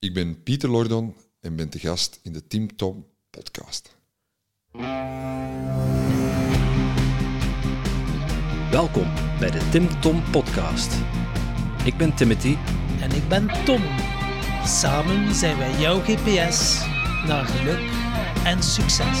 Ik ben Pieter Lordon en ben te gast in de Team Tom podcast. Welkom bij de Tim Tom podcast. Ik ben Timothy En ik ben Tom. Samen zijn wij jouw GPS naar geluk en succes.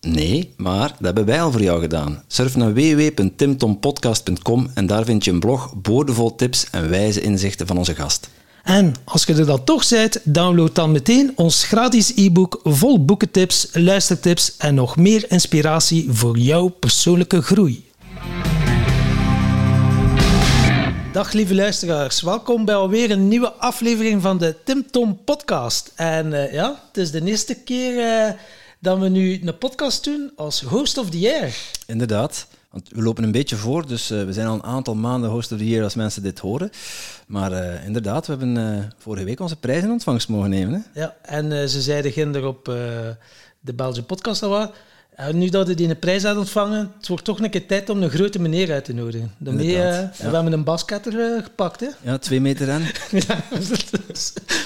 Nee, maar dat hebben wij al voor jou gedaan. Surf naar www.timtompodcast.com en daar vind je een blog boordevol tips en wijze inzichten van onze gast. En als je er dan toch bent, download dan meteen ons gratis e-book vol boekentips, luistertips en nog meer inspiratie voor jouw persoonlijke groei. Dag lieve luisteraars, welkom bij alweer een nieuwe aflevering van de Tim Tom podcast. En eh, ja, het is de eerste keer eh, dat we nu een podcast doen als host of the year. Inderdaad, want we lopen een beetje voor, dus uh, we zijn al een aantal maanden host of the year als mensen dit horen. Maar uh, inderdaad, we hebben uh, vorige week onze prijs in ontvangst mogen nemen. Hè? Ja, en ze zeiden ginder op de Belgische podcast al en nu dat we die een prijs hadden ontvangen, het wordt toch een keer tijd om een grote meneer uit te nodigen. Daarmee, ja. We hebben een basketter gepakt. Hè? Ja, twee meter aan. ja,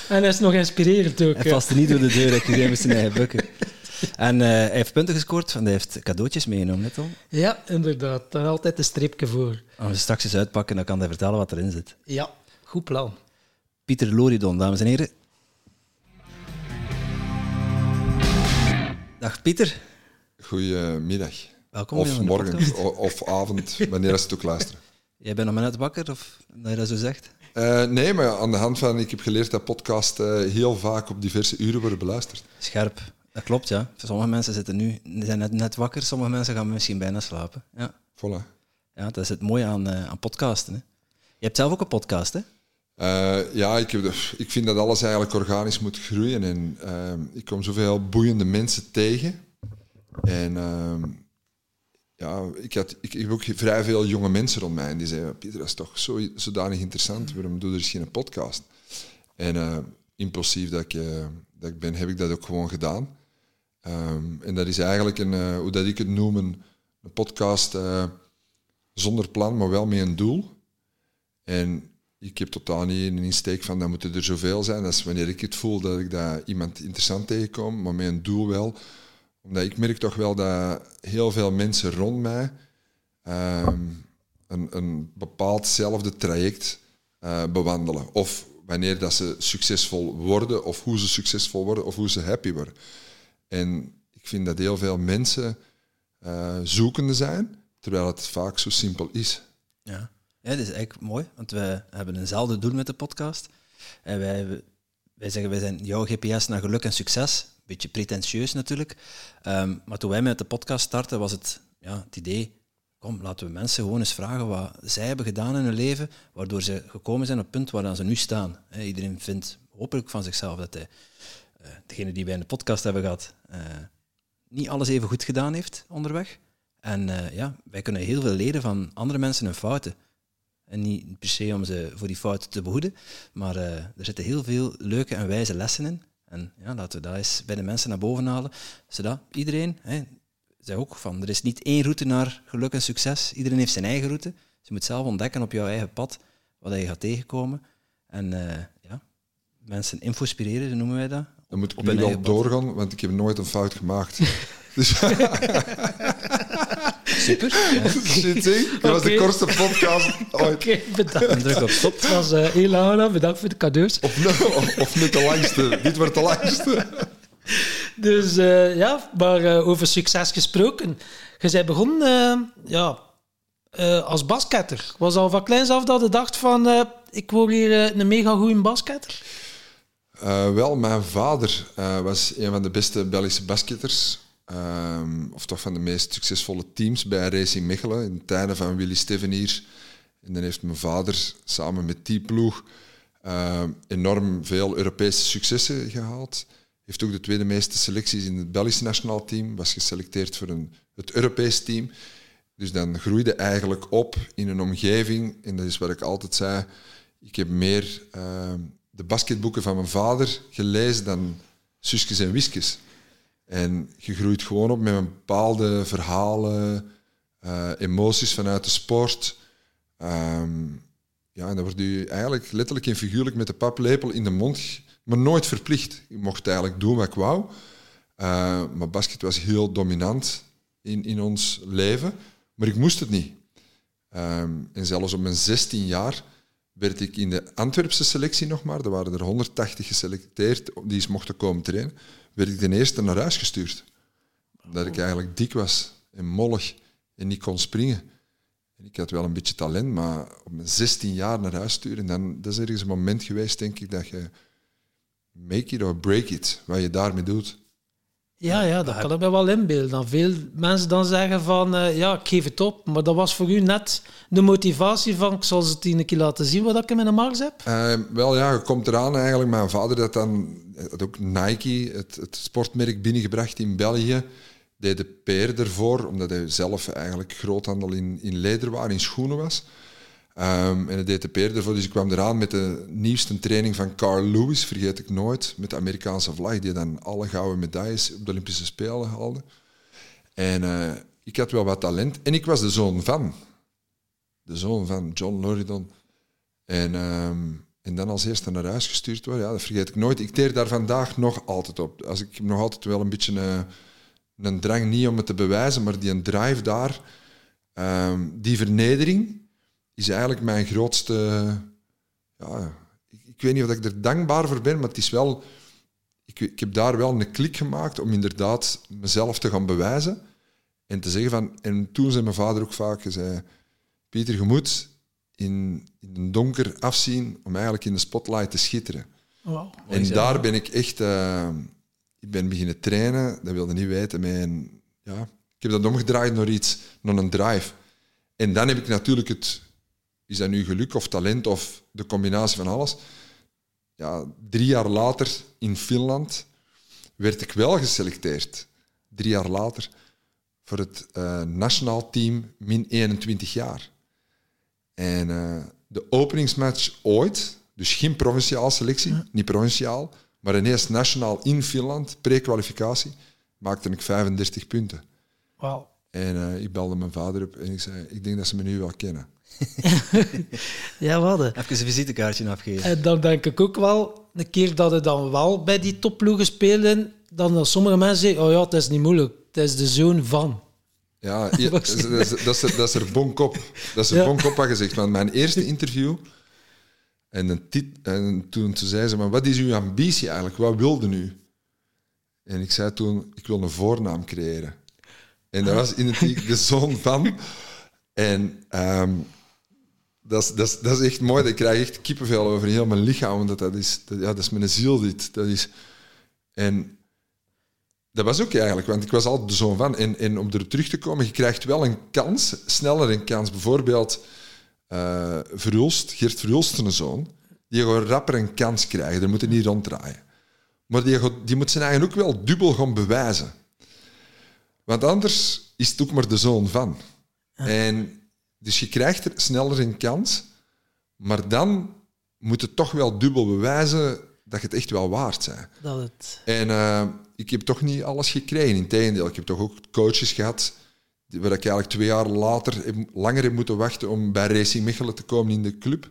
en dat is nog inspirerend ook. Hij paste niet door de deur, hij zijn eigen bukken. En uh, hij heeft punten gescoord, want hij heeft cadeautjes meegenomen, net al. Ja, inderdaad. Daar altijd een streepje voor. Als we straks eens uitpakken, dan kan hij vertellen wat erin zit. Ja, goed plan. Pieter Loridon, dames en heren. Dag Pieter. Goedemiddag. Welkom. Of morgen, of avond, wanneer ze het ook luisteren. Jij bent nog maar net wakker, of dat je dat zo zegt? Uh, nee, maar aan de hand van, ik heb geleerd dat podcasts uh, heel vaak op diverse uren worden beluisterd. Scherp. Dat klopt, ja. Sommige mensen zitten nu, zijn net, net wakker, sommige mensen gaan misschien bijna slapen. Ja. Voilà. Ja, dat is het mooie aan, uh, aan podcasten. Hè. Je hebt zelf ook een podcast, hè? Uh, ja, ik, heb, ik vind dat alles eigenlijk organisch moet groeien. En uh, ik kom zoveel boeiende mensen tegen. En ja, ik, had, ik, ik, heb ook vrij veel jonge mensen rond mij. En die zeiden, Pieter, dat is toch zo, zodanig interessant. Waarom doe je er geen podcast? En impulsief dat ik, dat ik ben, heb ik dat ook gewoon gedaan. Um, en dat is eigenlijk een, uh, hoe dat ik het noem, een, podcast uh, zonder plan, maar wel met een doel. En ik heb totaal niet een insteek van dat moeten er zoveel zijn. Dat is wanneer ik het voel dat ik dat iemand interessant tegenkom, maar met een doel wel. Omdat ik merk toch wel dat heel veel mensen rond mij um, een, een bepaaldzelfde traject uh, bewandelen. Of wanneer dat ze succesvol worden, of hoe ze succesvol worden, of hoe ze happy worden. En ik vind dat heel veel mensen uh, zoekende zijn, terwijl het vaak zo simpel is. Ja. ja, dat is eigenlijk mooi, want we hebben eenzelfde doel met de podcast. En wij, wij zeggen, wij zijn jouw GPS naar geluk en succes. Beetje pretentieus natuurlijk. Um, maar toen wij met de podcast startten, was het, ja, het idee, kom, laten we mensen gewoon eens vragen wat zij hebben gedaan in hun leven, waardoor ze gekomen zijn op het punt waar ze nu staan. iedereen vindt hopelijk van zichzelf dat hij, degene die wij in de podcast hebben gehad, uh, niet alles even goed gedaan heeft onderweg. En uh, ja, wij kunnen heel veel leren van andere mensen hun fouten. En niet per se om ze voor die fouten te behoeden, maar er zitten heel veel leuke en wijze lessen in. En ja, laten we dat eens bij de mensen naar boven halen, zodat iedereen, hè, zeg ook van, er is niet één route naar geluk en succes. Iedereen heeft zijn eigen route. Dus je moet zelf ontdekken op jouw eigen pad wat je gaat tegenkomen. En uh, ja, mensen infospireren, noemen wij dat. Dan moet ik nu wel doorgaan, want ik heb nooit een fout gemaakt. dus Super. Ja. Dat was de kortste podcast ooit. Oké, okay, bedankt. Druk op stop. Het was uh, heel lang, bedankt voor de cadeaus. Of, of, of niet de langste. Dit wordt de langste. Dus uh, ja, maar uh, over succes gesproken. Je bent begonnen uh, ja, als basketter. Was al van kleins af dat je dacht van... ik word hier een mega goede basketter? Wel, mijn vader was een van de beste Belgische basketters. Um, of toch van de meest succesvolle teams bij Racing Mechelen. In tijden van Willy Stevenier. En dan heeft mijn vader samen met die ploeg enorm veel Europese successen gehaald heeft ook de tweede meeste selecties in het Belgisch nationaal team. Was geselecteerd voor een, het Europees team. Dus dan groeide eigenlijk op in een omgeving. En dat is wat ik altijd zei. Ik heb meer uh, de basketboeken van mijn vader gelezen dan Suskes en Wiskes. En je groeit gewoon op met bepaalde verhalen, uh, emoties vanuit de sport. Um, ja, en dan word je eigenlijk letterlijk en figuurlijk met de paplepel in de mond, maar nooit verplicht. Ik mocht eigenlijk doen wat ik wou. Uh, maar basket was heel dominant in, in ons leven, maar ik moest het niet. Um, en zelfs op mijn 16 jaar werd ik in de Antwerpse selectie nog maar, er waren er 180 geselecteerd die eens mochten komen trainen, werd ik de eerste naar huis gestuurd. Dat ik eigenlijk dik was en mollig en niet kon springen. En ik had wel een beetje talent, maar op mijn 16 jaar naar huis sturen, dan, dat is ergens een moment geweest, denk ik, dat je make it or break it, wat je daarmee doet. Ja, ja, dat kan ik me wel inbeelden. Dat veel mensen dan zeggen van, uh, ja, ik geef het op. Maar dat was voor u net de motivatie van, ik zal ze het een keer laten zien wat ik in mijn mars heb? Uh, wel ja, je komt eraan eigenlijk. Mijn vader had dan had ook Nike, het, het sportmerk, binnengebracht in België. Deed de PR ervoor, omdat hij zelf eigenlijk groothandel in, in lederwaar, in schoenen was. Um, en de DTP ervoor, dus ik kwam eraan met de nieuwste training van Carl Lewis, vergeet ik nooit, met de Amerikaanse vlag, die dan alle gouden medailles op de Olympische Spelen haalde. En uh, ik had wel wat talent. En ik was de zoon van. De zoon van John Loridon. En, um, en dan als eerste naar huis gestuurd worden, ja, dat vergeet ik nooit. Ik teer daar vandaag nog altijd op. Als ik nog altijd wel een beetje een, een drang, niet om het te bewijzen, maar die een drive daar, um, die vernedering is eigenlijk mijn grootste. Ja, ik, ik, weet niet of ik er dankbaar voor ben, maar het is wel. Ik, ik heb daar wel een klik gemaakt om inderdaad mezelf te gaan bewijzen. En te zeggen van. En toen zei mijn vader ook vaak: zei, Pieter, je moet in, in een donker afzien om eigenlijk in de spotlight te schitteren. Wow, en daar ben ik echt. Uh, ik ben beginnen trainen, dat wilde niet weten. Mijn, ja, ik heb dat omgedraaid naar iets, naar een drive. En dan heb ik natuurlijk het, is dat nu geluk of talent of de combinatie van alles? Ja, drie jaar later in Finland werd ik wel geselecteerd. Drie jaar later voor het uh, nationaal team min 21 jaar. En uh, de openingsmatch ooit, dus geen provinciaal selectie, ja. niet provinciaal, maar ineens nationaal in Finland, pre-kwalificatie, maakte ik 35 punten. Wow. En uh, ik belde mijn vader op en ik zei, ik denk dat ze me nu wel kennen. ja, we hadden. Even een visitekaartje afgeven. En dan denk ik ook wel, een keer dat het dan wel bij die topploegen spelen, dan dat sommige mensen zeggen, oh ja, het is niet moeilijk, het is de zoon van. Ja, ja dat, is, dat, is, dat, is, dat is er bonkop. Dat is er ja. bonkop wat gezegd. Want mijn eerste interview, en, een tit, en toen, toen zei ze, maar wat is uw ambitie eigenlijk? Wat wilde u? En ik zei toen, ik wil een voornaam creëren. En dat was identiek de zoon van. En um, dat, is, dat, is, dat is echt mooi. Ik krijg echt kippenvel over heel mijn lichaam. Want dat, is, dat, ja, dat is mijn ziel dit. Dat is, en dat was ook eigenlijk, want ik was altijd de zoon van. En, en om er terug te komen, je krijgt wel een kans, sneller een kans. Bijvoorbeeld uh, Verhulst, Geert Verhulst, een zoon, die gewoon rapper een kans krijgen. Daar moeten niet ronddraaien. Maar die, die moet zijn eigen ook wel dubbel gaan bewijzen. Want anders is het ook maar de zoon van. En dus je krijgt er sneller een kans, maar dan moet het toch wel dubbel bewijzen dat je het echt wel waard bent. Dat het... En uh, ik heb toch niet alles gekregen. Integendeel, ik heb toch ook coaches gehad waar ik eigenlijk twee jaar later heb, langer heb moeten wachten om bij Racing Mechelen te komen in de club.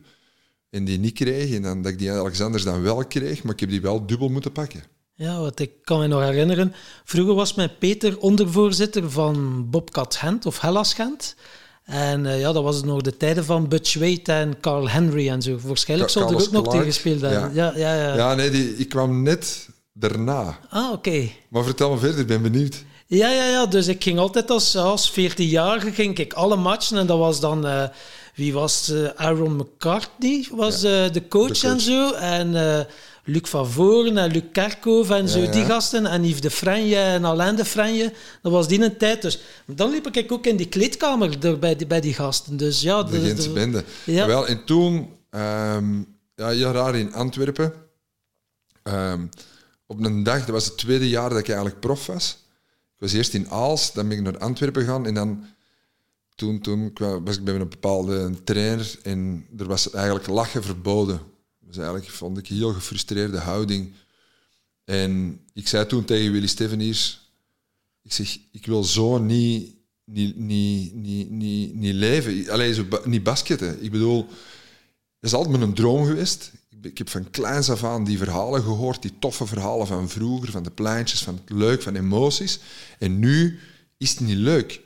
En die niet kreeg. En dan dat ik die Alexanders dan wel kreeg, maar ik heb die wel dubbel moeten pakken. Ja, wat ik kan me nog herinneren. Vroeger was mijn Peter ondervoorzitter van Bobcat Gent of Hellas Gent. En uh, ja, dat was nog de tijden van Butch Wade en Carl Henry en zo. Waarschijnlijk zou er ook nog tegen gespeeld hebben. Ja. Ja, ja, ja. ja, nee, die, ik kwam net daarna. Ah, oké. Okay. Maar vertel me verder, ik ben benieuwd. Ja, ja, ja. Dus ik ging altijd als, als 14-jarige ging ik alle matchen en dat was dan... Uh, wie was uh, Aaron McCartney was de, coach de, coach en zo. En Luc van Voren en Luc Kerkhoff en zo, die gasten. En Yves de Franje en Alain de Franje. Dat was die een tijd. Dus dan liep ik ook in die kleedkamer bij, die, bij die gasten. Dus ja... De, de Gentse bende. Ja. Wel, en toen... Um, ja, heel raar in Antwerpen. Um, op een dag, dat was het tweede jaar dat ik eigenlijk prof was. Ik was eerst in Aals, dan ben ik naar Antwerpen gegaan en dan toen, toen was ik bij een bepaalde trainer en er was eigenlijk lachen verboden. Was eigenlijk, vond ik, een heel gefrustreerde houding. En ik zei toen tegen Willy Steveniers, ik zeg, ik wil zo niet, niet, niet, niet, niet, leven. Alleen niet basketten. Ik bedoel, dat is altijd mijn droom geweest. Ik heb van kleins af aan die verhalen gehoord, die toffe verhalen van vroeger, van de pleintjes, van het leuk, van emoties. En nu is het niet leuk.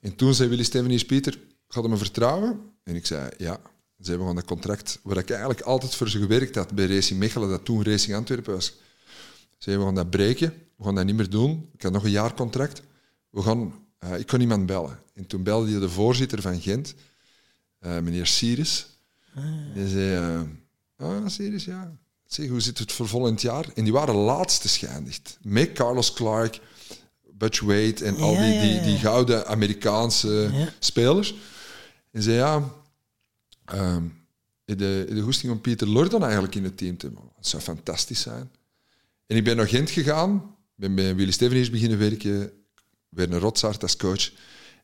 En toen zei Willy Steveniers, Pieter, gaat hij me vertrouwen? En ik zei, ja. Ze hebben gewoon dat contract waar ik eigenlijk altijd voor ze gewerkt had bij Racing Mechelen, dat toen Racing Antwerpen was. Ze we gaan dat breken, we gaan dat niet meer doen. Ik had nog een jaar contract. We gaan, eh, ik kon iemand bellen. En toen belde je de voorzitter van Gent, eh, meneer Siris. Die zei, eh, ah, Siris, ja. Zeg, hoe zit het voor volgend jaar? En die waren laatste geëindigd. Met Carlos Clark, Butch Wade en al die, die, die gouden Amerikaanse Ja. spelers. En zei, ja, ehm in de, in de goesting om Pieter Lordon eigenlijk in het team te hebben. Dat zou fantastisch zijn. En ik ben naar Gent gegaan, ben bij Willy Steveniers beginnen werken, weer een Rotsaart als coach.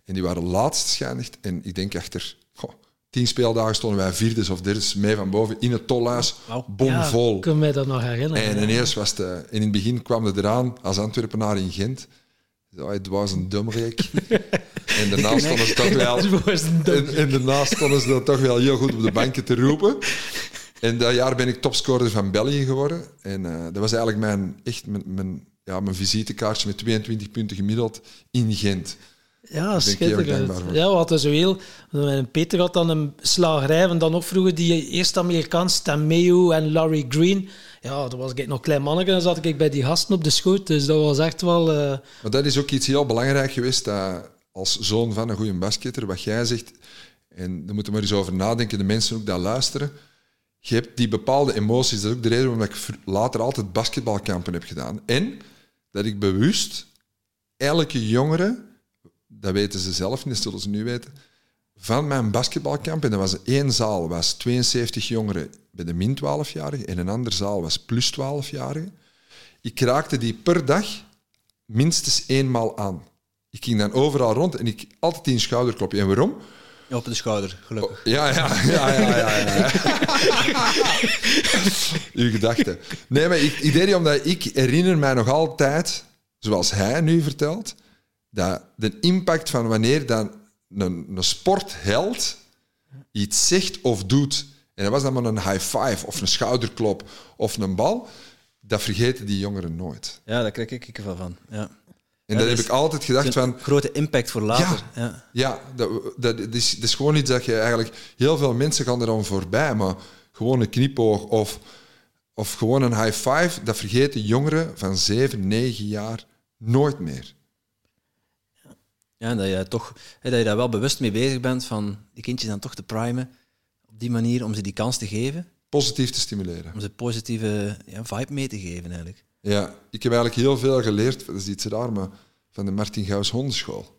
En die waren laatst geëindigd. En ik denk achter goh, tien speeldagen stonden wij vierdes of derdes mee van boven in het tolhuis, bomvol. Ja, ik kan mij dat nog herinneren. En ineens was het... eh, en in het begin kwam het eraan als Antwerpenaar in Gent. Ja, het was een domreek. en daarna stonden ze toch wel... En, en daarna stonden ze dan toch wel heel goed op de banken te roepen. En dat jaar ben ik topscorer van België geworden. En eh, dat was eigenlijk mijn, echt mijn, mijn, ja, mijn visitekaartje met 22 punten gemiddeld in Gent. Ja, schitterend. Ja, we hadden zo heel... En Peter had dan een slagerij, en dan nog vroeger die eerste Amerikaans, Stan Mayo en Larry Green. Ja, toen was ik nog klein manneke, dan zat ik bij die gasten op de schoot. Dus dat was echt wel... eh, Maar dat is ook iets heel belangrijk geweest, dat als zoon van een goede basketter, wat jij zegt, en daar moeten we maar eens over nadenken, de mensen ook dat luisteren, je hebt die bepaalde emoties, dat is ook de reden waarom ik later altijd basketbalkampen heb gedaan. En dat ik bewust elke jongere, dat weten ze zelf niet, dat zullen ze nu weten, van mijn basketbalkamp, en dat was één zaal, was 72 jongeren bij de min 12-jarigen, en een andere zaal was plus 12-jarigen. Ik raakte die per dag minstens eenmaal aan. Ik ging dan overal rond en ik altijd die een schouderklopje. En waarom? Op de schouder, gelukkig. Ja, ja, ja, ja, ja. ja. Uw gedachte. Nee, maar ik, ik deed die omdat ik herinner mij nog altijd, zoals hij nu vertelt, dat de impact van wanneer dan een, een sportheld iets zegt of doet, en dat was dan maar een high five of een schouderklop of een bal, dat vergeten die jongeren nooit. Ja, daar krijg ik wel van. Ja. En Ja, dat heb ik altijd gedacht van... grote impact voor later. Ja. Ja, dat, dat, dat is, dat is gewoon iets dat je eigenlijk... Heel veel mensen gaan er dan voorbij, maar gewoon een knipoog of, of gewoon een high five, dat vergeten jongeren van 7, 9 jaar nooit meer. Ja, en dat je, toch, hè, dat je daar wel bewust mee bezig bent van die kindjes dan toch te primen op die manier om ze die kans te geven, Positief te stimuleren. om ze positieve ja, vibe mee te geven eigenlijk. Ja, ik heb eigenlijk heel veel geleerd, dat is iets raar, maar van de Martin Gauws Hondenschool.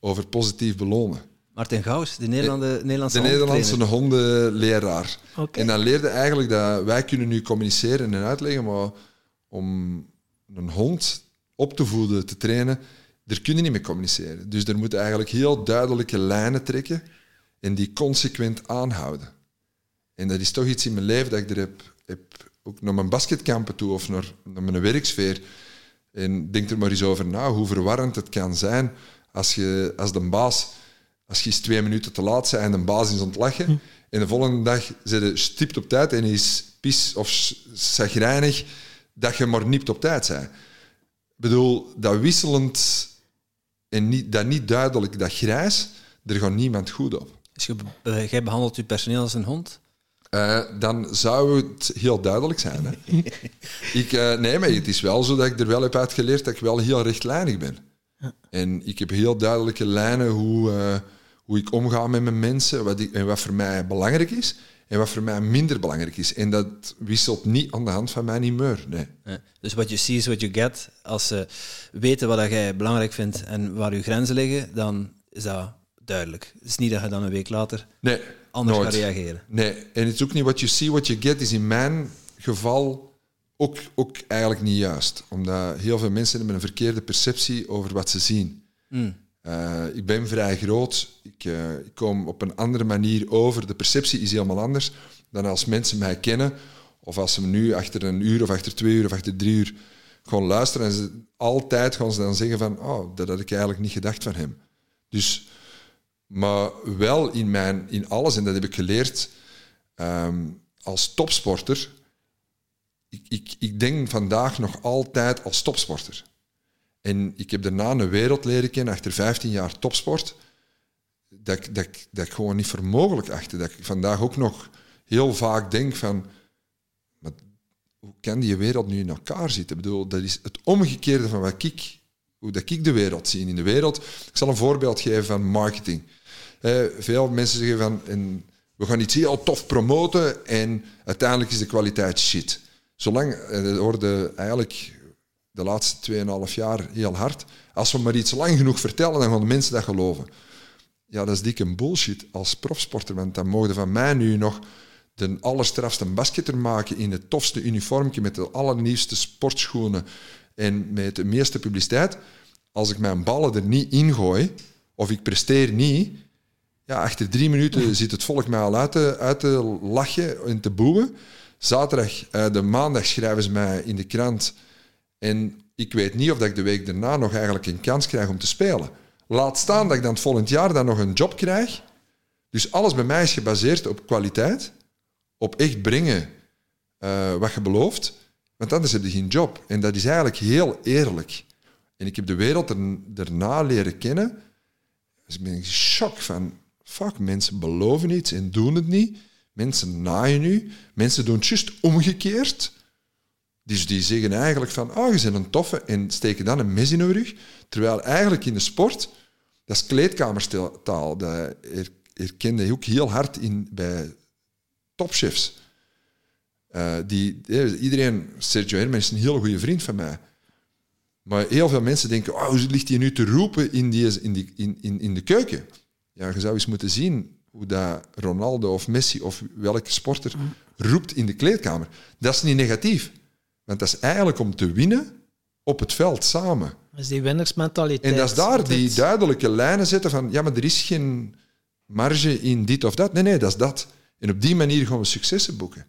Over positief belonen. Martin Gauws, de Nederlande, Nederlandse De Nederlandse hondenleraar. En dan leerde eigenlijk dat wij kunnen nu communiceren en uitleggen, maar om een hond op te voeden, te trainen, daar kun je niet mee communiceren. Dus er moet eigenlijk heel duidelijke lijnen trekken en die consequent aanhouden. En dat is toch iets in mijn leven dat ik er heb, heb ook naar mijn basketkampen toe of naar, naar mijn werksfeer. En denk er maar eens over na hoe verwarrend het kan zijn als, je, als de baas, als je eens twee minuten te laat bent en de baas is aan het lachen. En de volgende dag zit je stipt op tijd en is pis of zagrijnig dat je maar niet op tijd bent. Ik bedoel, dat wisselend en niet, dat niet duidelijk, dat grijs, er gaat niemand goed op. Dus je, be- jij behandelt je personeel als een hond? Eh, dan zou het heel duidelijk zijn. Hè? ik, eh, nee, maar het is wel zo dat ik er wel heb uitgeleerd dat ik wel heel rechtlijnig ben. En ik heb heel duidelijke lijnen hoe, eh, hoe ik omga met mijn mensen wat ik, en wat voor mij belangrijk is en wat voor mij minder belangrijk is. En dat wisselt niet aan de hand van mijn humeur. Nee. Ja. Dus what you see is what you get. Als ze weten wat dat jij belangrijk vindt en waar je grenzen liggen, dan is dat duidelijk. Het is niet dat je dan een week later nee anders nooit. gaat reageren. Nee, en het is ook niet what you see, what you get, is in mijn geval ook, ook eigenlijk niet juist. Omdat heel veel mensen hebben een verkeerde perceptie over wat ze zien. Mm. Uh, ik ben vrij groot. Ik, uh, ik, kom op een andere manier over. De perceptie is helemaal anders dan als mensen mij kennen. Of als ze me nu achter een uur of achter twee uur of achter drie uur gewoon luisteren. En ze, altijd gaan ze dan zeggen van, oh, dat had ik eigenlijk niet gedacht van hem. Dus, maar wel in, mijn, in alles, en dat heb ik geleerd um, als topsporter. Ik, ik, ik denk vandaag nog altijd als topsporter. En ik heb daarna een wereld leren kennen, achter 15 jaar topsport, dat ik, dat, ik, dat ik gewoon niet voor mogelijk. Dat ik vandaag ook nog heel vaak denk van, hoe kan die wereld nu in elkaar zitten? Ik bedoel, dat is het omgekeerde van wat ik, hoe dat ik de wereld zie. In de wereld, ik zal een voorbeeld geven van marketing. Eh, veel mensen zeggen van, en we gaan iets heel tof promoten en uiteindelijk is de kwaliteit shit. Zolang, en dat hoorde eigenlijk de laatste 2,5 jaar heel hard. Als we maar iets lang genoeg vertellen, dan gaan de mensen dat geloven. Ja, dat is dikke bullshit als profsporter, want dan mogen van mij nu nog de allerstrafste basketter maken in het tofste uniformje met de allernieuwste sportschoenen en met de meeste publiciteit. Als ik mijn ballen er niet in gooi, of ik presteer niet, ja, achter drie minuten zit het volk mij al uit te, uit te lachen en te boeien. Zaterdag, uh, de maandag schrijven ze mij in de krant en ik weet niet of ik de week daarna nog eigenlijk een kans krijg om te spelen. Laat staan dat ik dan het volgend jaar dan nog een job krijg. Dus alles bij mij is gebaseerd op kwaliteit, op echt brengen uh, wat je belooft, want anders heb je geen job. En dat is eigenlijk heel eerlijk. En ik heb de wereld er, daarna leren kennen. Dus ik ben in shock van, fuck, mensen beloven iets en doen het niet. Mensen naaien nu. Mensen doen het juist omgekeerd. Dus die zeggen eigenlijk van, oh, je bent een toffe en steken dan een mes in hun rug. Terwijl eigenlijk in de sport, dat is kleedkamertaal. Dat herkende je ook heel hard in bij topchefs. Uh, die, iedereen, Sergio Herman is een heel goede vriend van mij. Maar heel veel mensen denken, oh, hoe ligt hij nu te roepen in, die, in, die, in, in, in de keuken? Ja, je zou eens moeten zien hoe dat Ronaldo of Messi of welke sporter roept in de kleedkamer. Dat is niet negatief. Want dat is eigenlijk om te winnen op het veld samen. Dat is die winnersmentaliteit. En dat is daar die duidelijke lijnen zetten van, ja, maar er is geen marge in dit of dat. Nee, nee, dat is dat. En op die manier gaan we successen boeken.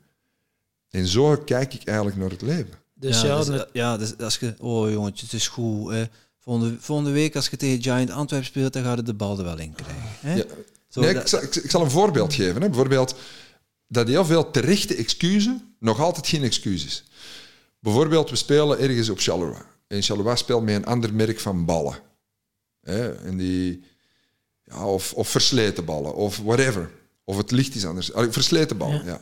En zo kijk ik eigenlijk naar het leven. Dus ja, dus, ja dus als je, oh jongetje, het is goed. Hè. Volgende, volgende week als je tegen Giant Antwerp speelt, dan gaat het de bal er wel in krijgen. Hè? Ja. nee, ik, zal, ik, zal, een voorbeeld geven. Hè. Bijvoorbeeld dat heel veel terechte excuses nog altijd geen excuses. Bijvoorbeeld, we spelen ergens op Charleroi. En Charleroi speelt met een ander merk van ballen. Hè? En die, ja, of, of versleten ballen, of whatever. Of het licht is anders. versleten ballen, ja.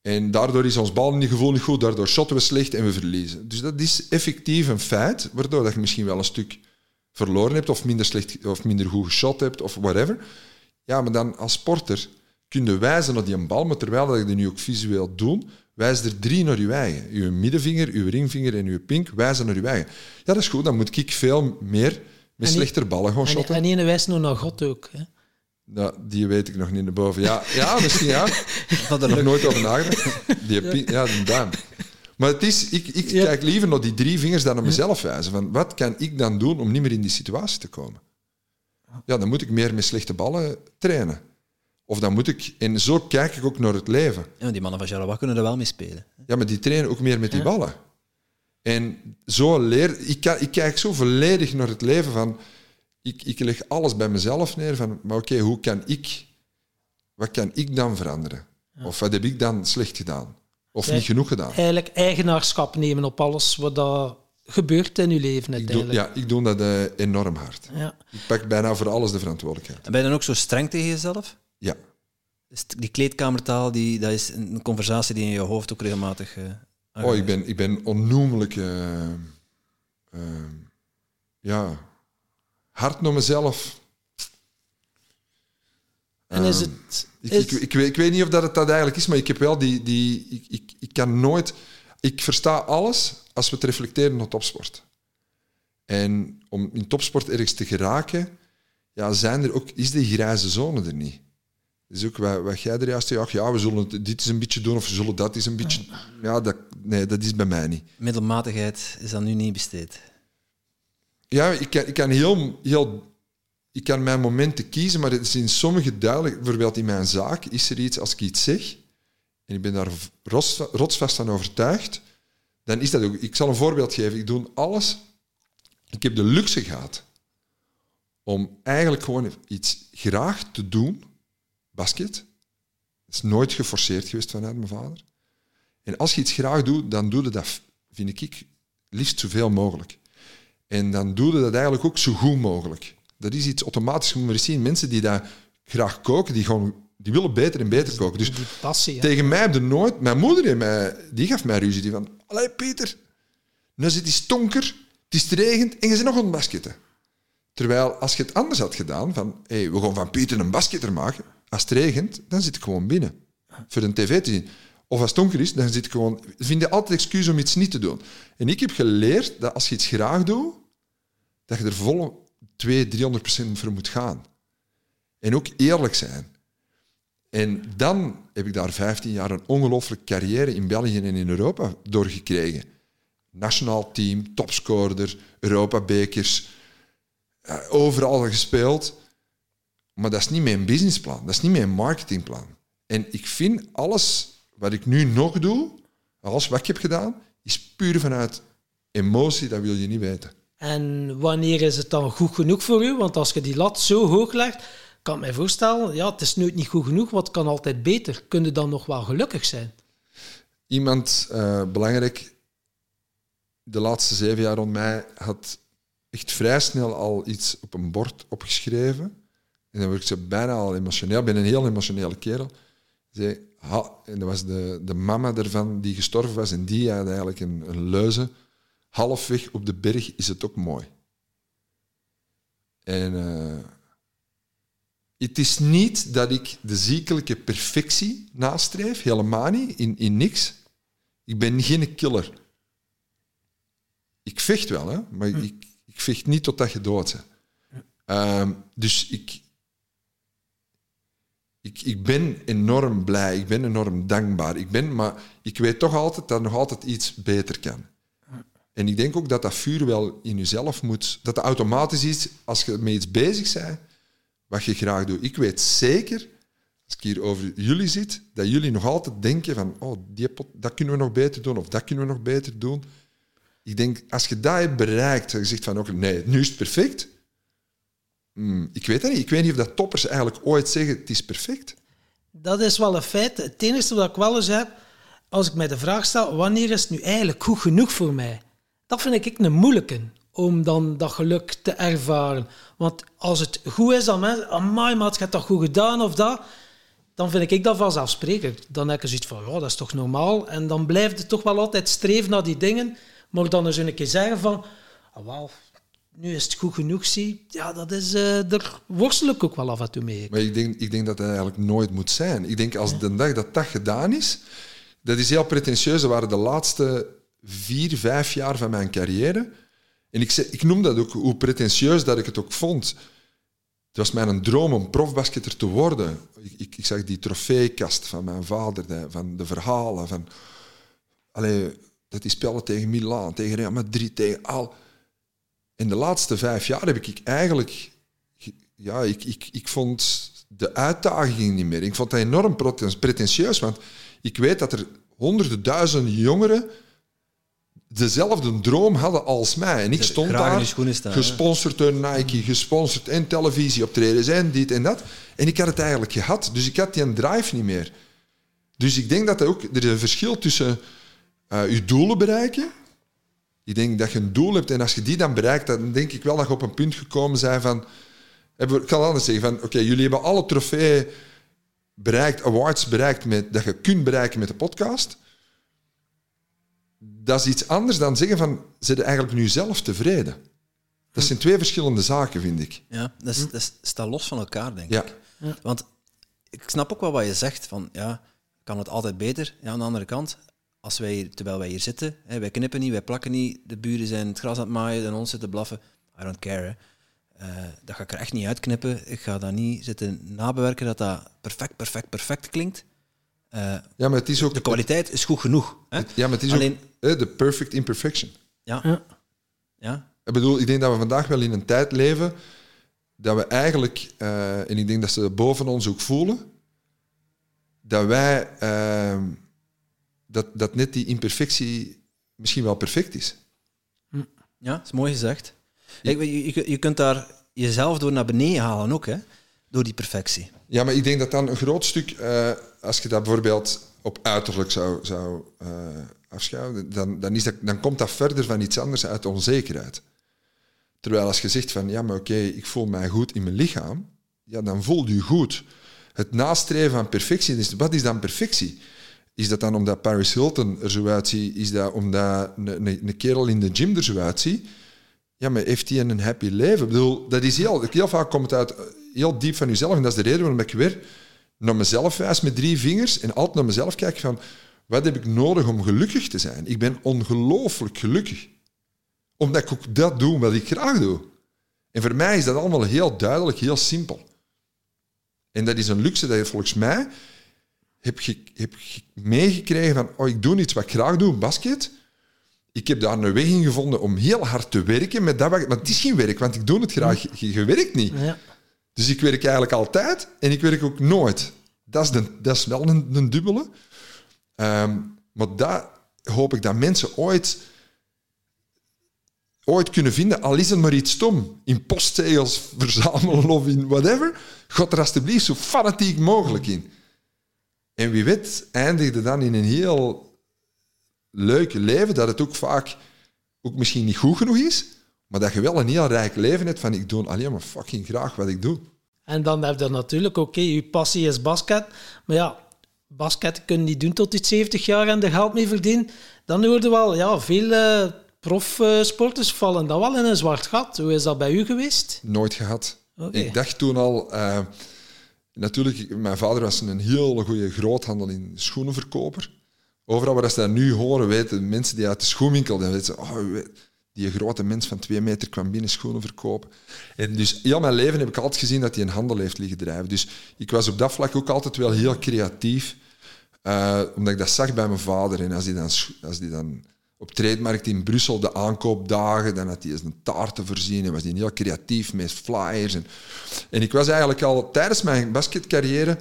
En daardoor is ons balgevoel niet goed, daardoor shotten we slecht en we verliezen. Dus dat is effectief een feit, waardoor dat je misschien wel een stuk verloren hebt, of minder, slecht, of minder goed geshot hebt, of whatever. Ja, maar dan als sporter kun je wijzen naar die bal, maar terwijl dat je dat nu ook visueel doet, wijs er drie naar uw eigen. Uw middenvinger, uw ringvinger en uw pink wijzen naar uw eigen. Ja, dat is goed. Dan moet ik veel meer met slechter ballen gaan shotten. En ene wijst nu naar God ook. Hè? Nou, die weet ik nog niet naar boven. Ja, ja misschien ja. Ik had er nog nooit over nagedacht. Die pink, ja, de duim. Maar het is, ik, ik kijk liever naar die drie vingers dan naar mezelf wijzen. Van, wat kan ik dan doen om niet meer in die situatie te komen? Ja, dan moet ik meer met slechte ballen trainen. Of dan moet ik... En zo kijk ik ook naar het leven. Ja, die mannen van Charleroi kunnen er wel mee spelen. Ja, maar die trainen ook meer met die ballen. En zo leer... Ik, ik kijk zo volledig naar het leven van... Ik, ik leg alles bij mezelf neer van... Maar oké, hoe kan ik... Wat kan ik dan veranderen? Of wat heb ik dan slecht gedaan? Of niet genoeg gedaan? Eigenlijk eigenaarschap nemen op alles wat dat gebeurt in uw leven uiteindelijk. Ik doe, ja, ik doe dat uh, enorm hard. Ja. Ik pak bijna voor alles de verantwoordelijkheid. En ben je dan ook zo streng tegen jezelf? Ja. Dus die kleedkamertaal, die, dat is een conversatie die in je hoofd ook regelmatig... Uh, oh, ik ben, ik ben onnoemelijk... Uh, ja, hard naar mezelf. En is ehm, het... Ik, ik, ik, weet, ik weet niet of dat het dat eigenlijk is, maar ik heb wel die... die ik, ik, ik kan nooit... Ik versta alles als we het reflecteren op topsport. En om in topsport ergens te geraken, ja, zijn er ook, is die grijze zone er niet is ook wat, wat jij er juist zegt. Ja, we zullen dit is een beetje doen of we zullen dat is een beetje. Ja, dat, nee, dat is bij mij niet. Middelmatigheid is dan nu niet besteed. Ja, ik kan, ik kan heel, heel... Ik kan mijn momenten kiezen, maar het is in sommige duidelijk... Bijvoorbeeld in mijn zaak is er iets, als ik iets zeg, en ik ben daar rots- rotsvast van overtuigd, dan is dat ook... Ik zal een voorbeeld geven. Ik doe alles... Ik heb de luxe gehad om eigenlijk gewoon iets graag te doen. Basket. Dat is nooit geforceerd geweest vanuit mijn vader. En als je iets graag doet, dan doe je dat, vind ik, liefst zoveel mogelijk. En dan doe je dat eigenlijk ook zo goed mogelijk. Dat is iets automatisch. Je moet zien, mensen die dat graag koken, die, gewoon, die willen beter en beter koken. Dus Die passie. tegen mij heb je nooit... Mijn moeder heeft mij, die gaf mij ruzie. Die van, allee Peter, nu zit die stonker, het is regent en je zit nog aan het basketten. Terwijl als je het anders had gedaan, van hey, we gaan van Peter een basketter maken, als het regent, dan zit ik gewoon binnen. Voor een tv te zien. Of als het donker is, dan zit ik gewoon... Vind je altijd excuus om iets niet te doen. En ik heb geleerd dat als je iets graag doet, dat je er volle 200, 300 procent voor moet gaan. En ook eerlijk zijn. En dan heb ik daar 15 jaar een ongelooflijke carrière in België en in Europa doorgekregen. Nationaal team, topscorer, Europa-bekers, eh, overal gespeeld. Maar dat is niet mijn businessplan, dat is niet mijn marketingplan. En ik vind alles wat ik nu nog doe, alles wat ik heb gedaan, is puur vanuit emotie, dat wil je niet weten. En wanneer is het dan goed genoeg voor u? Want als je die lat zo hoog legt, kan ik mij voorstellen, ja, het is nooit niet goed genoeg, wat kan altijd beter. Kun je dan nog wel gelukkig zijn? Iemand, eh, belangrijk, de laatste zeven jaar rond mij had echt vrij snel al iets op een bord opgeschreven. En dan word ik zo bijna al emotioneel. Ik ben een heel emotionele kerel. Zei, ha, en dat was de, de mama ervan die gestorven was. En die had eigenlijk een, een leuze. Halfweg op de berg is het ook mooi. En eh, het is niet dat ik de ziekelijke perfectie nastreef. Helemaal niet. In, in niks. Ik ben geen killer. Ik vecht wel, hè, maar ik, ik vecht niet totdat je dood bent. Ehm, dus ik, ik, ik ben enorm blij, ik ben enorm dankbaar. Ik ben, maar ik weet toch altijd dat nog altijd iets beter kan. En ik denk ook dat dat vuur wel in jezelf moet... Dat dat automatisch is als je met iets bezig bent, wat je graag doet. Ik weet zeker, als ik hier over jullie zit, dat jullie nog altijd denken van oh, die pot, dat kunnen we nog beter doen of dat kunnen we nog beter doen. Ik denk, als je dat hebt bereikt, en je zegt van oké, nee, nu is het perfect. Hmm, ik weet het niet. Ik weet niet of dat toppers eigenlijk ooit zeggen het is perfect. Dat is wel een feit. Het enige wat ik wel eens heb, als ik mij de vraag stel, wanneer is het nu eigenlijk goed genoeg voor mij? Dat vind ik een moeilijke, om dan dat geluk te ervaren. Want als het goed is, dan mensen, amai, maar het hebt dat goed gedaan of dat, dan vind ik dat vanzelfsprekend. Dan heb ik zoiets van, ja, dat is toch normaal. En dan blijft het toch wel altijd streven naar die dingen, maar dan eens een keer zeggen van, ah, wel, nu is het goed genoeg, zie. Ja, dat is, eh, daar worstel ik ook wel af en toe mee. Maar ik denk, ik denk dat dat eigenlijk nooit moet zijn. Ik denk als de dag dat dat gedaan is, dat is heel pretentieus. Dat waren de laatste vier, vijf jaar van mijn carrière. En ik, ik noem dat ook hoe pretentieus dat ik het ook vond. Het was mijn droom om profbasketter te worden. Ik, ik, ik zag die trofeekast van mijn vader, de- van de verhalen, van... Allee, dat die spellen tegen Milan, tegen Real Madrid, tegen al... In de laatste vijf jaar heb ik eigenlijk... Ja, ik, ik, ik vond de uitdaging niet meer. Ik vond dat enorm preten- pretentieus, want ik weet dat er honderden duizenden jongeren dezelfde droom hadden als mij. En ik stond in daar, staan, gesponsord door Nike, gesponsord en televisieoptredens en dit en dat. En ik had het eigenlijk gehad, dus ik had die drive niet meer. Dus ik denk dat er ook er is een verschil tussen eh, je doelen bereiken. Ik denk dat je een doel hebt en als je die dan bereikt, dan denk ik wel dat je op een punt gekomen bent van... Ik kan anders zeggen, van oké, jullie hebben alle trofeeën bereikt, awards bereikt met, dat je kunt bereiken met de podcast. Dat is iets anders dan zeggen van, zit eigenlijk nu zelf tevreden? Dat zijn twee verschillende zaken, vind ik. Ja, dat, is, dat staat los van elkaar, denk Ja. ik. Want ik snap ook wel wat je zegt, van ja, kan het altijd beter? Ja, aan de andere kant, als wij, hier- terwijl wij hier zitten, hè, wij knippen niet, wij plakken niet, de buren zijn het gras aan het maaien en ons zitten blaffen, I don't care. hè. Eh, dat ga ik er echt niet uitknippen. Ik ga dat niet zitten nabewerken dat dat perfect, perfect, perfect klinkt. eh, Ja, maar het is ook... de kwaliteit is goed genoeg. Hè? Ja, maar het is Alleen- ook hè, de perfect imperfection. Ja. Ja. ja. Ik bedoel, ik denk dat we vandaag wel in een tijd leven dat we eigenlijk, eh, en ik denk dat ze boven ons ook voelen, dat wij, eh, dat, dat net die imperfectie misschien wel perfect is. Ja, dat is mooi gezegd. Je, je, je kunt daar jezelf door naar beneden halen ook, hè? door die perfectie. Ja, maar ik denk dat dan een groot stuk, eh, als je dat bijvoorbeeld op uiterlijk zou, zou eh, afschouwen, dan, dan, is dat, dan komt dat verder van iets anders uit de onzekerheid. Terwijl als je zegt van, ja, maar oké, ik voel mij goed in mijn lichaam, ja, dan voel je goed. Het nastreven van perfectie, wat is dan perfectie? Is dat dan omdat Paris Hilton er zo uitziet? Is dat omdat een, een, kerel in de gym er zo uitziet? Ja, maar heeft hij een happy leven? Ik bedoel, dat is heel, heel vaak komt het uit heel diep van jezelf. En dat is de reden waarom ik weer naar mezelf wijs met drie vingers en altijd naar mezelf kijk van, wat heb ik nodig om gelukkig te zijn? Ik ben ongelooflijk gelukkig. Omdat ik ook dat doe wat ik graag doe. En voor mij is dat allemaal heel duidelijk, heel simpel. En dat is een luxe dat je volgens mij heb, ge, heb ge- meegekregen van, oh, ik doe iets wat ik graag doe, basket. Ik heb daar een weg in gevonden om heel hard te werken met dat wat, het is geen werk, want ik doe het graag. Je, je werkt niet. Ja. Dus ik werk eigenlijk altijd en ik werk ook nooit. Dat is, de, dat is wel een, een dubbele. Ehm, maar dat hoop ik dat mensen ooit, ooit kunnen vinden, al is het maar iets stom, in postzegels verzamelen of in whatever. God er alsjeblieft zo fanatiek mogelijk in. En wie weet eindigde dan in een heel leuk leven, dat het ook vaak ook misschien niet goed genoeg is, maar dat je wel een heel rijk leven hebt van ik doe alleen maar fucking graag wat ik doe. En dan heb je natuurlijk, oké, je passie is basket. Maar ja, basket kun je niet doen tot je 70 jaar en er geld mee verdienen. Dan hoorde wel, ja, veel eh, profsporters vallen dan wel in een zwart gat. Hoe is dat bij u geweest? Nooit gehad. Ik dacht toen al... eh, natuurlijk, mijn vader was een heel goede groothandel in schoenenverkoper. Overal waar ze dat nu horen, weten mensen die uit de schoenwinkel... Dan weten ze, oh, die grote mens van twee meter kwam binnen schoenen verkopen. En dus heel mijn leven heb ik altijd gezien dat hij een handel heeft liggen drijven. Dus ik was op dat vlak ook altijd wel heel creatief. eh, omdat ik dat zag bij mijn vader. En als die dan, als die dan op Trademarkt in Brussel de aankoopdagen, dan had hij eens een taart te voorzien en was hij heel creatief met flyers. En, en ik was eigenlijk al tijdens mijn basketcarrière...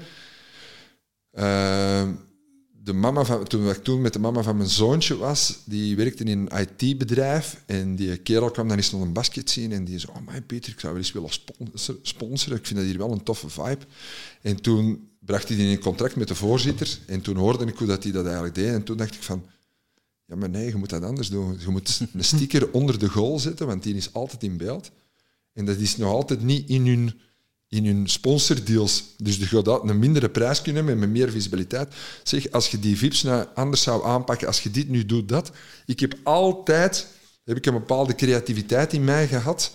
eh, de mama van, toen ik toen met de mama van mijn zoontje was, die werkte in een IT-bedrijf en die kerel kwam dan eens nog een basket zien en die zei, oh mijn Peter, ik zou wel eens willen sponsor- sponsoren, ik vind dat hier wel een toffe vibe. En toen bracht hij die in contact met de voorzitter en toen hoorde ik hoe dat hij dat eigenlijk deed en toen dacht ik van, ja maar nee, je moet dat anders doen. Je moet een sticker onder de goal zetten, want die is altijd in beeld. En dat is nog altijd niet in hun, in hun sponsordeals. Dus je gaat dat een mindere prijs kunnen hebben met meer visibiliteit. Zeg, als je die VIP's nou anders zou aanpakken, als je dit nu doet, dat. Ik heb altijd heb ik een bepaalde creativiteit in mij gehad.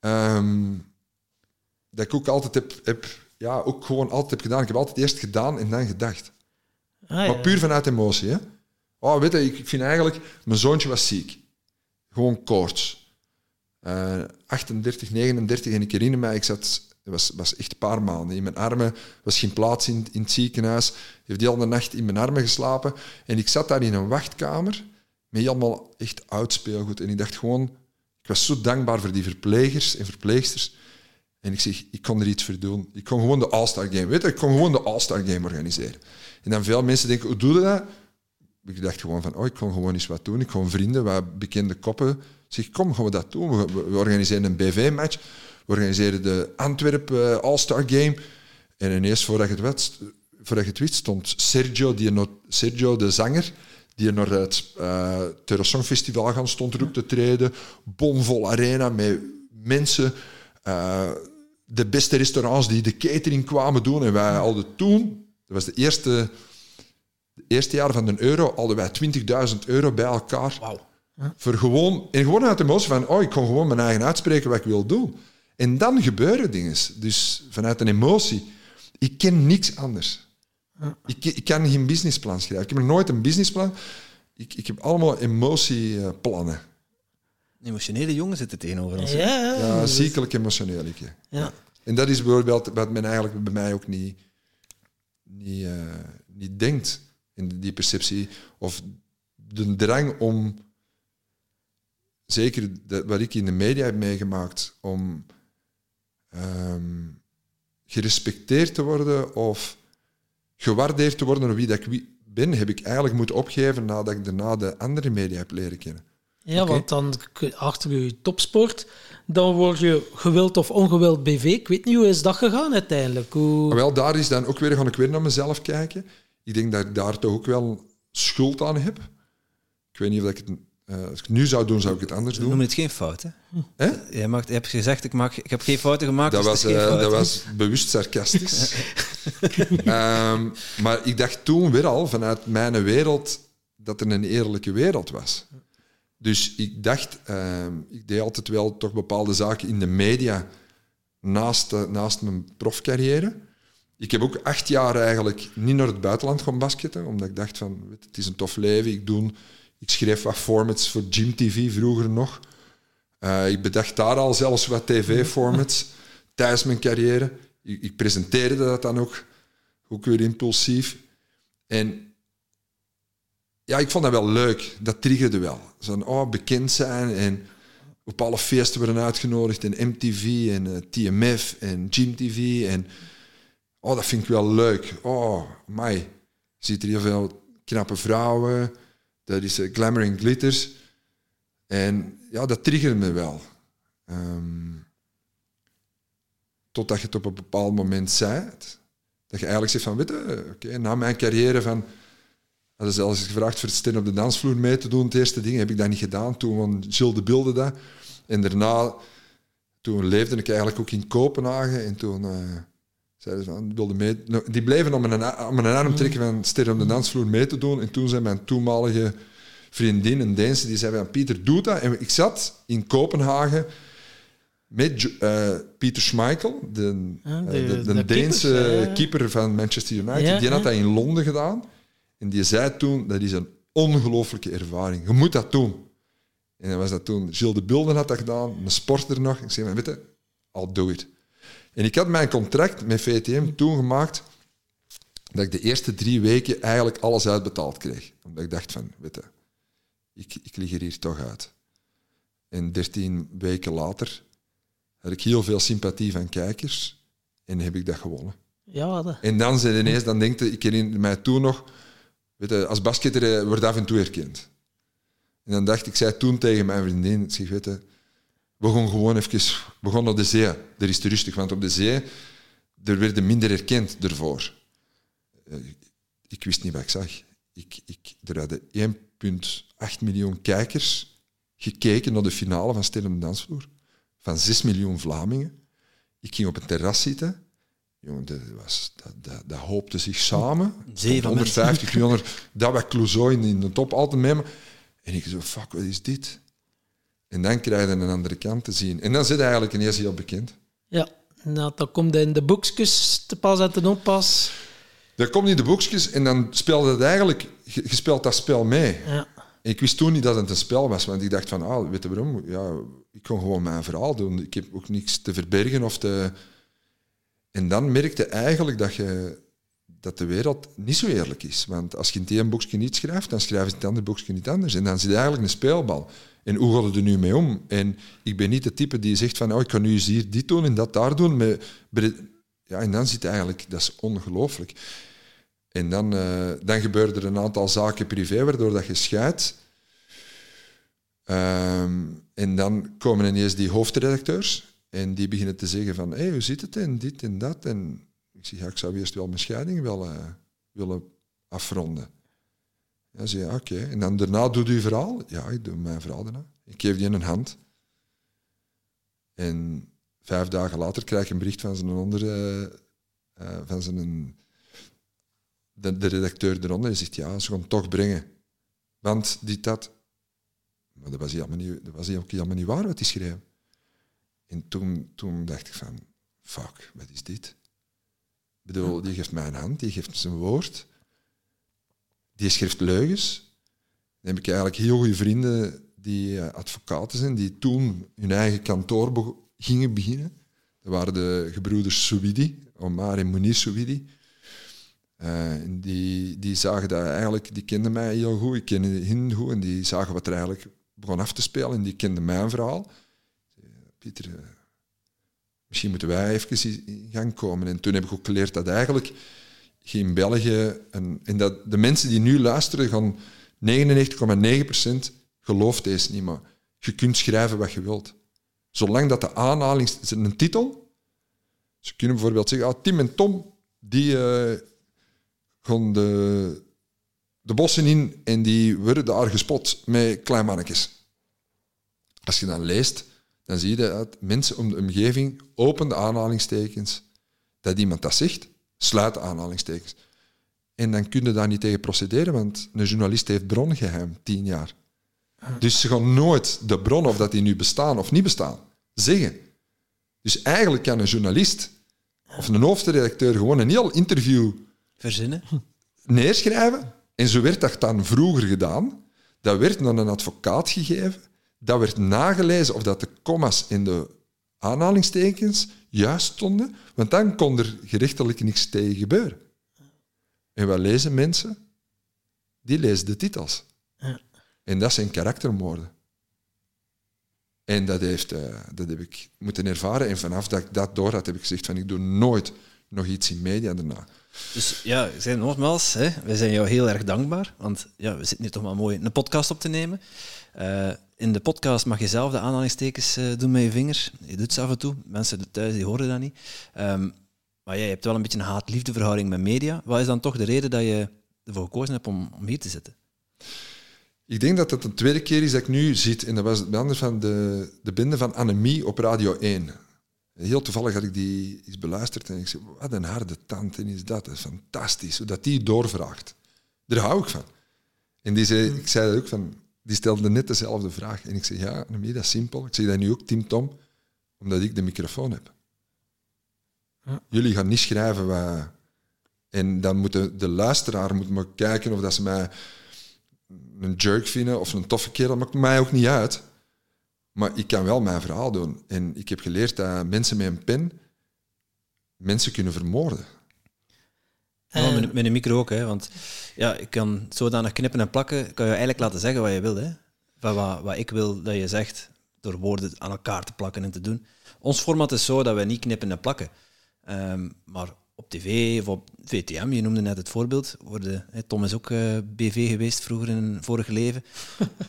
ehm, dat ik ook altijd heb, heb, ja, ook gewoon altijd heb gedaan. Ik heb altijd eerst gedaan en dan gedacht. Ah, ja. Maar puur vanuit emotie, hè. Oh, weet je, ik vind eigenlijk... Mijn zoontje was ziek. Gewoon koorts. Eh 38, 39 en ik herinner mij, ik zat... Was, was echt een paar maanden. In mijn armen was geen plaats in, in het ziekenhuis. Heeft die hele nacht in mijn armen geslapen. En ik zat daar in een wachtkamer met allemaal echt oud speelgoed. En ik dacht gewoon... Ik was zo dankbaar voor die verplegers en verpleegsters. En ik zeg, ik kon er iets voor doen. Ik kon gewoon de All-Star Game, weet je, ik kon gewoon de All-Star Game organiseren. En dan veel mensen denken, hoe doe je dat? Ik dacht gewoon van, oh, ik kon gewoon eens wat doen. Ik kon vrienden, wat bekende koppen. Zeg, kom, gaan we dat doen. We, organiseren een BV-match. We organiseren de Antwerp eh, All-Star Game. En ineens, voordat het wist, voordat je het wist stond Sergio, die Sergio, de zanger, die naar het uh, Terrasong-festival gaan stond erop te treden. Bomvol arena met mensen. eh, de beste restaurants die de catering kwamen doen. En wij hadden toen, dat was de eerste, het eerste jaar van de euro, hadden wij 20.000 euro bij elkaar. Wauw. Voor gewoon, en gewoon uit de emotie van, oh, ik kon gewoon mijn eigen uitspreken wat ik wil doen. En dan gebeuren dingen. Dus vanuit een emotie. Ik ken niks anders. Ik, ik kan geen businessplan schrijven. Ik heb nog nooit een businessplan. Ik, ik heb allemaal emotieplannen. Een emotionele jongen zit er tegenover ons. Ja, ziekelijk emotioneel. Ja. En dat is bijvoorbeeld wat men eigenlijk bij mij ook niet, niet, eh, niet denkt. In die perceptie. Of de drang om, zeker dat, wat ik in de media heb meegemaakt, om ehm, gerespecteerd te worden of gewaardeerd te worden door wie dat ik wie- ben, heb ik eigenlijk moeten opgeven nadat ik daarna de andere media heb leren kennen. Ja, want dan achter je topsport, dan word je gewild of ongewild BV. Ik weet niet hoe is dat gegaan uiteindelijk. Hoe... Maar wel, daar is dan ook weer, ga ik weer naar mezelf kijken. Ik denk dat ik daar toch ook wel schuld aan heb. Ik weet niet of ik het, eh, als ik het nu zou doen, zou ik het anders doen. noemen het geen fout, hè? Hè? Jij mag, je hebt gezegd, ik, mag, ik heb geen fouten gemaakt, Dat dus was, eh, dat was bewust sarcastisch. Ehm, maar ik dacht toen weer al, vanuit mijn wereld, dat er een eerlijke wereld was. Dus ik dacht, ehm, ik deed altijd wel toch bepaalde zaken in de media naast, eh, naast mijn profcarrière. Ik heb ook acht jaar eigenlijk niet naar het buitenland gaan basketten, omdat ik dacht van, weet, het is een tof leven. Ik, doe, ik schreef wat formats voor Gym TV vroeger nog. Eh, ik bedacht daar al zelfs wat tv-formats tijdens mijn carrière. Ik, ik presenteerde dat dan ook, ook weer impulsief. En ja, ik vond dat wel leuk. Dat triggerde wel. Zo'n oh, bekend zijn en op alle feesten worden uitgenodigd. En MTV en eh, TMF en Gym TV. En oh, dat vind ik wel leuk. Oh, mij. Ziet er heel veel knappe vrouwen. Dat is eh, glamour en glitters. En ja, dat triggerde me wel. Ehm, totdat je het op een bepaald moment zei. Dat je eigenlijk zegt van, weet je, na mijn carrière van... Ze zelfs gevraagd voor het op de dansvloer mee te doen. Het eerste ding heb ik dat niet gedaan. Toen van Gilles de Bilde dat. En daarna, toen leefde ik eigenlijk ook in Kopenhagen. En toen eh, zeiden ze van, wilde mee... nou, Die bleven om mijn, a- om mijn arm trekken van ster op de dansvloer mee te doen. En toen zei mijn toenmalige vriendin, een Deense, die zei van, Pieter, doe dat. En ik zat in Kopenhagen met eh, Pieter Schmeichel, de, de- eh, de, de de Deense ja. keeper van Manchester United. Ja, die had ja. dat in Londen gedaan. En die zei toen, dat is een ongelooflijke ervaring. Je moet dat doen. En dan was dat toen, Gilles de Bulden had dat gedaan, een sporter nog. Ik zei, weet je, I'll do it. En ik had mijn contract met VTM toen gemaakt dat ik de eerste drie weken eigenlijk alles uitbetaald kreeg. Omdat ik dacht van, weet je, ik, ik lig er hier toch uit. En dertien weken later had ik heel veel sympathie van kijkers en heb ik dat gewonnen. Ja, dat. En dan zei ineens, dan denkt ik herinner mij toen nog, weet je, als basketter eh, wordt af en toe herkend. En dan dacht ik, ik zei toen tegen mijn vriendin, zeg, weet je, we gaan gewoon even, gaan naar de zee. Er is te rustig, want op de zee, er werden minder herkend ervoor. Eh, Ik wist niet wat ik zag. Ik, ik, er hadden 1,8 miljoen kijkers gekeken naar de finale van Sterren op de Dansvloer. Van 6 miljoen Vlamingen. Ik ging op een terras zitten. Jongen, dat, was, dat, dat, dat hoopte zich samen. zee van 150, 300. Dat was Clouseau in, in de top altijd mee. me. En ik zo, fuck, wat is dit? En dan krijg je een andere kant te zien. En dan zit hij eigenlijk ineens heel bekend. Ja, nou, dan komt hij in de boekjes te pas en te onpas. Dat komt in de boekjes en dan speelde het eigenlijk... Je, je speelt dat spel mee. Ja. Ik wist toen niet dat het een spel was, want ik dacht van, ah, weet je waarom? Ja, ik kon gewoon mijn verhaal doen. Ik heb ook niks te verbergen of te... En dan merkte eigenlijk dat, je, dat de wereld niet zo eerlijk is. Want als je in het ene boekje niet schrijft, dan schrijven ze in het andere boekje niet anders. En dan zit je eigenlijk een speelbal. En hoe gaat het er nu mee om? En ik ben niet de type die zegt van, oh, ik kan nu eens hier dit doen en dat daar doen. Maar, ja, en dan zit eigenlijk, dat is ongelooflijk. En dan, eh, dan gebeuren er een aantal zaken privé, waardoor dat je scheidt. Ehm, en dan komen ineens die hoofdredacteurs en die beginnen te zeggen van, hey, hoe zit het en dit en dat. En ik zeg, ja, ik zou eerst wel mijn scheiding willen afronden. Ja, ze ja, oké. En dan daarna doet u verhaal? Ja, ik doe mijn verhaal daarna. Ik geef die een hand. En vijf dagen later krijg ik een bericht van zijn onder... eh, van zijn de, de redacteur eronder die zegt, ja, ze gaan het toch brengen. Want dit, dat. Maar dat was helemaal niet, dat was ook helemaal niet waar wat hij schreef. En toen, toen dacht ik van, fuck, wat is dit? Ik bedoel, die geeft mij een hand, die geeft zijn woord. Die schrijft leugens. Dan heb ik eigenlijk heel goede vrienden die eh, advocaten zijn, die toen hun eigen kantoor gingen beginnen. Dat waren de gebroeders Souidi, Omar en Munir Souidi. Uh, die, die zagen dat eigenlijk, die kenden mij heel goed, ik kende hen goed en die zagen wat er eigenlijk begon af te spelen en die kenden mijn verhaal. Pieter, uh, misschien moeten wij even in gang komen. En toen heb ik ook geleerd dat eigenlijk in België, en, dat de mensen die nu luisteren, gaan 99,9% gelooft deze niet, je kunt schrijven wat je wilt. Zolang dat de aanhaling is een titel. Ze kunnen bijvoorbeeld zeggen, ah, Tim en Tom, die uh, gaan de, de bossen in en die worden daar gespot met kleinmannetjes. Als je dan leest, dan zie je dat mensen om de omgeving open de aanhalingstekens. Dat iemand dat zegt, sluit aanhalingstekens. En dan kun je daar niet tegen procederen, want een journalist heeft brongeheim, tien jaar. Dus ze gaan nooit de bron, of dat die nu bestaan of niet bestaan, zeggen. Dus eigenlijk kan een journalist of een hoofdredacteur gewoon een heel interview verzinnen, neerschrijven. En zo werd dat dan vroeger gedaan. Dat werd aan een advocaat gegeven. Dat werd nagelezen of dat de commas in de aanhalingstekens juist stonden. Want dan kon er gerechtelijk niks tegen gebeuren. En wat lezen mensen? Die lezen de titels. Ja. En dat zijn karaktermoorden. En dat, heeft, uh, dat heb ik moeten ervaren. En vanaf dat ik dat door had, heb ik gezegd van ik doe nooit nog iets in media daarna. Dus ja, zei nogmaals, hè, wij zijn jou heel erg dankbaar. Want ja, we zitten nu toch maar mooi een podcast op te nemen. Uh, in de podcast mag je zelf de aanhalingstekens uh, doen met je vinger. Je doet ze af en toe. Mensen thuis die horen dat niet. Um, maar jij hebt wel een beetje een haat-liefde verhouding met media. Wat is dan toch de reden dat je ervoor gekozen hebt om, hier te zitten? Ik denk dat het de tweede keer is dat ik nu zit. En dat was het andere van de, de binde van Anemie op Radio 1. Heel toevallig had ik die eens beluisterd en ik zei, wat een harde tand en is dat. Dat is fantastisch, dat die doorvraagt. Daar hou ik van. En die zei, ik zei dat ook van, die stelde net dezelfde vraag. En ik zei, ja, dat is simpel. Ik zeg dat nu ook, Tim Tom, omdat ik de microfoon heb. Jullie gaan niet schrijven wat... En dan moet de, de luisteraar moet maar kijken of dat ze mij een jerk vinden of een toffe kerel. Dat maakt mij ook niet uit. Maar ik kan wel mijn verhaal doen. En ik heb geleerd dat mensen met een pen mensen kunnen vermoorden. Ja, met, met, een micro ook, hè, want ja, ik kan zodanig knippen en plakken, kan je eigenlijk laten zeggen wat je wil. Hè. Van wat, wat ik wil dat je zegt, door woorden aan elkaar te plakken en te doen. Ons format is zo dat wij niet knippen en plakken. Um, maar op tv of op VTM, je noemde net het voorbeeld. Worden, hè, Tom is ook uh, BV geweest vroeger in een vorige leven.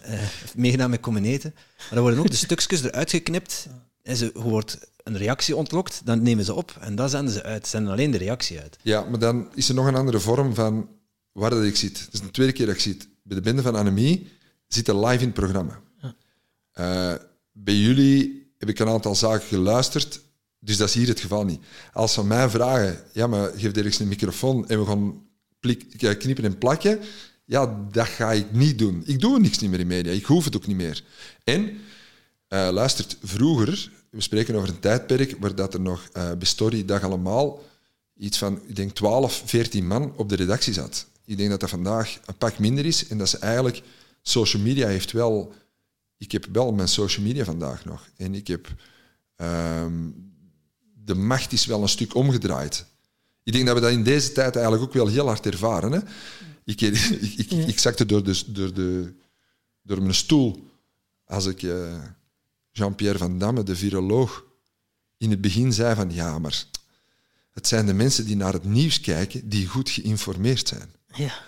uh, meegedaan met Comeneten. Maar dan worden ook de stukjes eruit geknipt. En ze, wordt een reactie ontlokt, dan nemen ze op en dan zenden ze uit. Ze zenden alleen de reactie uit. Ja, maar dan is er nog een andere vorm van waar dat ik zit. Het is de tweede keer dat ik zit. Bij de Bende van Anemie zitten live in het programma. Uh, bij jullie heb ik een aantal zaken geluisterd dus dat is hier het geval niet. Als ze mij vragen, ja, maar geef ergens een microfoon en we gaan knippen en plakken, ja, dat ga ik niet doen. Ik doe niks niet meer in media. Ik hoef het ook niet meer. En, uh, luistert, vroeger, we spreken over een tijdperk waar dat er nog uh, bij Story dag allemaal iets van, ik denk, 12, 14 man op de redactie zat. Ik denk dat dat vandaag een pak minder is en dat ze eigenlijk, social media heeft wel, ik heb wel mijn social media vandaag nog. En ik heb um, de macht is wel een stuk omgedraaid. Ik denk dat we dat in deze tijd eigenlijk ook wel heel hard ervaren. Hè? Ik, ik, ik, ik, zakte door, de, door, de, door mijn stoel als ik uh, Jean-Pierre Van Damme, de viroloog, in het begin zei van ja, maar het zijn de mensen die naar het nieuws kijken die goed geïnformeerd zijn. Ja.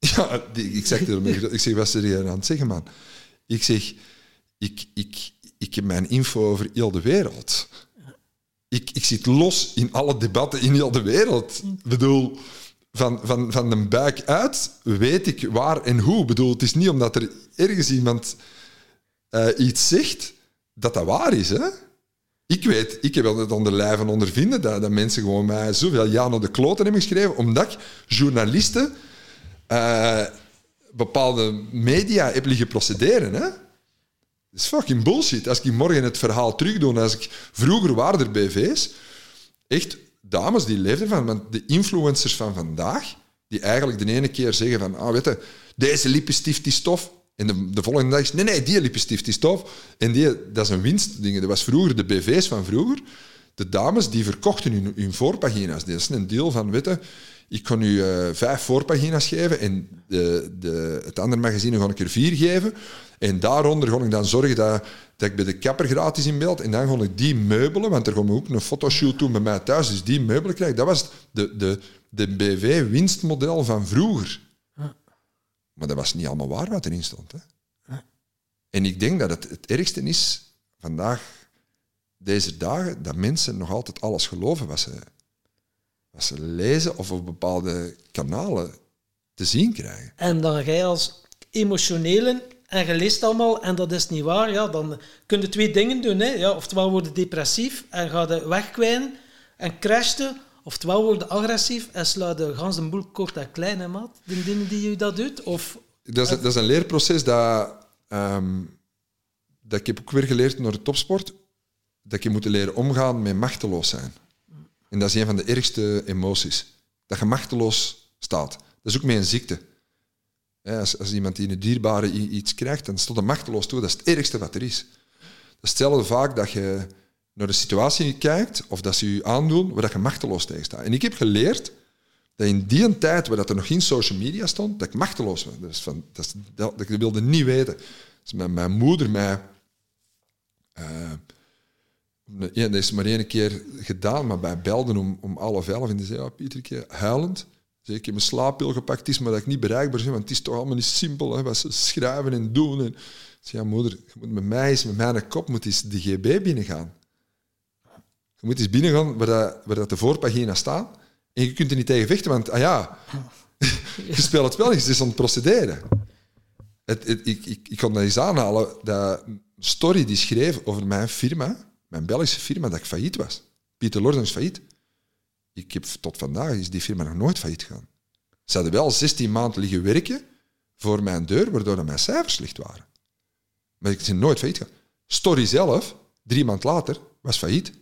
Ja, die, ik, zeg ermee, ik zeg, wat ze hier aan het zeggen, man? Ik zeg, ik, ik, ik heb mijn info over heel de wereld ik, ik zit los in alle debatten in heel de wereld. Ik bedoel, van, van, van de buik uit weet ik waar en hoe. Ik bedoel, het is niet omdat er ergens iemand uh, iets zegt dat dat waar is. Hè? Ik weet, ik heb het onder lijven ondervinden dat, dat mensen gewoon mij zoveel ja naar de kloten hebben geschreven, omdat ik journalisten uh, bepaalde media heb liggen procederen. Hè? Dat is fucking bullshit. Als ik morgen het verhaal terugdoe, als ik vroeger waren er BV's, echt dames die leefden van, want de influencers van vandaag, die eigenlijk de ene keer zeggen van, ah, weet je, deze lippenstift is tof, en de, de volgende dag is, nee, nee, die lippenstift is tof. En die, dat is een winstding. Dat was vroeger de BV's van vroeger. De dames die verkochten hun, hun voorpagina's. Dat is een deel van, weet ik kan u eh, vijf voorpagina's geven en de, de, het andere magazine ga ik er vier geven. En daaronder ga ik dan zorgen dat, dat ik bij de kapper gratis in beeld. En dan ga ik die meubelen, want er we ook een fotoshoot doen bij mij thuis. Dus die meubelen krijg. Dat was de, de, de BV-winstmodel van vroeger. Maar dat was niet allemaal waar wat erin stond. Hè? En ik denk dat het het ergste is vandaag, deze dagen, dat mensen nog altijd alles geloven wat ze, wat ze lezen of op bepaalde kanalen te zien krijgen. En dan ga je als emotionele en je leest allemaal en dat is niet waar, ja, dan kun je twee dingen doen. Hè. Ja, oftewel worden depressief en ga je wegkwijnen en crashten, oftewel worden agressief en sla de gans de boel kort en klein, hè, maat. De dingen die je dat doet. Of, Dat is, dat is een leerproces dat, ehm, dat ik heb ook weer geleerd naar de topsport. Dat je moet leren omgaan met machteloos zijn. En dat is een van de ergste emoties. Dat je machteloos staat. Dat is ook met een ziekte. Als, als iemand die een dierbare iets krijgt, dan staat hij machteloos toe. Dat is het ergste wat er is. Dat is vaak dat je naar de situatie kijkt, of dat ze je aandoen, waar dat je machteloos tegen staat. En ik heb geleerd dat in die tijd, waar dat er nog geen social media stond, dat ik machteloos was. Dat, is dat, dat, dat ik wilde niet weten. Dus mijn, mijn moeder mij... ja, dat is maar één keer gedaan, maar bij belden om, om half elf en die zei, ja, Pietertje, huilend. Zei, ik heb mijn slaappil gepakt, is maar dat ik niet bereikbaar ben, want het is toch allemaal niet simpel, hè, wat ze schrijven en doen. En, zei, ja, moeder, je moet met mij eens, met mijn kop moet eens de GB binnengaan. Je moet eens binnengaan waar, dat, waar dat de voorpagina staat. En je kunt er niet tegen vechten, want ah ja, je speelt het spel, het is aan het procederen. Het, het- ik, ik, ik kon dat eens aanhalen, dat story die schreef over mijn firma, mijn Belgische firma, dat ik failliet was. Pieter Lorden is failliet. Ik heb tot vandaag is die firma nog nooit failliet gegaan. Ze hadden wel 16 maanden liggen werken voor mijn deur, waardoor mijn cijfers slecht waren. Maar ik ben nooit failliet gegaan. Story zelf, drie maanden later, was failliet.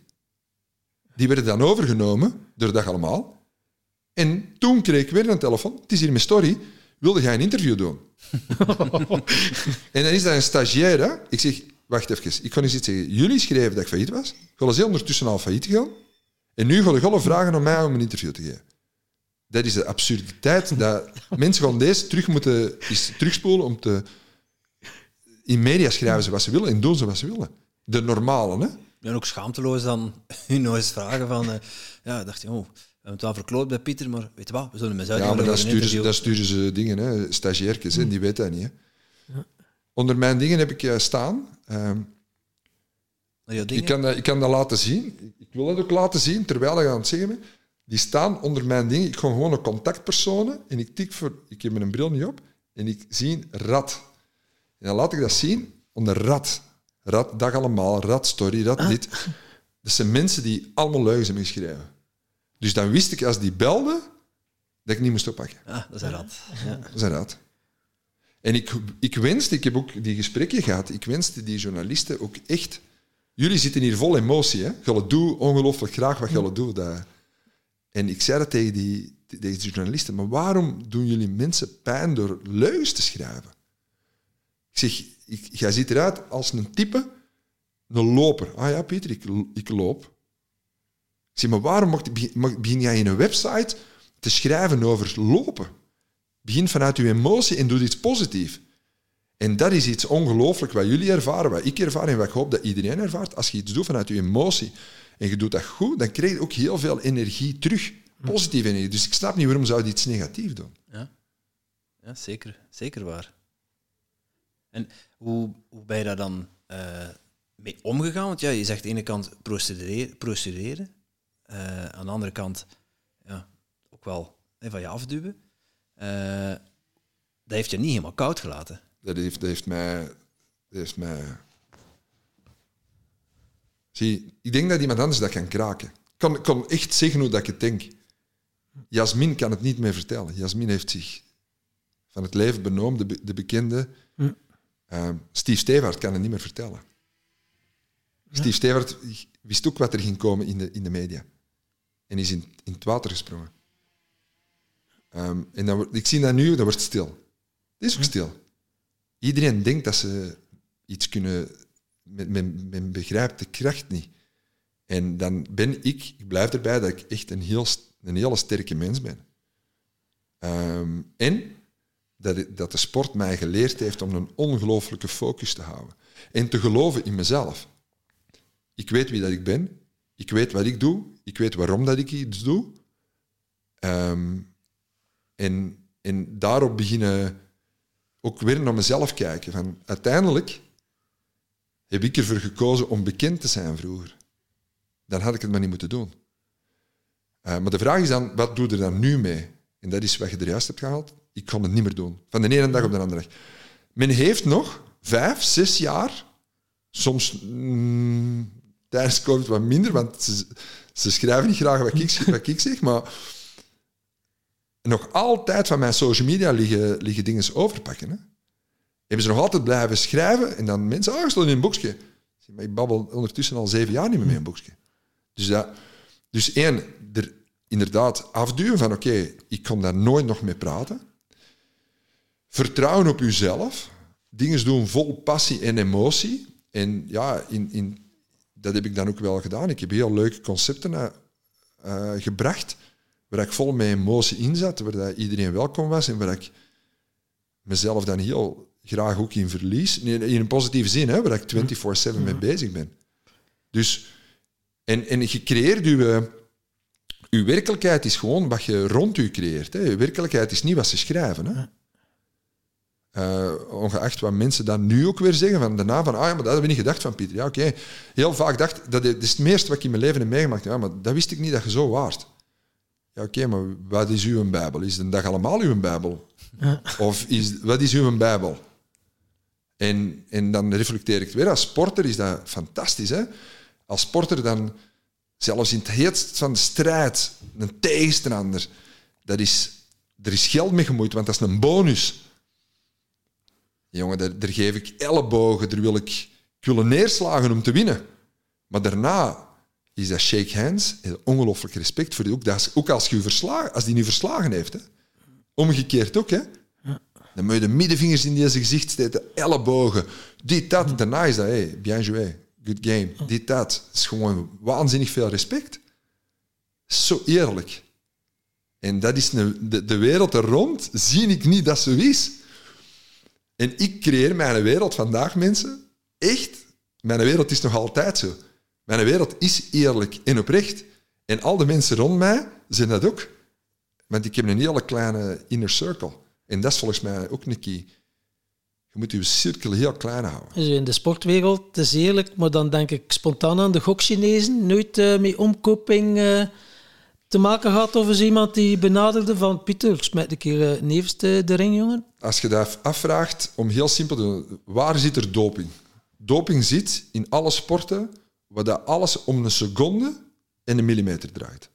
Die werden dan overgenomen door dat allemaal. En toen kreeg ik weer een telefoon. Het is hier mijn story. Wilde jij een interview doen? en dan is dat een stagiair. Hè? Ik zeg, wacht even. Ik ga eens iets zeggen. Jullie schreven dat ik failliet was. Jullie zijn ondertussen al failliet gegaan. En nu gaan jullie vragen om mij om een interview te geven. Dat is de absurditeit. Dat mensen gaan deze terug moeten eens terugspoelen om te... In media schrijven ze wat ze willen en doen ze wat ze willen. De normale, hè? En ook schaamteloos dan u nog eens vragen van... eh, ja, dacht je, oh, we hebben het wel verkloot bij Pieter, maar weet je wat, we zullen hem eens Ja, maar een sturen, ze, sturen ze dingen, hè, stagiairtjes, hè, die weten dat niet. Hè. Onder mijn dingen heb ik eh, staan. ehm, ik, kan dat, ik kan dat laten zien. Ik wil dat ook laten zien, terwijl ik aan het zeggen ben. Die staan onder mijn dingen. Ik ga gewoon een contactpersonen en ik tik voor... Ik heb mijn bril niet op en ik zie rat. En dan laat ik dat zien onder rat. Rat, dag allemaal, rat story, rat dit. Dat zijn mensen die allemaal leugens hebben geschreven. Dus dan wist ik, als die belden, dat ik niet moest oppakken. Ah, dat is een rat. Ja. Dat is een raad. En ik, ik wenste, ik heb ook die gesprekken gehad, ik wenste die journalisten ook echt... Jullie zitten hier vol emotie, hè? Jullie doen ongelooflijk graag wat jullie doen. Dat. En ik zei dat tegen die, tegen die journalisten, maar waarom doen jullie mensen pijn door leugens te schrijven? Ik zeg, ik, jij ziet eruit als een type, een loper. Ah ja, Pieter, ik, ik loop. Ik zeg, maar waarom mocht- begin begin jij in een website te schrijven over lopen? Begin vanuit uw emotie en doe iets positiefs. En dat is iets ongelooflijk wat jullie ervaren, wat ik ervaar en wat ik hoop dat iedereen ervaart. Als je iets doet vanuit je emotie en je doet dat goed, dan krijg je ook heel veel energie terug. Positieve energie. Dus ik snap niet waarom zou je iets negatief doen. Ja. ja, zeker. Zeker waar. En hoe, hoe ben je daar dan eh, mee omgegaan? Want ja, je zegt aan de ene kant procederen, procederen eh, aan de andere kant ja, ook wel hè, van je afduwen. Eh, dat heeft je niet helemaal koud gelaten. Dat heeft, dat heeft mij... Dat heeft mij... Zie, ik denk dat iemand anders dat kan kraken. Ik kan, kan echt zeggen hoe dat ik het denk. Jasmin kan het niet meer vertellen. Jasmin heeft zich van het leven benoemd, de, be- de bekende. Hm. Eh, Steve Stewart kan het niet meer vertellen. Steve Stewart wist ook wat er ging komen in de, in de media. En is in, in het water gesprongen. Ehm, en dan, ik zie dat nu, dat wordt stil. Het is ook stil. Iedereen denkt dat ze iets kunnen... Men, men, men begrijpt de kracht niet. En dan ben ik, ik blijf erbij dat ik echt een, heel, een hele sterke mens ben. Ehm, en dat, dat de sport mij geleerd heeft om een ongelooflijke focus te houden. En te geloven in mezelf. Ik weet wie dat ik ben. Ik weet wat ik doe. Ik weet waarom dat ik iets doe. Ehm, en, en daarop beginnen ook weer naar mezelf kijken. Van, uiteindelijk heb ik ervoor gekozen om bekend te zijn vroeger. Dan had ik het maar niet moeten doen. Eh, maar de vraag is dan, wat doe je er dan nu mee? En dat is wat je er juist hebt gehaald. Ik kon het niet meer doen. Van de ene dag op de andere dag. Men heeft nog vijf, zes jaar, soms mm, tijdens COVID wat minder, want ze, ze schrijven niet graag wat ik, wat ik zeg, maar nog altijd van mijn social media liggen, liggen dingen overpakken. Hè? Hebben ze nog altijd blijven schrijven en dan mensen, ik stond in een boekje. Ik babbel ondertussen al zeven jaar niet meer met een boekje. Dus, dat, dus één, er inderdaad afduwen van oké, ik kan daar nooit nog mee praten. Vertrouwen op uzelf. Dingen doen vol passie en emotie. En ja, in, in, dat heb ik dan ook wel gedaan. Ik heb heel leuke concepten eh, eh, gebracht waar ik vol met emotie in zat, waar dat iedereen welkom was en waar ik mezelf dan heel graag ook in verlies. In, in een positieve zin, hè, waar ik 24-7 mee bezig ben. Dus, en, en je creëert je... Uw werkelijkheid is gewoon wat je rond u creëert. Hè. Uw werkelijkheid is niet wat ze schrijven. Hè. Eh, ongeacht wat mensen dan nu ook weer zeggen, van daarna van, ah ja, maar dat hebben we niet gedacht van Pieter. Ja, oké. Heel vaak dacht, dat is het meeste wat ik in mijn leven heb meegemaakt. Ja, maar dat wist ik niet dat je zo waart. Ja, oké, maar wat is uw Bijbel? Is de dag allemaal uw Bijbel? Of is, wat is uw Bijbel? En, en dan reflecteer ik het weer. Als sporter is dat fantastisch. Hè? Als sporter dan, zelfs in het heetst van de strijd, een tegenstander, dat is, er is geld mee gemoeid, want dat is een bonus. Jongen, daar, daar geef ik ellebogen, daar wil ik, ik wil neerslagen om te winnen. Maar daarna is dat shake hands, en ongelooflijk respect voor die ook. Dat is, ook als, je verslagen, als die nu verslagen heeft. Hè. Omgekeerd ook, hè. Dan moet je de middenvingers in deze gezicht steken, ellebogen, dit, dat. Daarna is dat, hey, bien joué, good game, dit, dat. Is gewoon waanzinnig veel respect. Zo eerlijk. En dat is de, de wereld er rond, zie ik niet dat zo is. En ik creëer mijn wereld vandaag, mensen. Echt, mijn wereld is nog altijd zo. Mijn wereld is eerlijk en oprecht. En al de mensen rond mij zijn dat ook. Want ik heb een hele kleine inner circle. En dat is volgens mij ook een. Je moet je cirkel heel klein houden. Dus in de sportwereld, het is eerlijk, maar dan denk ik spontaan aan de gokchinezen. Nooit eh, met omkoping eh, te maken gehad of is iemand die benaderde van Pieter, smijt een keer uh, nevens de, de ring, jongen. Als je dat afvraagt, om heel simpel te doen, waar zit er doping? Doping zit in alle sporten waar dat alles om een seconde en een millimeter draait.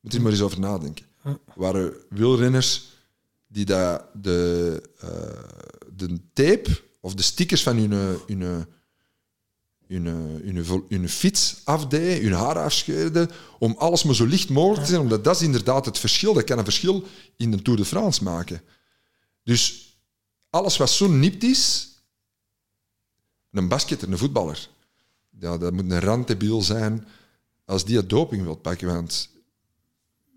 Moet je er maar eens over nadenken. Er waren wielrenners die dat de, uh, de tape of de stickers van hun, hun, hun, hun, hun fiets afdeden, hun haar afscheurden, om alles maar zo licht mogelijk te zijn, omdat dat is inderdaad het verschil. Dat kan een verschil in de Tour de France maken. Dus alles wat zo nipt is, een basketter, een voetballer, ja, dat moet een randdebiel zijn als die het doping wil pakken. Want,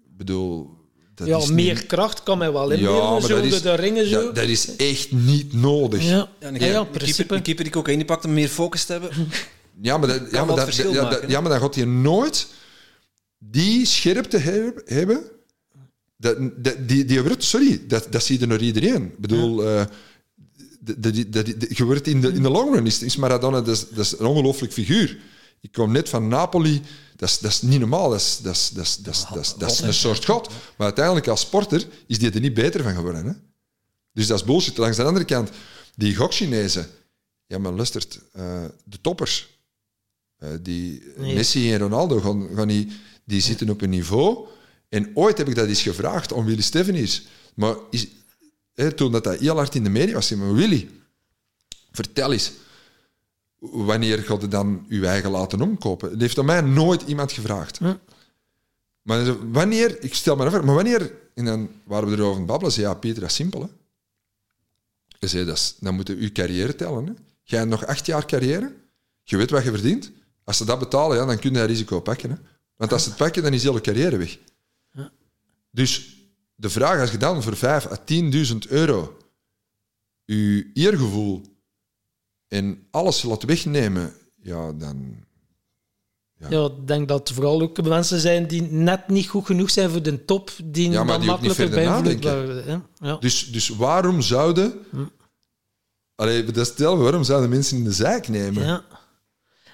bedoel... Dat ja, is meer niet... kracht kan mij wel inbeelden, ja, maar zo, dat is, de ringen zo. Dat, dat is echt niet nodig. Ja, Ja, ja, een, ja, keeper, in principe. een keeper die cocaïne pakt om meer focus te hebben. Ja, maar, dat, ja, maar, dat, ja, maken, dat- hè? ja, maar dan gaat hij nooit die scherpte heb- hebben. Dat, dat, die, die wordt, sorry, dat, dat zie je door iedereen. Ik bedoel, eh, de- je wordt in de, in de long run, is, is Maradona dat is, dat is een ongelooflijk figuur. Ik kom net van Napoli, dat is, dat is niet normaal, dat is, dat is, dat is, dat is, dat is, dat is een soort god. Maar uiteindelijk als sporter is die er niet beter van geworden. Hè? Dus dat is bullshit. Langs de andere kant, die gokchinezen, ja maar luistert, eh, de toppers, eh, die Nee. Messi en Ronaldo, gaan, gaan die, die zitten op een niveau. En ooit heb ik dat eens gevraagd om Willy Stephens. Maar is, hè, toen dat, dat heel hard in de media was, zei maar Willy, vertel eens, wanneer gaat je dan uw eigen laten omkopen? Dat heeft aan mij nooit iemand gevraagd. Hm. Maar wanneer, ik stel me even, maar wanneer, en dan waren we erover aan het babbelen, zei ja, Pieter, dat is simpel. Hè? Zei, dat is, dan moet je uw carrière tellen. Hè? Jij nog acht jaar carrière, je weet wat je verdient. Als ze dat betalen, ja, dan kun je dat risico pakken. Hè? Want als ze het pakken, dan is je hele carrière weg. Dus de vraag, als je dan voor 5 à 10.000 euro je eergevoel en alles laat wegnemen, ja, dan... Ja, ik denk dat vooral ook mensen zijn die net niet goed genoeg zijn voor de top, die Ja, maar dan die ook niet makkelijker verder worden. Ja. Dus, dus waarom zouden... Allee, dat stel, waarom zouden mensen in de zijk nemen? Ja.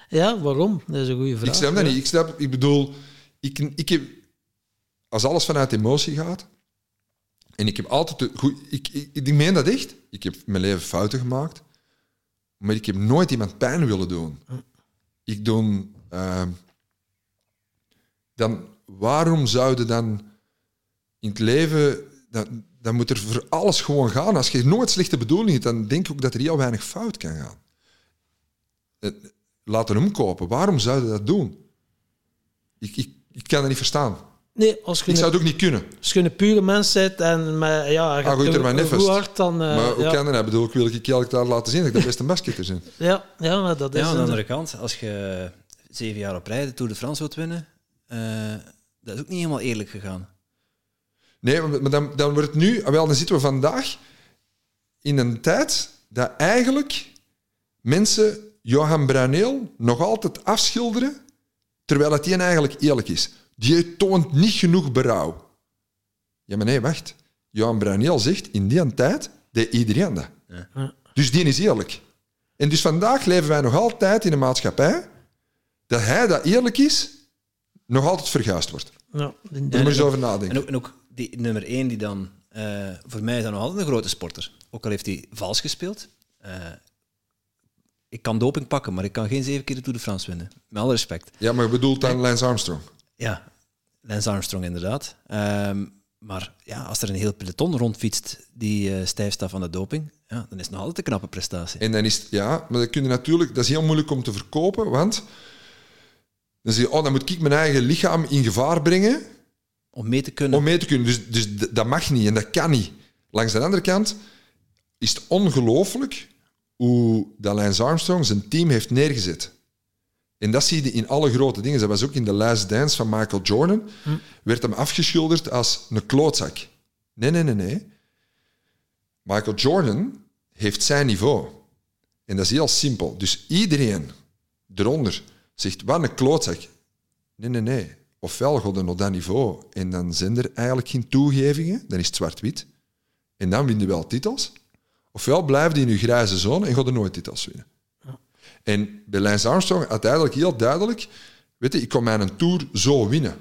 ja, waarom? Dat is een goede vraag. Ik snap dat niet. Ik snap, ik bedoel, ik, ik heb, als alles vanuit emotie gaat, en ik heb altijd, de, goed, ik, ik, ik meen dat echt, ik heb mijn leven fouten gemaakt, maar ik heb nooit iemand pijn willen doen. Ik doe, ehm, dan, waarom zouden dan in het leven, dan, dan moet er voor alles gewoon gaan. Als je nooit slechte bedoelingen hebt, dan denk ik ook dat er heel weinig fout kan gaan. Eh, Laten hem kopen. Waarom zouden dat doen? Ik, ik, ik kan dat niet verstaan. Nee, als je, Ik zou een, het ook niet kunnen. als je een pure mens bent en met, ja, Ah, goed, er maar hoe hard dan... eh, maar hoe ja. kan dat? Ik bedoel, ik wil ik elk daar laten zien dat ik de beste basketter ben. Ja, ja, maar dat is... Ja, aan de een- andere kant, als je zeven jaar op rij de Tour de France wilt winnen, eh, dat is ook niet helemaal eerlijk gegaan. Nee, maar dan, dan wordt het nu... ah, Wel, dan zitten we vandaag in een tijd dat eigenlijk mensen Johan Bruineel nog altijd afschilderen, terwijl het die eigenlijk eerlijk is. Die toont niet genoeg berouw. Ja, maar nee, wacht. Johan Bruineel zegt, in die tijd deed iedereen dat. Ja. Dus die is eerlijk. En dus vandaag leven wij nog altijd in een maatschappij dat hij dat eerlijk is, nog altijd verguisd wordt. Ja, moet je eens over En nadenken. ook, en ook die nummer één die dan, eh, voor mij is dat nog altijd een grote sporter. Ook al heeft hij vals gespeeld. Eh, ik kan doping pakken, maar ik kan geen zeven keer de Tour de France winnen. Met alle respect. Ja, maar je bedoelt dan Lance Armstrong. Ja, Lance Armstrong inderdaad. Ehm, maar ja, als er een heel peloton rondfietst die eh, stijf staat van de doping, ja, dan is het nog altijd een knappe prestatie. En dan is ja, maar dat kun je natuurlijk, dat is heel moeilijk om te verkopen, want dan zeg je, oh, dan moet ik mijn eigen lichaam in gevaar brengen Om mee te kunnen. om mee te kunnen. Dus, dus dat mag niet en dat kan niet. Langs de andere kant is het ongelooflijk hoe dat Lance Armstrong zijn team heeft neergezet. En dat zie je in alle grote dingen. Dat was ook in The Last Dance van Michael Jordan. Werd hem afgeschilderd als een klootzak. Nee, nee, nee, nee. Michael Jordan heeft zijn niveau. En dat is heel simpel. Dus iedereen eronder zegt, wat een klootzak. Nee, nee, nee. Ofwel gaat er op dat niveau en dan zijn er eigenlijk geen toegevingen, dan is het zwart-wit. En dan win je wel titels. Ofwel blijf je in je grijze zone en gaat er nooit titels winnen. En bij Lance Armstrong uiteindelijk heel duidelijk, weet je, ik kon mijn Tour zo winnen.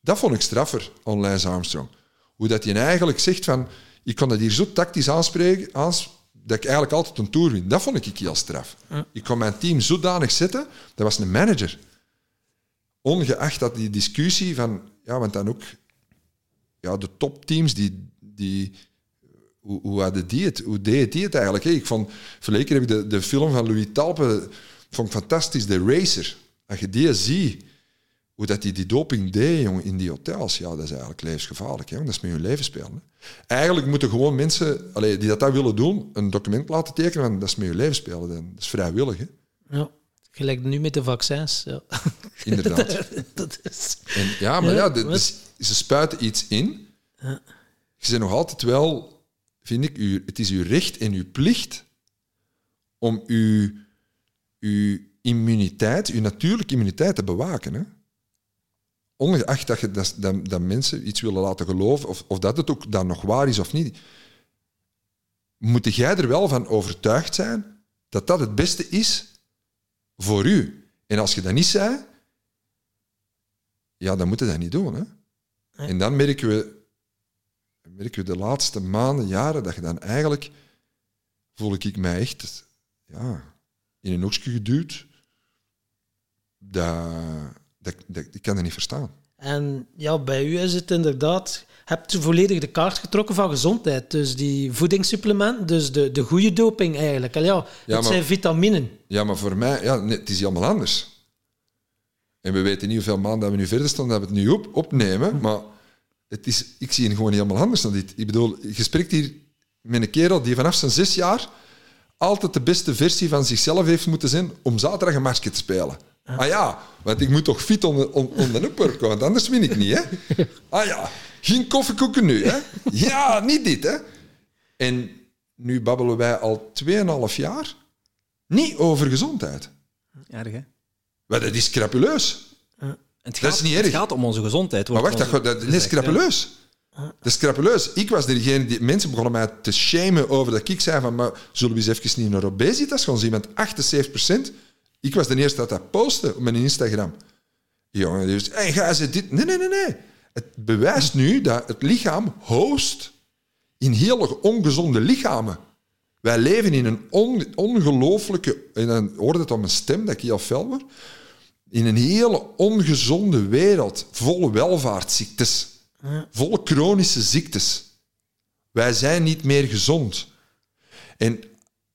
Dat vond ik straffer aan Lance Armstrong. Hoe dat hij eigenlijk zegt van, ik kon dat hier zo tactisch aanspreken, aans, dat ik eigenlijk altijd een Tour win. Dat vond ik heel straf. Ik kon mijn team zodanig zetten, dat was een manager. Ongeacht dat die discussie van, ja, want dan ook ja, de topteams, die, die, hoe, hoe hadden die het? Hoe deed die het eigenlijk? Ik vond, verleden heb ik de, de film van Louis Talpe vond ik fantastisch, The Racer. Als je die ziet, hoe dat die, die doping deed jongen, in die hotels, ja, dat is eigenlijk levensgevaarlijk. Hè? want Dat is met je leven spelen. Hè? Eigenlijk moeten gewoon mensen allee, die dat, dat willen doen, een document laten tekenen, want dat is met je leven spelen. Dat is vrijwillig, hè? ja. Gelijk nu met de vaccins. Ja. inderdaad. dat is... En, ja, maar Ja, ze spuiten iets in. Ja. Je bent nog altijd wel, vind ik, u, het is uw recht en uw plicht om uw, uw immuniteit, uw natuurlijke immuniteit te bewaken. Hè? Ongeacht dat, je, dat, dat, dat mensen iets willen laten geloven, of, of dat het ook dan nog waar is of niet, moet jij er wel van overtuigd zijn dat dat het beste is voor u. En als je dat niet zei, ja, dan moet je dat niet doen. Hè? En dan merken we, merken we de laatste maanden, jaren, dat je dan eigenlijk, voel ik mij echt ja, in een hoekje geduwd. Dat, dat, dat, ik kan dat niet verstaan. En ja, bij u is het inderdaad... Hebt u volledig de kaart getrokken van gezondheid. Dus die voedingssupplementen, dus de, de goede doping eigenlijk. En ja, het Ja, maar- zijn vitaminen. Ja, maar voor mij, ja, nee, het is helemaal anders. En we weten niet hoeveel maanden dat we nu verder staan, dat we het nu op, opnemen, maar het is, ik zie hem gewoon helemaal anders dan dit. Ik bedoel, je spreekt hier met een kerel die vanaf zijn zes jaar altijd de beste versie van zichzelf heeft moeten zijn om zaterdag een matchje te spelen. Ah ja, want ik moet toch fit onder, on- onder de upper want anders win ik niet, hè? Ah ja, geen koffiekoeken nu, hè? Ja, niet dit, hè? En nu babbelen wij al 2,5 jaar niet over gezondheid. Erg, hè? Maar dat is scrapuleus. En het Dat gaat, is niet Het gaat om onze gezondheid. Maar wacht, dat, dat, dat is scrapuleus. Dat is scrapuleus. Ik was degene die... Mensen begonnen mij te shamen over dat ik zei van... Maar zullen we eens even niet naar obesitas gaan zien? Want 78%... Ik was de eerste dat dat postte op mijn Instagram. Jongen, dus... Hey, ga ze dit... Nee, nee, nee, nee. Het bewijst nu dat het lichaam host in hele ongezonde lichamen. Wij leven in een on, ongelooflijke... En dan hoorde het op mijn stem dat ik heel fel word. In een hele ongezonde wereld, vol welvaartsziektes, vol chronische ziektes. Wij zijn niet meer gezond. En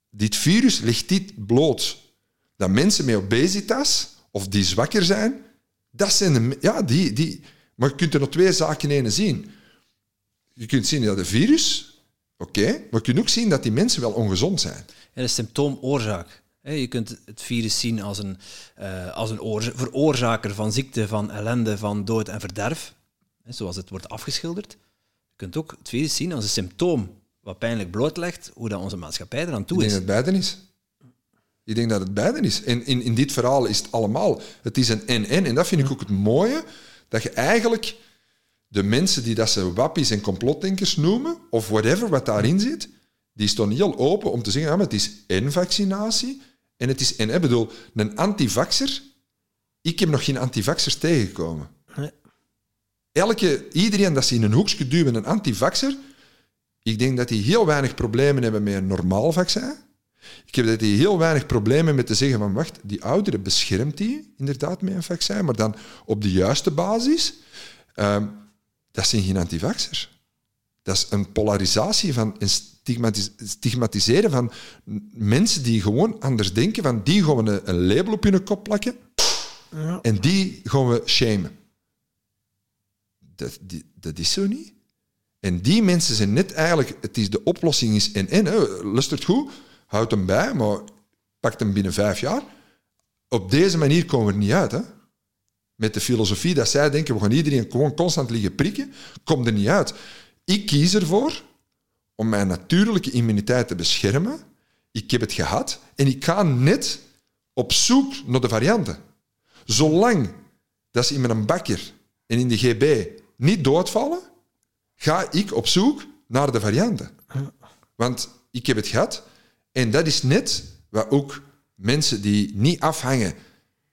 dit virus legt dit bloot. Dat mensen met obesitas, of die zwakker zijn, dat zijn de... Ja, die... die maar je kunt er nog twee zaken in één zien. Je kunt zien dat de virus, oké, maar je kunt ook zien dat die mensen wel ongezond zijn. Ja, de symptoomoorzaak. Je kunt het virus zien als een, eh, als een oorza- veroorzaker van ziekte, van ellende, van dood en verderf, zoals het wordt afgeschilderd. Je kunt ook het virus zien als een symptoom wat pijnlijk blootlegt hoe dat onze maatschappij eraan Ik toe denk is. dat het beiden is. Ik denk dat het beiden is. En in, in dit verhaal is het allemaal. Het is een en-en. En dat vind ik ook het mooie. Dat je eigenlijk de mensen die dat ze wappies en complotdenkers noemen, of whatever wat daarin zit, die staan heel open om te zeggen, ja, maar het is en vaccinatie en het is en. Ik bedoel, een antivaxer, ik heb nog geen antivaxers tegengekomen. Nee. Elke, iedereen dat ze in een hoekje duwen, een antivaxer, ik denk dat die heel weinig problemen hebben met een normaal vaccin. Ik heb dat die heel weinig problemen met te zeggen van wacht, die ouderen beschermt die inderdaad met een vaccin, maar dan op de juiste basis. Ehm, dat zijn geen antivaxers. Dat is een polarisatie van een stigmatis- stigmatiseren van mensen die gewoon anders denken, van die gaan we een, label op hun kop plakken en die gaan we shamen. Dat, die, dat is zo niet. En die mensen zijn net eigenlijk, het is de oplossing is en en. hè. Luistert goed, houd hem bij, maar pak hem binnen vijf jaar. Op deze manier komen we er niet uit. Hè? Met de filosofie dat zij denken, we gaan iedereen gewoon constant liggen prikken, komt er niet uit. Ik kies ervoor om mijn natuurlijke immuniteit te beschermen. Ik heb het gehad en ik ga net op zoek naar de varianten. Zolang dat ze in mijn bakker en in de GB niet doodvallen, ga ik op zoek naar de varianten. Want ik heb het gehad en dat is net wat ook mensen die niet afhangen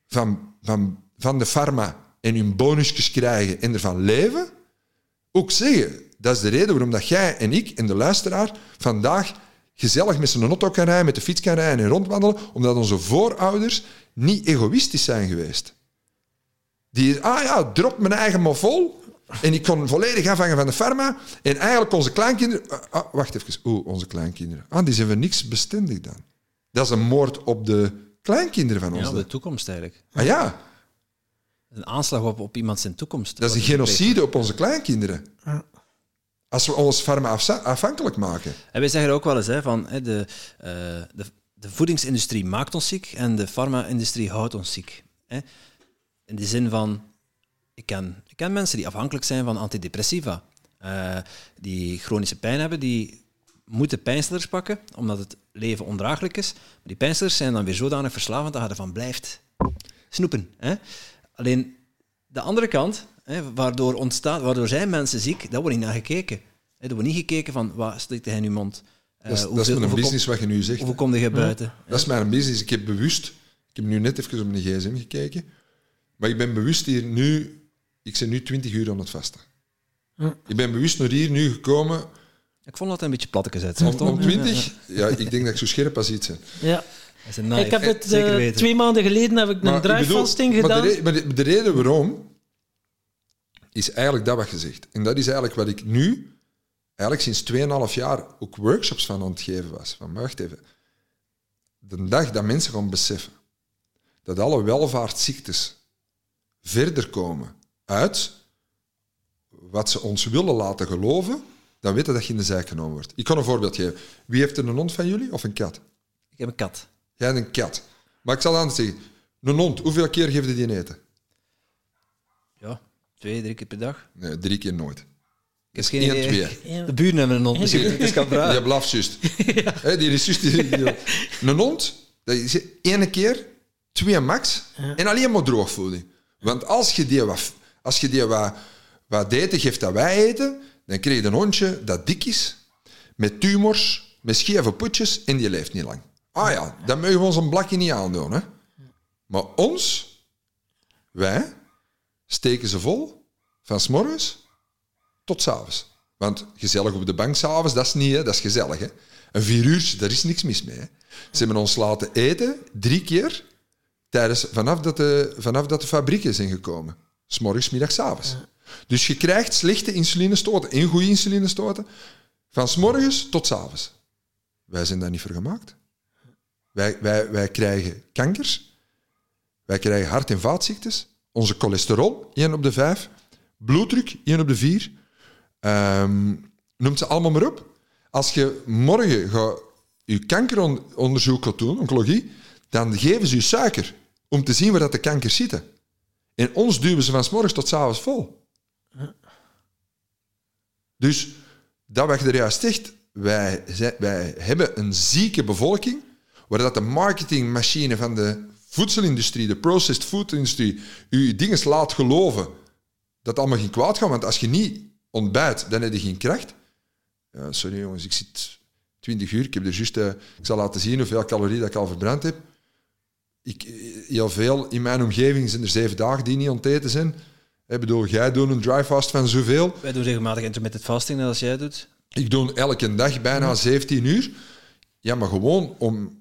van, van, van de pharma en hun bonusjes krijgen en ervan leven, ook zeggen. Dat is de reden waarom dat jij en ik en de luisteraar vandaag gezellig met z'n auto kan rijden, met de fiets kan rijden en rondwandelen, omdat onze voorouders niet egoïstisch zijn geweest. Die, ah ja, drop mijn eigen maar vol. En ik kon volledig afhangen van de pharma. En eigenlijk onze kleinkinderen... ah, ah, wacht even. Oeh, onze kleinkinderen. Ah, die zijn voor niks bestendig dan. Dat is een moord op de kleinkinderen van ons. Ja, op de toekomst eigenlijk. Ah ja, Een aanslag op, op iemand zijn toekomst. dat is een genocide op onze kleinkinderen. Als we ons afza- afhankelijk maken. En wij zeggen ook wel eens hè, van hè, de, eh, de, de voedingsindustrie maakt ons ziek en de farma-industrie houdt ons ziek. Hè. In de zin van, ik ken, ik ken mensen die afhankelijk zijn van antidepressiva, eh, die chronische pijn hebben, die moeten pijnstillers pakken, omdat het leven ondraaglijk is. Maar die pijnstillers zijn dan weer zodanig verslavend dat je ervan blijft snoepen. Hè. Alleen de andere kant, hè, waardoor, ontstaat, waardoor zijn mensen ziek, daar wordt niet naar gekeken. Hè, er wordt niet gekeken van, wat steekt hij in je mond? Eh, Dat is, dat is hoeveel- mijn hoeveel business wat je nu zegt. Hoeveel kom je buiten? Dat is mijn business. Ik heb bewust... Ik heb nu net even op mijn gsm gekeken. Maar ik ben bewust hier nu... Ik ben nu 20 uur aan het vasten. Ik ben bewust naar hier nu gekomen Ik vond dat een beetje uit. om, om 20. Ja, ik denk dat ik zo scherp als iets ben. Ja. Dat is een. Ik heb het Zeker eh, weten. twee maanden geleden heb ik een Maar bedoel- drijfvasting maar gedaan. De, re- maar de, de reden waarom is eigenlijk dat wat je zegt. En dat is eigenlijk wat ik nu, eigenlijk sinds 2,5 jaar, ook workshops van aan het geven was. Van, wacht even. De dag dat mensen gaan beseffen dat alle welvaartsziektes verder komen uit wat ze ons willen laten geloven, dan weten dat je in de zijk genomen wordt. Ik kan een voorbeeld geven. Wie heeft er een hond van jullie of een kat? Ik heb een kat. Jij hebt een kat. Maar ik zal anders zeggen, Een hond, hoeveel keer geef je die eten? Twee, drie keer per dag. Nee, drie keer nooit. Ik heb geen idee. twee. De buren hebben een hond, misschien dat ik eens kan vragen. Die blaft juist. Hè, die is juist... die- die- Een hond, dat is één keer, twee max, en alleen maar droogvoeding. Want als je die wat, als je die wat, wat eten geeft dat wij eten, dan krijg je een hondje dat dik is, met tumors, met scheve putjes, en die leeft niet lang. Ah ja, dan mogen we ons een blakje niet aandoen. Hè? Maar ons, wij, steken ze vol, van 's morgens tot 's avonds. Want gezellig op de bank s'avonds, dat is niet, hè? dat is gezellig. Hè? Een vier uur, daar is niks mis mee. Hè? Ze hebben ons laten eten drie keer tijdens, vanaf, dat de, vanaf dat de fabrieken zijn gekomen. S'morgens, middags, avonds. Dus je krijgt slechte insulinestoten en goede insulinestoten van 's morgens tot 's avonds. Wij zijn daar niet voor gemaakt. Wij, wij, wij krijgen kankers, wij krijgen hart- en vaatziektes, onze cholesterol, 1 op de 5, bloeddruk, 1 op de 4. Ehm noemt ze allemaal maar op. Als je morgen je kankeronderzoek gaat doen, oncologie, dan geven ze je suiker om te zien waar dat de kankers zitten. En ons duwen ze van 's morgens tot 's avonds vol. Dus dat wat je er juist zegt, wij, wij hebben een zieke bevolking, waar dat de marketingmachine van de voedselindustrie, de processed food industrie, u dingen laat geloven dat het allemaal geen kwaad gaat. Want als je niet ontbijt, dan heb je geen kracht. Ja, sorry jongens, ik zit 20 uur. Ik heb er juist, eh, ik zal laten zien hoeveel calorieën dat ik al verbrand heb. Ik, eh, heel veel in mijn omgeving zijn er zeven dagen die niet onteten zijn. Ik bedoel, jij doet een dry fast van zoveel. Wij doen regelmatig intermittent fasting, net als jij doet. Ik doe elke dag bijna 17 uur. Ja, maar gewoon om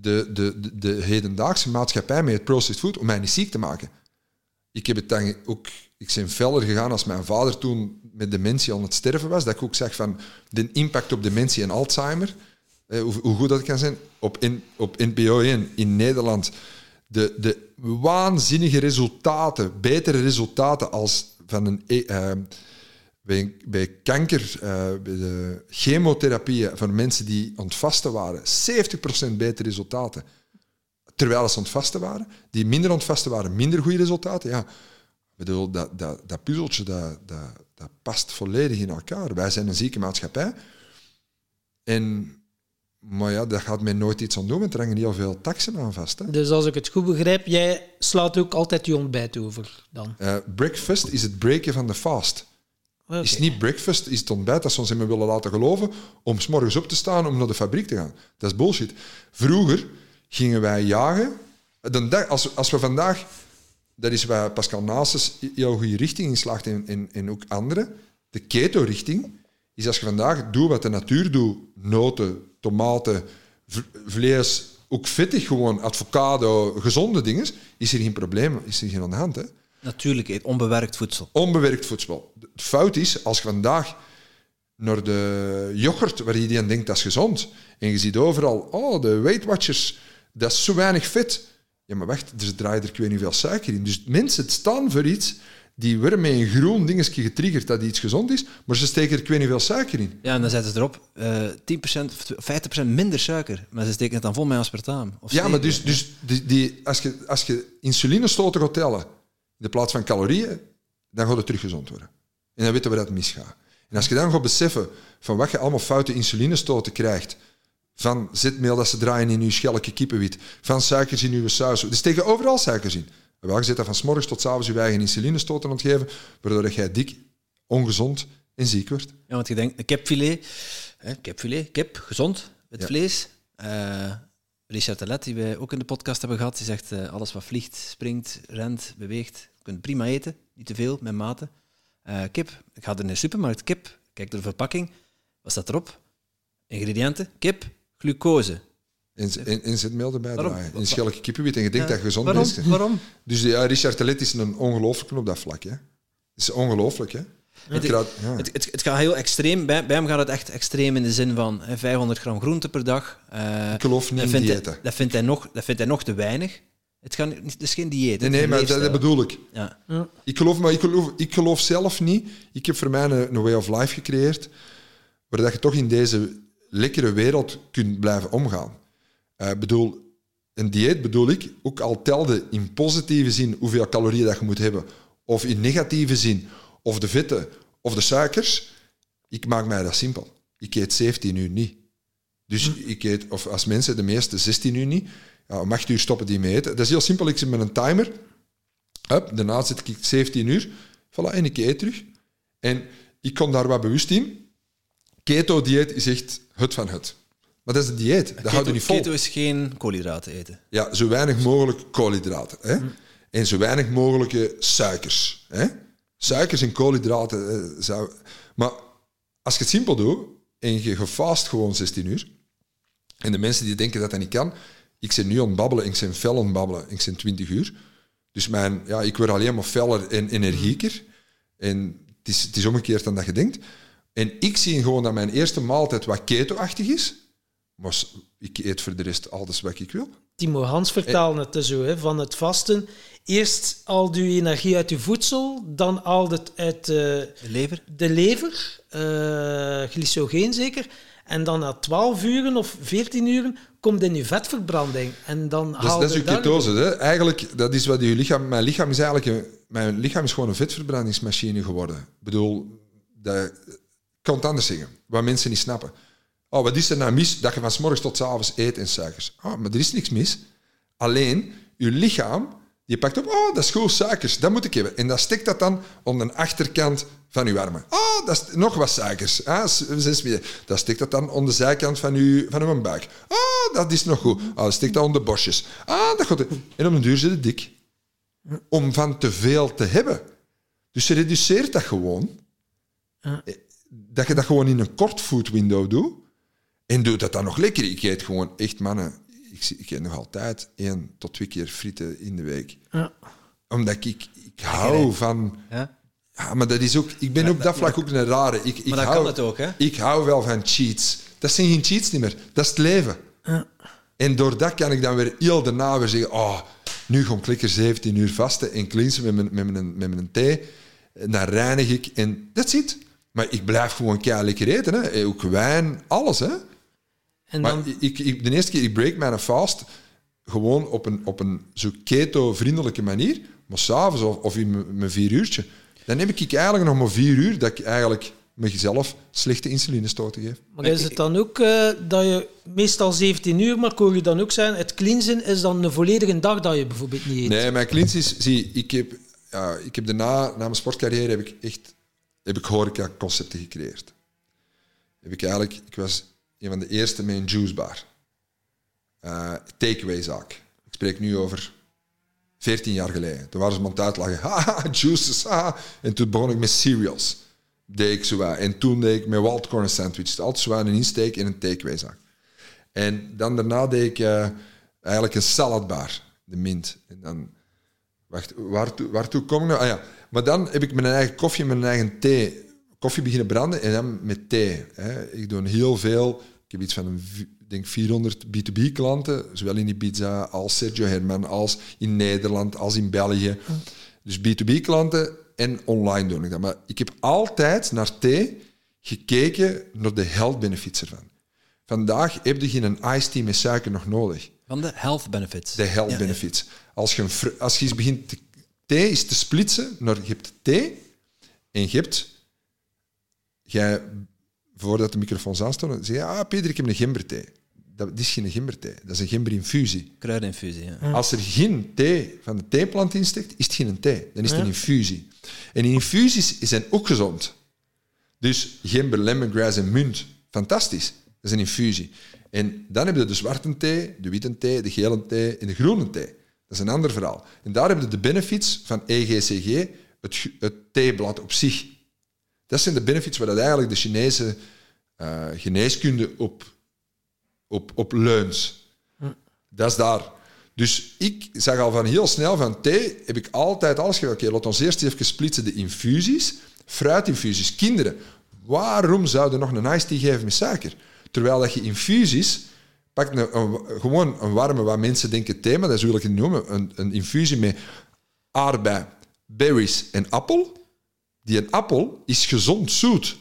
de, de, de, de hedendaagse maatschappij met het processed food, om mij niet ziek te maken. Ik heb het dan ook... Ik ben feller gegaan als mijn vader toen met dementie aan het sterven was. Dat ik ook zeg van de impact op dementie en Alzheimer. eh, hoe, hoe goed dat kan zijn. Op, in, op NPO 1 in Nederland. De, de waanzinnige resultaten, betere resultaten als van een... e- eh, bij, bij kanker, eh, bij de chemotherapieën van mensen die aan het vasten waren, 70% betere resultaten. Terwijl ze aan het vasten waren. Die minder aan het vasten waren, minder goede resultaten. Ja, ik bedoel, dat, dat, dat puzzeltje dat, dat, dat past volledig in elkaar. Wij zijn een zieke maatschappij. En, maar ja, daar gaat men nooit iets aan doen, want er hangen heel veel taxen aan vast. Hè. Dus als ik het goed begrijp, jij slaat ook altijd je ontbijt over dan. Eh, breakfast is het breken van de fast. Oké. is niet breakfast, is het ontbijt dat ze ons hebben willen laten geloven om s morgens op te staan om naar de fabriek te gaan. Dat is bullshit. Vroeger gingen wij jagen. Als, als we vandaag, dat is waar Pascal Naasses heel goede richting inslaagt en, en, ook anderen, de keto-richting, is als je vandaag doet wat de natuur doet, noten, tomaten, vlees, ook vettig gewoon, avocado, gezonde dingen, is er geen probleem, is er geen aan de hand. Hè? Natuurlijk, eet onbewerkt voedsel. onbewerkt voedsel. Het fout is, als je vandaag naar de yoghurt, waar iedereen denkt dat is gezond, en je ziet overal, oh, de Weight Watchers, dat is zo weinig vet. Ja, maar wacht, er draaien er ik weet niet veel suiker in. Dus mensen staan voor iets, die worden met een groen dingetje getriggerd dat iets gezond is, maar ze steken er ik weet niet veel suiker in. Ja, en dan zetten ze erop eh 10%, of 50% minder suiker. Maar ze steken het dan vol met aspartaam. Of Ja, maar dus, dus die, die, als, je, als je insulinestoten gaat tellen de plaats van calorieën, dan gaat het terug gezond worden. En dan weten we dat het misgaat. En als je dan gaat beseffen van wat je allemaal foute insulinestoten krijgt, van zetmeel dat ze draaien in je schelke kippenwit, van suikers in je saus, dus tegen overal suikers in. Wel, je zit dat van s morgens tot s avonds je eigen insulinestoten aan het geven, waardoor jij dik, ongezond en ziek wordt. Ja, want je denkt, een kipfilet, hè, kipfilet, kip, gezond, het Ja. vlees. Eh, Richard Telet, die wij ook in de podcast hebben gehad, die zegt eh, alles wat vliegt, springt, rent, beweegt, je kunt prima eten, niet te veel, met mate. Eh, kip, ik ga in de supermarkt, kip, kijk naar de verpakking, wat staat erop? Ingrediënten, kip, glucose. En, en zetmeel erbij draaien. In schelke kippenwit en je denkt Ja, dat je gezond waarom? bent. Waarom? Dus ja, Richard Telet is een ongelooflijk op dat vlak. Hè. Het is ongelooflijk. Hè. Het- ja. Het, het, het gaat heel extreem. Bij, bij hem gaat het echt extreem in de zin van hè, 500 gram groente per dag. Eh, Ik geloof niet dat in vindt hij- diëten. dat, vindt hij nog, dat vindt hij nog te weinig. Het, gaat, niet- het is geen dieet. Nee, maar dat, bedoel ik. Ja. Ik geloof, maar ik geloof, ik geloof zelf niet. Ik heb voor mij een, een way of life gecreëerd, waar dat je toch in deze lekkere wereld kunt blijven omgaan. Ik bedoel, een dieet bedoel ik, ook al telde in positieve zin hoeveel calorieën dat je moet hebben, of in negatieve zin, of de vetten of de suikers, ik maak mij dat simpel. Ik eet 17 uur niet. Dus ik eet, of als mensen de meeste 16 uur niet, ja, om 8 uur stoppen die mee eten. Dat is heel simpel, ik zit met een timer, Hup, daarna zit ik 17 uur, voilà, en ik eet terug. En ik kom daar wat bewust in. Keto-dieet is echt het van het. Maar dat is een dieet, dat houdt Keto, je niet vol. keto is geen koolhydraten eten. Ja, zo weinig mogelijk koolhydraten. Hè? En zo weinig mogelijke suikers. Hè? Suikers en koolhydraten. eh, zou... Maar als je het simpel doet en je gefast gewoon 16 uur, en de mensen die denken dat dat niet kan, ik zit nu aan het babbelen, ik ben fel aan het babbelen, ik ben 20 uur. Dus mijn, ja, ik word alleen maar feller en energieker. En het is, het is omgekeerd dan dat je denkt. En ik zie gewoon dat mijn eerste maaltijd wat keto-achtig is, maar ik eet voor de rest alles wat ik wil. Timo Hans vertaalde het zo, hè, van het vasten. Eerst al je energie uit je voedsel, dan al het uit eh, De lever? de lever, eh glycogeen zeker. En dan na 12 uren of 14 uren komt in je vetverbranding. En dan haal dat is je ketose. Hè? Eigenlijk, dat is wat je lichaam... Mijn lichaam is eigenlijk een, mijn lichaam is gewoon een vetverbrandingsmachine geworden. Ik bedoel, dat, ik kan het anders zeggen. Wat mensen niet snappen. Oh, wat is er nou mis dat je van s morgens tot s avonds eet en suikers? Oh, maar er is niks mis. Alleen, je lichaam, die pakt op, oh, dat is goed, suikers, dat moet ik hebben. En dat stikt dat dan onder de achterkant van uw armen. Oh, dat is nog wat suikers. Ah, s- zes meer. Dat stikt dat dan onder de zijkant van uw, van uw buik. Oh, dat is nog goed. Oh, dat stikt dat onder de borstjes. Ah, dat gaat... En op een duur zit het dik. Om van te veel te hebben. Dus je reduceert dat gewoon. Eh, Dat je dat gewoon in een kort food window doet. En doe dat dan nog lekker. Ik eet gewoon echt, mannen. Ik, ik eet nog altijd één tot twee keer frieten in de week. Ja. Omdat ik, ik, ik hou van... Ja? Ja, maar dat is ook... Ik ben op dat vlak ook een rare. Ik, ik Maar dat hou, kan het ook, hè? Ik hou wel van cheats. Dat zijn geen cheats niet meer. Dat is het leven. En door dat kan ik dan weer heel daarna weer zeggen... Oh, nu ga ik lekker 17 uur vasten en cleansen met mijn, met mijn, met mijn thee. En dan reinig ik en dat zit. Maar ik blijf gewoon keihard lekker eten. Hè. Eh, Ook wijn, alles. Hè. En Maar dan, ik, ik, de eerste keer, ik break mijn fast gewoon op een, op een zo keto-vriendelijke manier. Maar s'avonds of, of in mijn- mijn vier uurtje. Dan heb ik eigenlijk nog maar vier uur dat ik eigenlijk mezelf slechte insulinestoten geef. maar is het dan ook eh, dat je meestal 17 uur, maar hoor je dan ook zijn, het cleansen is dan een volledige dag dat je bijvoorbeeld niet eet? Nee, mijn cleans is... Zie, ik heb, ja, ik heb daarna, na mijn sportcarrière, heb ik echt heb ik horeca-concepten gecreëerd. Heb ik eigenlijk... Ik was een van de eerste met een juicebar. Eh takeaway-zaak. Ik spreek nu over 14 jaar geleden. Toen waren ze me aan uitlachen. Haha, juices. En toen begon ik met cereals. Deed ik zo. En toen deed ik met wild corn sandwiches. Altijd zo een insteek in een takeaway-zaak. En dan daarna deed ik eh, eigenlijk een saladbar, de mint. En dan, wacht, waartoe, waartoe kom ik nou? Ah ja, maar dan heb ik mijn eigen koffie, mijn eigen thee, koffie beginnen branden en dan met thee. Hè. Ik doe heel veel, ik heb iets van een, denk 400 B2B-klanten, zowel in Ibiza als Sergio Herman, als in Nederland, als in België. Dus B2B-klanten en online doe ik dat. Maar ik heb altijd naar thee gekeken naar de health benefits ervan. Vandaag heb je geen iced tea met suiker nog nodig. Van de health benefits. De health Ja, ja. benefits. Als, je een als je eens begint te, thee is te splitsen naar je hebt thee en je hebt jij voordat de microfoons aanstonden, zeg je, ah Peter, ik heb een gemberthee. Dat is geen gemberthee, dat is een gemberinfusie. Kruideninfusie, ja. Als er geen thee van de theeplant in steekt, is het geen thee. Dan is het een infusie. En infusies zijn ook gezond. Dus gember, lemongrass en munt, fantastisch. Dat is een infusie. En dan heb je de zwarte thee, de witte thee, de gele thee en de groene thee. Dat is een ander verhaal. En daar heb je de benefits van EGCG, het, het theeblad op zich. Dat zijn de benefits waar dat eigenlijk de Chinese eh, geneeskunde op, op, op leunt. Dat is daar. Dus ik zag al van heel snel van thee, heb ik altijd alles gedaan. Oké, laat ons eerst even splitsen de infusies. Fruitinfusies. Kinderen, waarom zouden nog een iced tea geven met suiker? Terwijl dat je infusies, pak een, gewoon een warme, wat mensen denken thee, maar dat wil ik niet noemen, een, een infusie met aardbei, berries en appel. Die een appel is gezond zoet.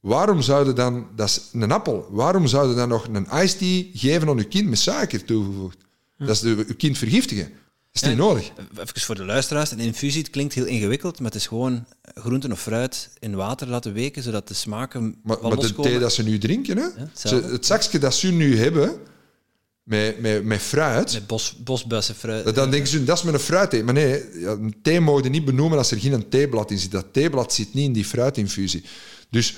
Waarom zouden dan, dat is een appel, waarom zouden dan nog een iced tea geven aan je kind met suiker toegevoegd? Dat is de, je kind vergiftigen. Dat is niet nodig. Even voor de luisteraars, een infusie het klinkt heel ingewikkeld, maar het is gewoon groenten of fruit in water laten weken, zodat de smaken Maar, maar de thee dat ze nu drinken, hè? Ze- het zakje dat ze nu hebben, met, met, met fruit, Met bos, bosbessen, fruit. dan denken ze, dat is met een fruitthee. Maar nee, een thee mogen niet benoemen als er geen theeblad in zit. Dat theeblad zit niet in die fruitinfusie. Dus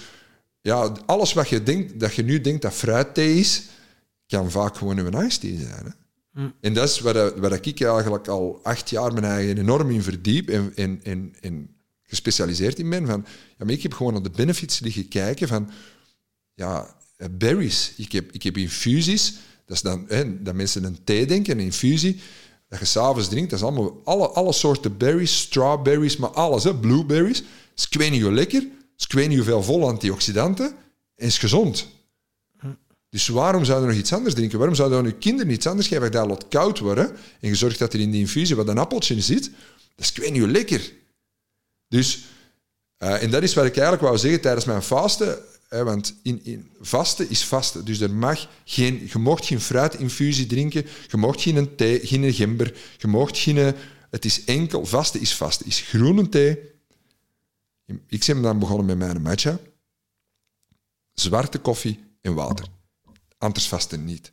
ja, alles wat je denkt, dat je nu denkt dat fruitthee is, kan vaak gewoon een tea zijn. Hè? En dat is waar, dat- waar dat ik eigenlijk al acht jaar mijn eigen enorm in verdiep en, en, en, en gespecialiseerd in ben. Van, ja, maar ik heb gewoon naar de benefits liggen kijken van ja, berries. Ik heb, ik heb infusies. Dat is dan hè, dat mensen een thee denken, een infusie. Dat je s'avonds drinkt, dat is allemaal alle, alle soorten berries, strawberries, maar alles, hè, blueberries. is weet niet hoe lekker, is ik weet niet hoeveel vol antioxidanten en is gezond. Dus waarom zouden we nog iets anders drinken? Waarom zouden we je kinderen iets anders geven? Dat laat koud worden en je zorgt dat er in die infusie wat een appeltje in zit. Dat is ik weet lekker. Dus, eh, en dat is wat ik eigenlijk wou zeggen tijdens mijn vasten. Hè, want in, in, vasten is vasten. Dus er mag geen, je mocht geen fruitinfusie drinken. Je mocht geen thee, geen gember. Je mocht geen... Het is enkel... Vasten is vasten. Is groene thee. Ik ben dan begonnen met mijn matcha. Zwarte koffie en water. Anders vasten niet.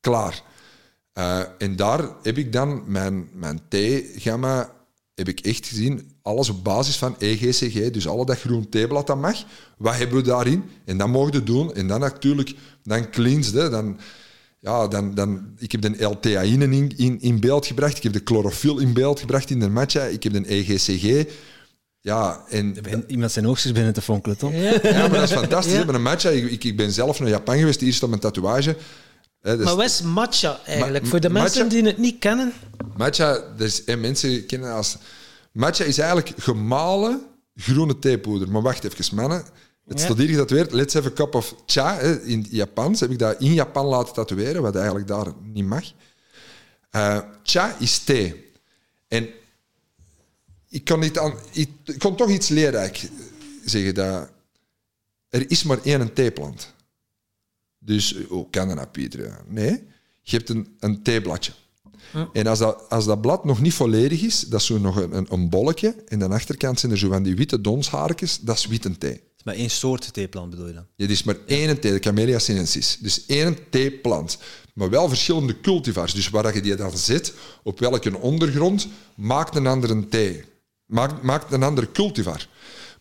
Klaar. Eh, en daar heb ik dan mijn, mijn thee-gamma heb ik echt gezien, alles op basis van EGCG, dus alle dat groen theeblad dat mag. Wat hebben we daarin? En dat mogen we doen. En dan natuurlijk, dan dan, ja, dan, dan, ik heb de L-theaïne in, in, in beeld gebracht, ik heb de chlorofiel in beeld gebracht in de matcha, ik heb de EGCG. Ja, en Er begint iemand zijn oogstjes binnen te fonkelen, toch? Ja. ja, maar dat is fantastisch. Ja. Met een matcha, ik, ik, ik ben zelf naar Japan geweest, eerst op mijn tatoeage. Hè, dus Maar wat is matcha eigenlijk? Ma- Voor de matcha- mensen die het niet kennen. Matcha, dus, hè, mensen kennen als... Matcha is eigenlijk gemalen groene theepoeder. Maar wacht even, mannen. Het Ja. staat hier getatoeëerd. Let's have a cup of cha. Hè, in Japans heb ik dat in Japan laten tatoeëren, wat eigenlijk daar niet mag. Eh, cha is thee. En ik kon, niet aan, ik, ik kon toch iets leerrijk zeggen. Dat er is maar één theeplant. Dus, kan dat nou, Pieter? Nee, je hebt een, een theebladje. En als dat, als dat blad nog niet volledig is, dat is zo nog een, een, een bolletje. En aan de achterkant zijn er zo van die witte donshaartjes. Dat is witte thee. Het is maar één soort theeplant, bedoel je dan? Het is maar één thee, de Camellia sinensis. Dus één theeplant. Maar wel verschillende cultivars. Dus waar je die dan zet, op welke ondergrond, maakt een andere thee. Maakt, maakt een andere cultivar.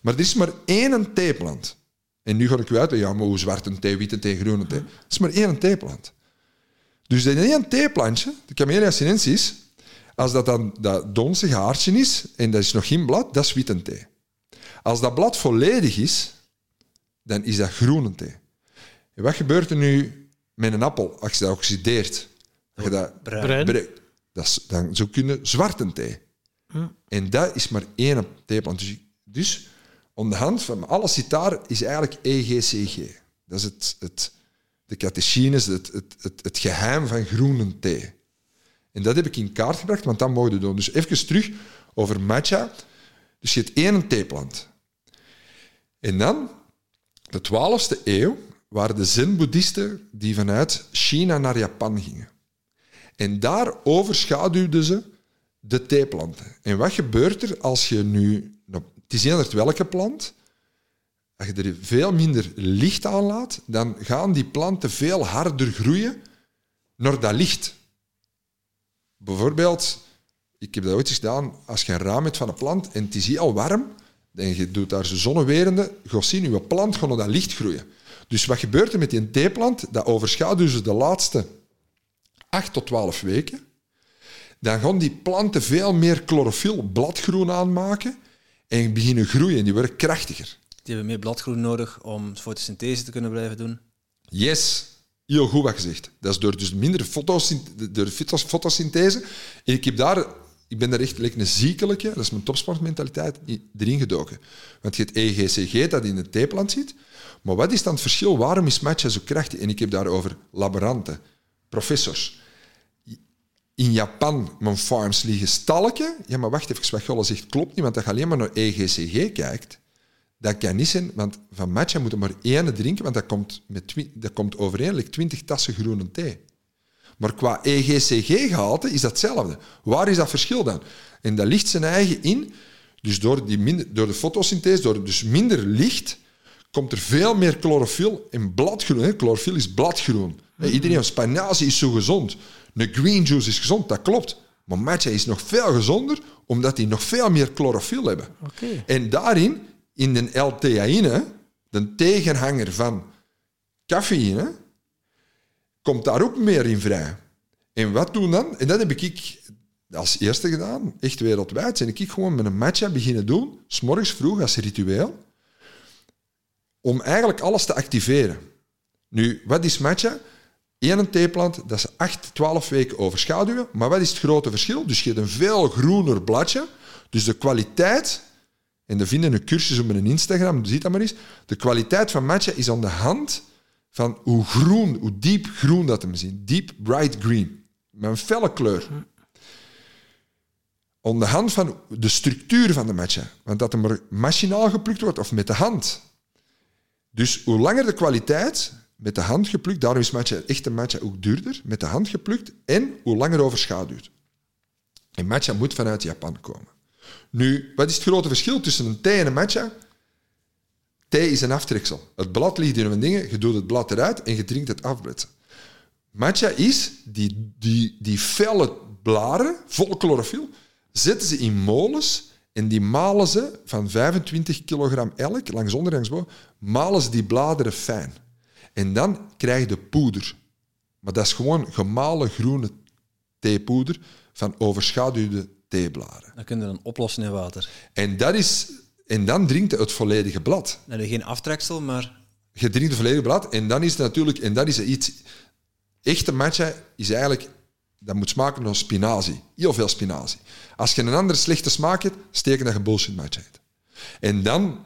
Maar er is maar één theeplant. En nu ga ik u uitleggen, ja, maar hoe zwarte thee, witte thee, groene thee. Het is maar één theeplant. Dus dat één theeplantje, de Camellia sinensis, als dat dan dat donzige haartje is, en dat is nog geen blad, dat is witte thee. Als dat blad volledig is, dan is dat groene thee. En wat gebeurt er nu met een appel als je dat oxideert? Als je dat Bruin. Breekt, dat is, dan zou kunnen zwarte thee. En dat is maar één theeplant. Dus, dus om de hand van alles zit is eigenlijk EGCG. Dat is het, het, de catechines, het, het, het, het geheim van groene thee. En dat heb ik in kaart gebracht, want dat mogen we doen. Dus even terug over matcha. Dus je hebt één theeplant. En dan, de 12e eeuw, waren de zen-boeddhisten die vanuit China naar Japan gingen. En daar overschaduwden ze de theeplanten. En wat gebeurt er als je nu... nou, het is eender welke plant. Als je er veel minder licht aan laat, dan gaan die planten veel harder groeien naar dat licht. Bijvoorbeeld, ik heb dat ooit eens gedaan, als je een raam hebt van een plant en het is hier al warm, en je doet daar zo zonnewerende, je zien, je plant gaat naar dat licht groeien. Dus wat gebeurt er met die theeplant? Dat overschaduwen ze de laatste 8 tot 12 weken. Dan gaan die planten veel meer chlorofiel, bladgroen aanmaken en beginnen groeien. Die worden krachtiger. Die hebben meer bladgroen nodig om fotosynthese te kunnen blijven doen. Yes, heel goed wat gezegd. Dat is door dus minder fotosynth- door fytos- fotosynthese. En ik, heb daar, ik ben daar echt like een ziekelijke, dat is mijn topsportmentaliteit, erin gedoken. Want je hebt EGCG dat in de theeplant zit. Maar wat is dan het verschil? Waarom is matcha zo krachtig? En ik heb daarover laboranten, professors. In Japan, mijn farms liggen stalken. Ja, maar wacht even, wat zegt klopt niet, want als je alleen maar naar EGCG kijkt, dat kan niet zijn, want van matcha moet je maar één drinken, want dat komt, met dat komt overeen, like 20 tassen groene thee. Maar qua EGCG-gehalte is dat hetzelfde. Waar is dat verschil dan? En dat ligt zijn eigen in. Dus door, die minder, door de fotosynthese, door dus minder licht, komt er veel meer chlorofiel in bladgroen. Chlorofiel is bladgroen. Iedereen van is zo gezond. Een green juice is gezond, dat klopt. Maar matcha is nog veel gezonder, omdat die nog veel meer chlorofiel hebben. Oké. En daarin, in de L-theaïne, de tegenhanger van cafeïne, komt daar ook meer in vrij. En wat doen dan? En dat heb ik als eerste gedaan, echt wereldwijd. Zijn ik gewoon met een matcha beginnen doen, s'morgens vroeg als ritueel, om eigenlijk alles te activeren. Nu, wat is matcha? Eén theeplant, dat is 8, 12 weken overschaduwen. Maar wat is het grote verschil? Dus je hebt een veel groener bladje. Dus de kwaliteit, en we vinden een cursus op mijn Instagram, ziet dat maar eens. De kwaliteit van matcha is aan de hand van hoe groen, hoe diep groen dat hem ziet. Deep bright green. Met een felle kleur. Aan de hand van de structuur van de matcha. Want dat hem machinaal geplukt wordt of met de hand. Dus hoe langer de kwaliteit, met de hand geplukt, daarom is matcha, echte matcha ook duurder, met de hand geplukt, en hoe langer overschaduwd. En matcha moet vanuit Japan komen. Nu, wat is het grote verschil tussen een thee en een matcha? Thee is een aftreksel. Het blad ligt in een dingen, je doet het blad eruit en je drinkt het afbletsen. Matcha is die, die, die felle blaren, vol chlorofiel, zetten ze in molens en die malen ze van 25 kilogram elk, langs onder malen ze die bladeren fijn. En dan krijg je de poeder. Maar dat is gewoon gemalen groene theepoeder van overschaduwde theebladeren. Dat kun je dan oplossen in water. En, dat is, en dan drinkt het volledige blad. Dan heb je geen aftreksel, maar Je drinkt het volledige blad en dan is het natuurlijk... En dat is iets... Echte matcha is eigenlijk... Dat moet smaken naar spinazie. Heel veel spinazie. Als je een andere slechte smaak hebt, steken dat je bullshit matcha hebt. En dan,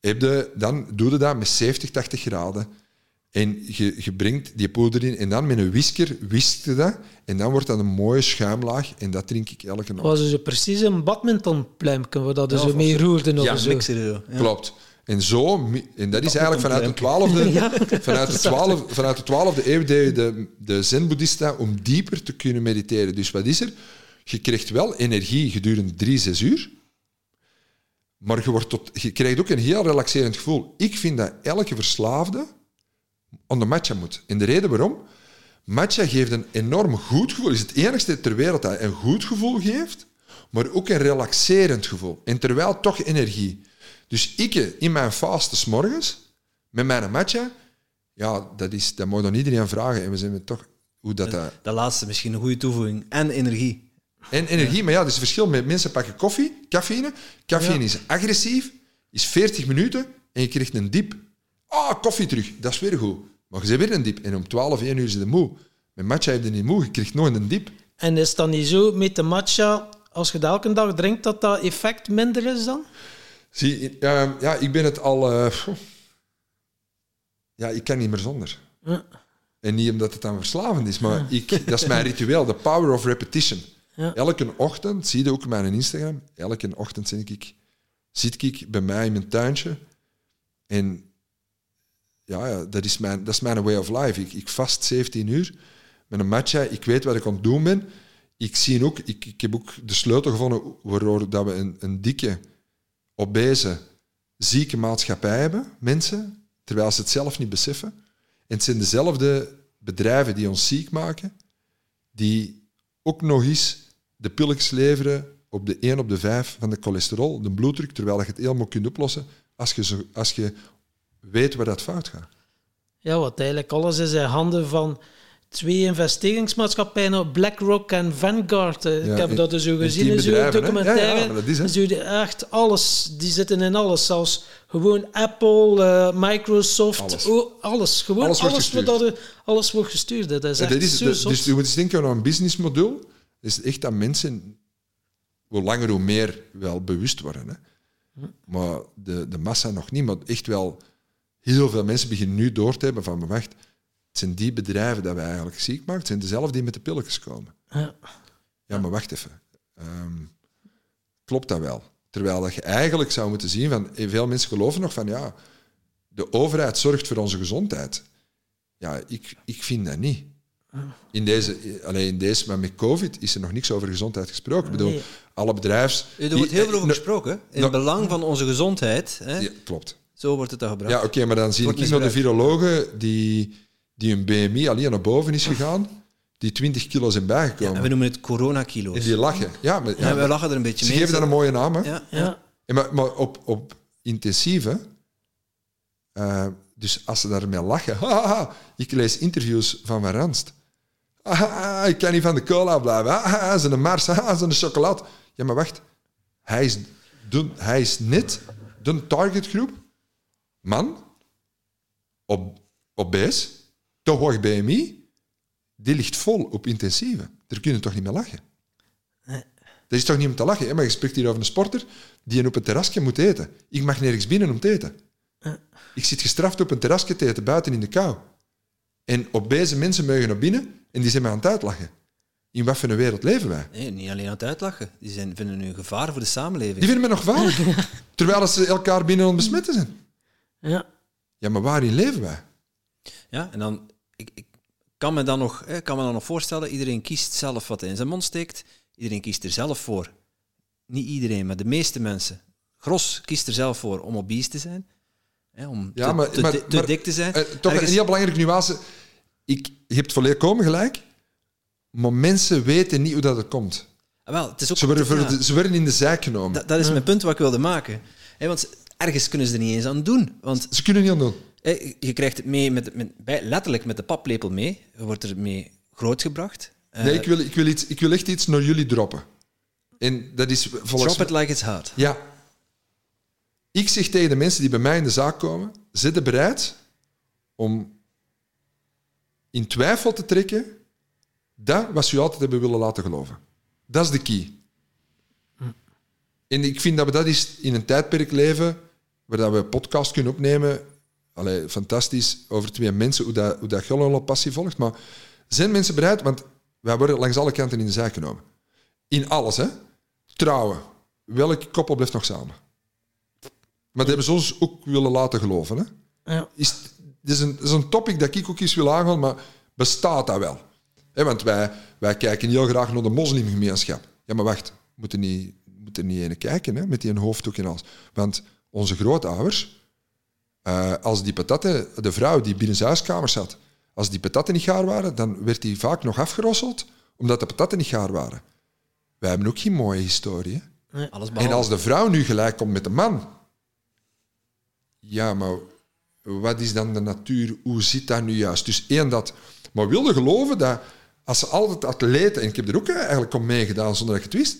heb je, dan doe je dat met 70, 80 graden. En je, je brengt die poeder in en dan met een whisker whisk je dat. En dan wordt dat een mooie schuimlaag en dat drink ik elke nacht. was dus precies een badmintonpluimpje waar dat je Ja, zo of- mee roerde of ja, zo. mixen zo. Ja. Klopt. En zo, en dat is eigenlijk vanuit de twaalfde, vanuit de twaalfde, vanuit de twaalfde eeuw deed de, de zen-boeddhista om dieper te kunnen mediteren. Dus wat is er? Je krijgt wel energie gedurende drie, zes uur, maar je, wordt tot, je krijgt ook een heel relaxerend gevoel. Ik vind dat elke verslaafde de matcha moet. En de reden waarom? Matcha geeft een enorm goed gevoel. is het enigste ter wereld dat een goed gevoel geeft, maar ook een relaxerend gevoel. En terwijl toch energie. Dus ik in mijn fase 's morgens, met mijn matcha, ja, dat, is, dat mag dan iedereen vragen. En we zijn toch hoe dat... dat Dat laatste misschien een goede toevoeging. En energie. en energie, maar ja, er is een verschil met mensen pakken koffie, cafeïne. Cafeïne is agressief, is 40 minuten en je krijgt een diep. Ah, koffie terug, dat is weer goed. Maar je bent weer een diep en om 12, 1 uur is je moe. Met matcha heb je niet moe, je krijgt nooit een diep. En is dat niet zo met de matcha, als je dat elke dag drinkt, dat dat effect minder is dan? Zie, eh, ja, ik ben het al... eh, ja, ik kan niet meer zonder. Ja. En niet omdat het dan verslavend is, maar ik, dat is mijn ritueel, de power of repetition. Ja. Elke ochtend, zie je ook op mijn Instagram, elke ochtend zit ik, zit ik bij mij in mijn tuintje en ja, dat, is mijn, dat is mijn way of life. Ik, ik vast 17 uur met een matcha, ik weet wat ik aan het doen ben. Ik, zie ook, ik, ik heb ook de sleutel gevonden waardoor dat we een, een dikke, obese, zieke maatschappij hebben, mensen, terwijl ze het zelf niet beseffen. En het zijn dezelfde bedrijven die ons ziek maken, die ook nog eens de pilletjes leveren op de 1 op de 5 van de cholesterol, de bloeddruk, terwijl je het helemaal kunt oplossen als je, als je weet waar dat fout gaat. Ja, wat eigenlijk alles is in handen van twee investeringsmaatschappijen, BlackRock en Vanguard. Eh, Ja, ik heb in- dat dus zo gezien in zo'n documentaire. Ja, ja, dat is. Zo echt alles, die zitten in alles. Zelfs gewoon Apple, eh, Microsoft, Alles. alles. alles. Gewoon Alles alles, wordt wordt, gestuurd. dat, alles wordt gestuurd. Dat is echt dat is, dus je moet eens denken aan een businessmodel. Is echt dat mensen, hoe langer hoe meer, wel bewust worden. Hè. Maar de, de massa nog niet. Maar echt wel, heel veel mensen beginnen nu door te hebben van, maar wacht, het zijn die bedrijven dat wij eigenlijk ziek maken. Het zijn dezelfde die met de pilletjes komen. Ja. Ja, maar wacht even. Ehm, klopt dat wel? Terwijl dat je eigenlijk zou moeten zien van, eh, veel mensen geloven nog van, ja, de overheid zorgt voor onze gezondheid. Ja, ik, ik vind dat niet. In deze, alleen in deze, maar met COVID is er nog niks over gezondheid gesproken. Ik bedoel, Nee. alle bedrijfs... Er wordt heel veel over No- gesproken. In het belang van onze gezondheid. Hè? Ja, klopt. Zo wordt het dan gebracht. Ja, oké, maar dan zie ik nog de virologen die, die een BMI alleen naar boven is gegaan, die 20 kilo zijn Ja, bijgekomen. en we noemen het coronakilo's. en die lachen. Ja, maar, ja, Ja, we lachen er een beetje ze mee. geven dat een mooie naam, hè? Ja, Ja. Ja, maar, maar op, op intensieve, eh, dus als ze daarmee lachen, haha, ik lees interviews van Van Ranst. Haha, ik kan niet van de cola blijven. Haha, zijn een Mars, haha, zijn een chocolade. Ja, maar wacht. Hij is, de, hij is net de targetgroep. Man, op, obese, te hoog BMI, die ligt vol op intensieve. Daar kun je toch niet mee lachen? Dat is toch niet om te lachen, hè? maar je spreekt hier over een sporter die op een terrasje moet eten. Ik mag nergens binnen om te eten. Ik zit gestraft op een terrasje te eten, buiten in de kou. En obese mensen mogen naar binnen en die zijn me aan het uitlachen. In wat voor een wereld leven wij? Nee, niet alleen aan het uitlachen. Die zijn, vinden nu een gevaar voor de samenleving. Die vinden me nog gevaarlijk. Terwijl ze elkaar binnen aan het besmetten zijn. Ja. Ja, maar waarin leven wij? Ja, en dan... Ik, ik kan me dan nog, hè, kan me dan nog voorstellen, iedereen kiest zelf wat hij in zijn mond steekt. Iedereen kiest er zelf voor. Niet iedereen, maar de meeste mensen. Gros kiest er zelf voor om obese te zijn. Hè, om Ja, te, maar- te, maar- te maar- dik te zijn. Eh, toch Ergens- een heel belangrijke nuance. Ik, je hebt volledig komen gelijk, maar mensen weten niet hoe dat het komt. Ah, wel, het is ook, Ze worden, voor ja, de- ze worden in de zijk genomen. dat, dat is mijn punt wat ik wilde maken. Hè, want ergens kunnen ze er niet eens aan doen. Want Ze kunnen niet aan doen. hè, je krijgt het mee met, met, bij, letterlijk met de paplepel mee. Je wordt er mee grootgebracht. Eh, Nee, ik wil, ik, wil iets, ik wil echt iets naar jullie droppen. En dat is volgens drop it like it's hot. Ja. Ik zeg tegen de mensen die bij mij in de zaak komen, zitten bereid om in twijfel te trekken dat wat ze u altijd hebben willen laten geloven. Dat is de key. En ik vind dat we dat is in een tijdperk leven waar dat we een podcast kunnen opnemen. Allee, fantastisch over twee mensen, hoe dat, hoe dat Gullen passie volgt. Maar zijn mensen bereid? Want wij worden langs alle kanten in de zaak genomen. In alles, hè? Trouwen. Welk koppel blijft nog samen? Maar dat hebben ze ons ook willen laten geloven, hè? Ja. Is, dit is een, dit is een topic dat ik ook eens wil aangaan, maar bestaat dat wel? Hè, want wij, wij kijken heel graag naar de moslimgemeenschap. Ja, maar wacht, we moeten niet, moeten niet ene kijken hè, met die een hoofddoek en alles. Want onze grootouders, eh, als die patatten, de vrouw die binnen zijn huiskamer zat, als die patatten niet gaar waren, dan werd die vaak nog afgerosseld, omdat de patatten niet gaar waren. Wij hebben ook geen mooie historie. Alles En als de vrouw nu gelijk komt met de man, ja, maar wat is dan de natuur? Hoe zit dat nu juist? Dus één dat. Maar wilde geloven dat als ze altijd atleten, en ik heb er ook eigenlijk om meegedaan zonder dat ik het wist,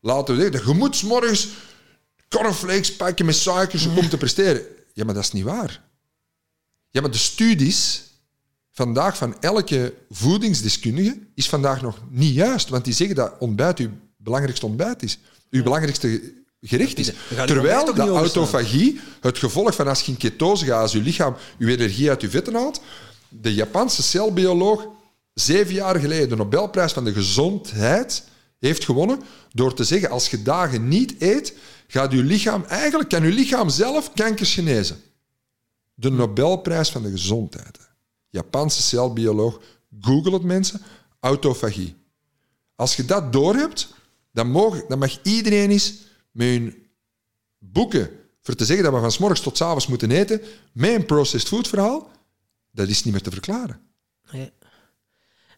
laten we zeggen, je moet 's morgens cornflakes pakken met suikers om te presteren. Ja, maar dat is niet waar. Ja, maar de studies vandaag van elke voedingsdeskundige is vandaag nog niet juist, want die zeggen dat ontbijt uw belangrijkste ontbijt is. Uw belangrijkste gericht is. Terwijl de autofagie, het gevolg van als je in ketose gaat, als je lichaam je energie uit je vetten haalt, de Japanse celbioloog zeven jaar geleden de Nobelprijs van de gezondheid heeft gewonnen door te zeggen, als je dagen niet eet, gaat je lichaam, eigenlijk kan je lichaam zelf kankers genezen. De Nobelprijs van de gezondheid. Japanse celbioloog, google het mensen, autofagie. Als je dat doorhebt, dan, mogen, dan mag iedereen eens met hun boeken voor te zeggen dat we van 's morgens tot 's avonds moeten eten, met een processed food verhaal, dat is niet meer te verklaren. Nee.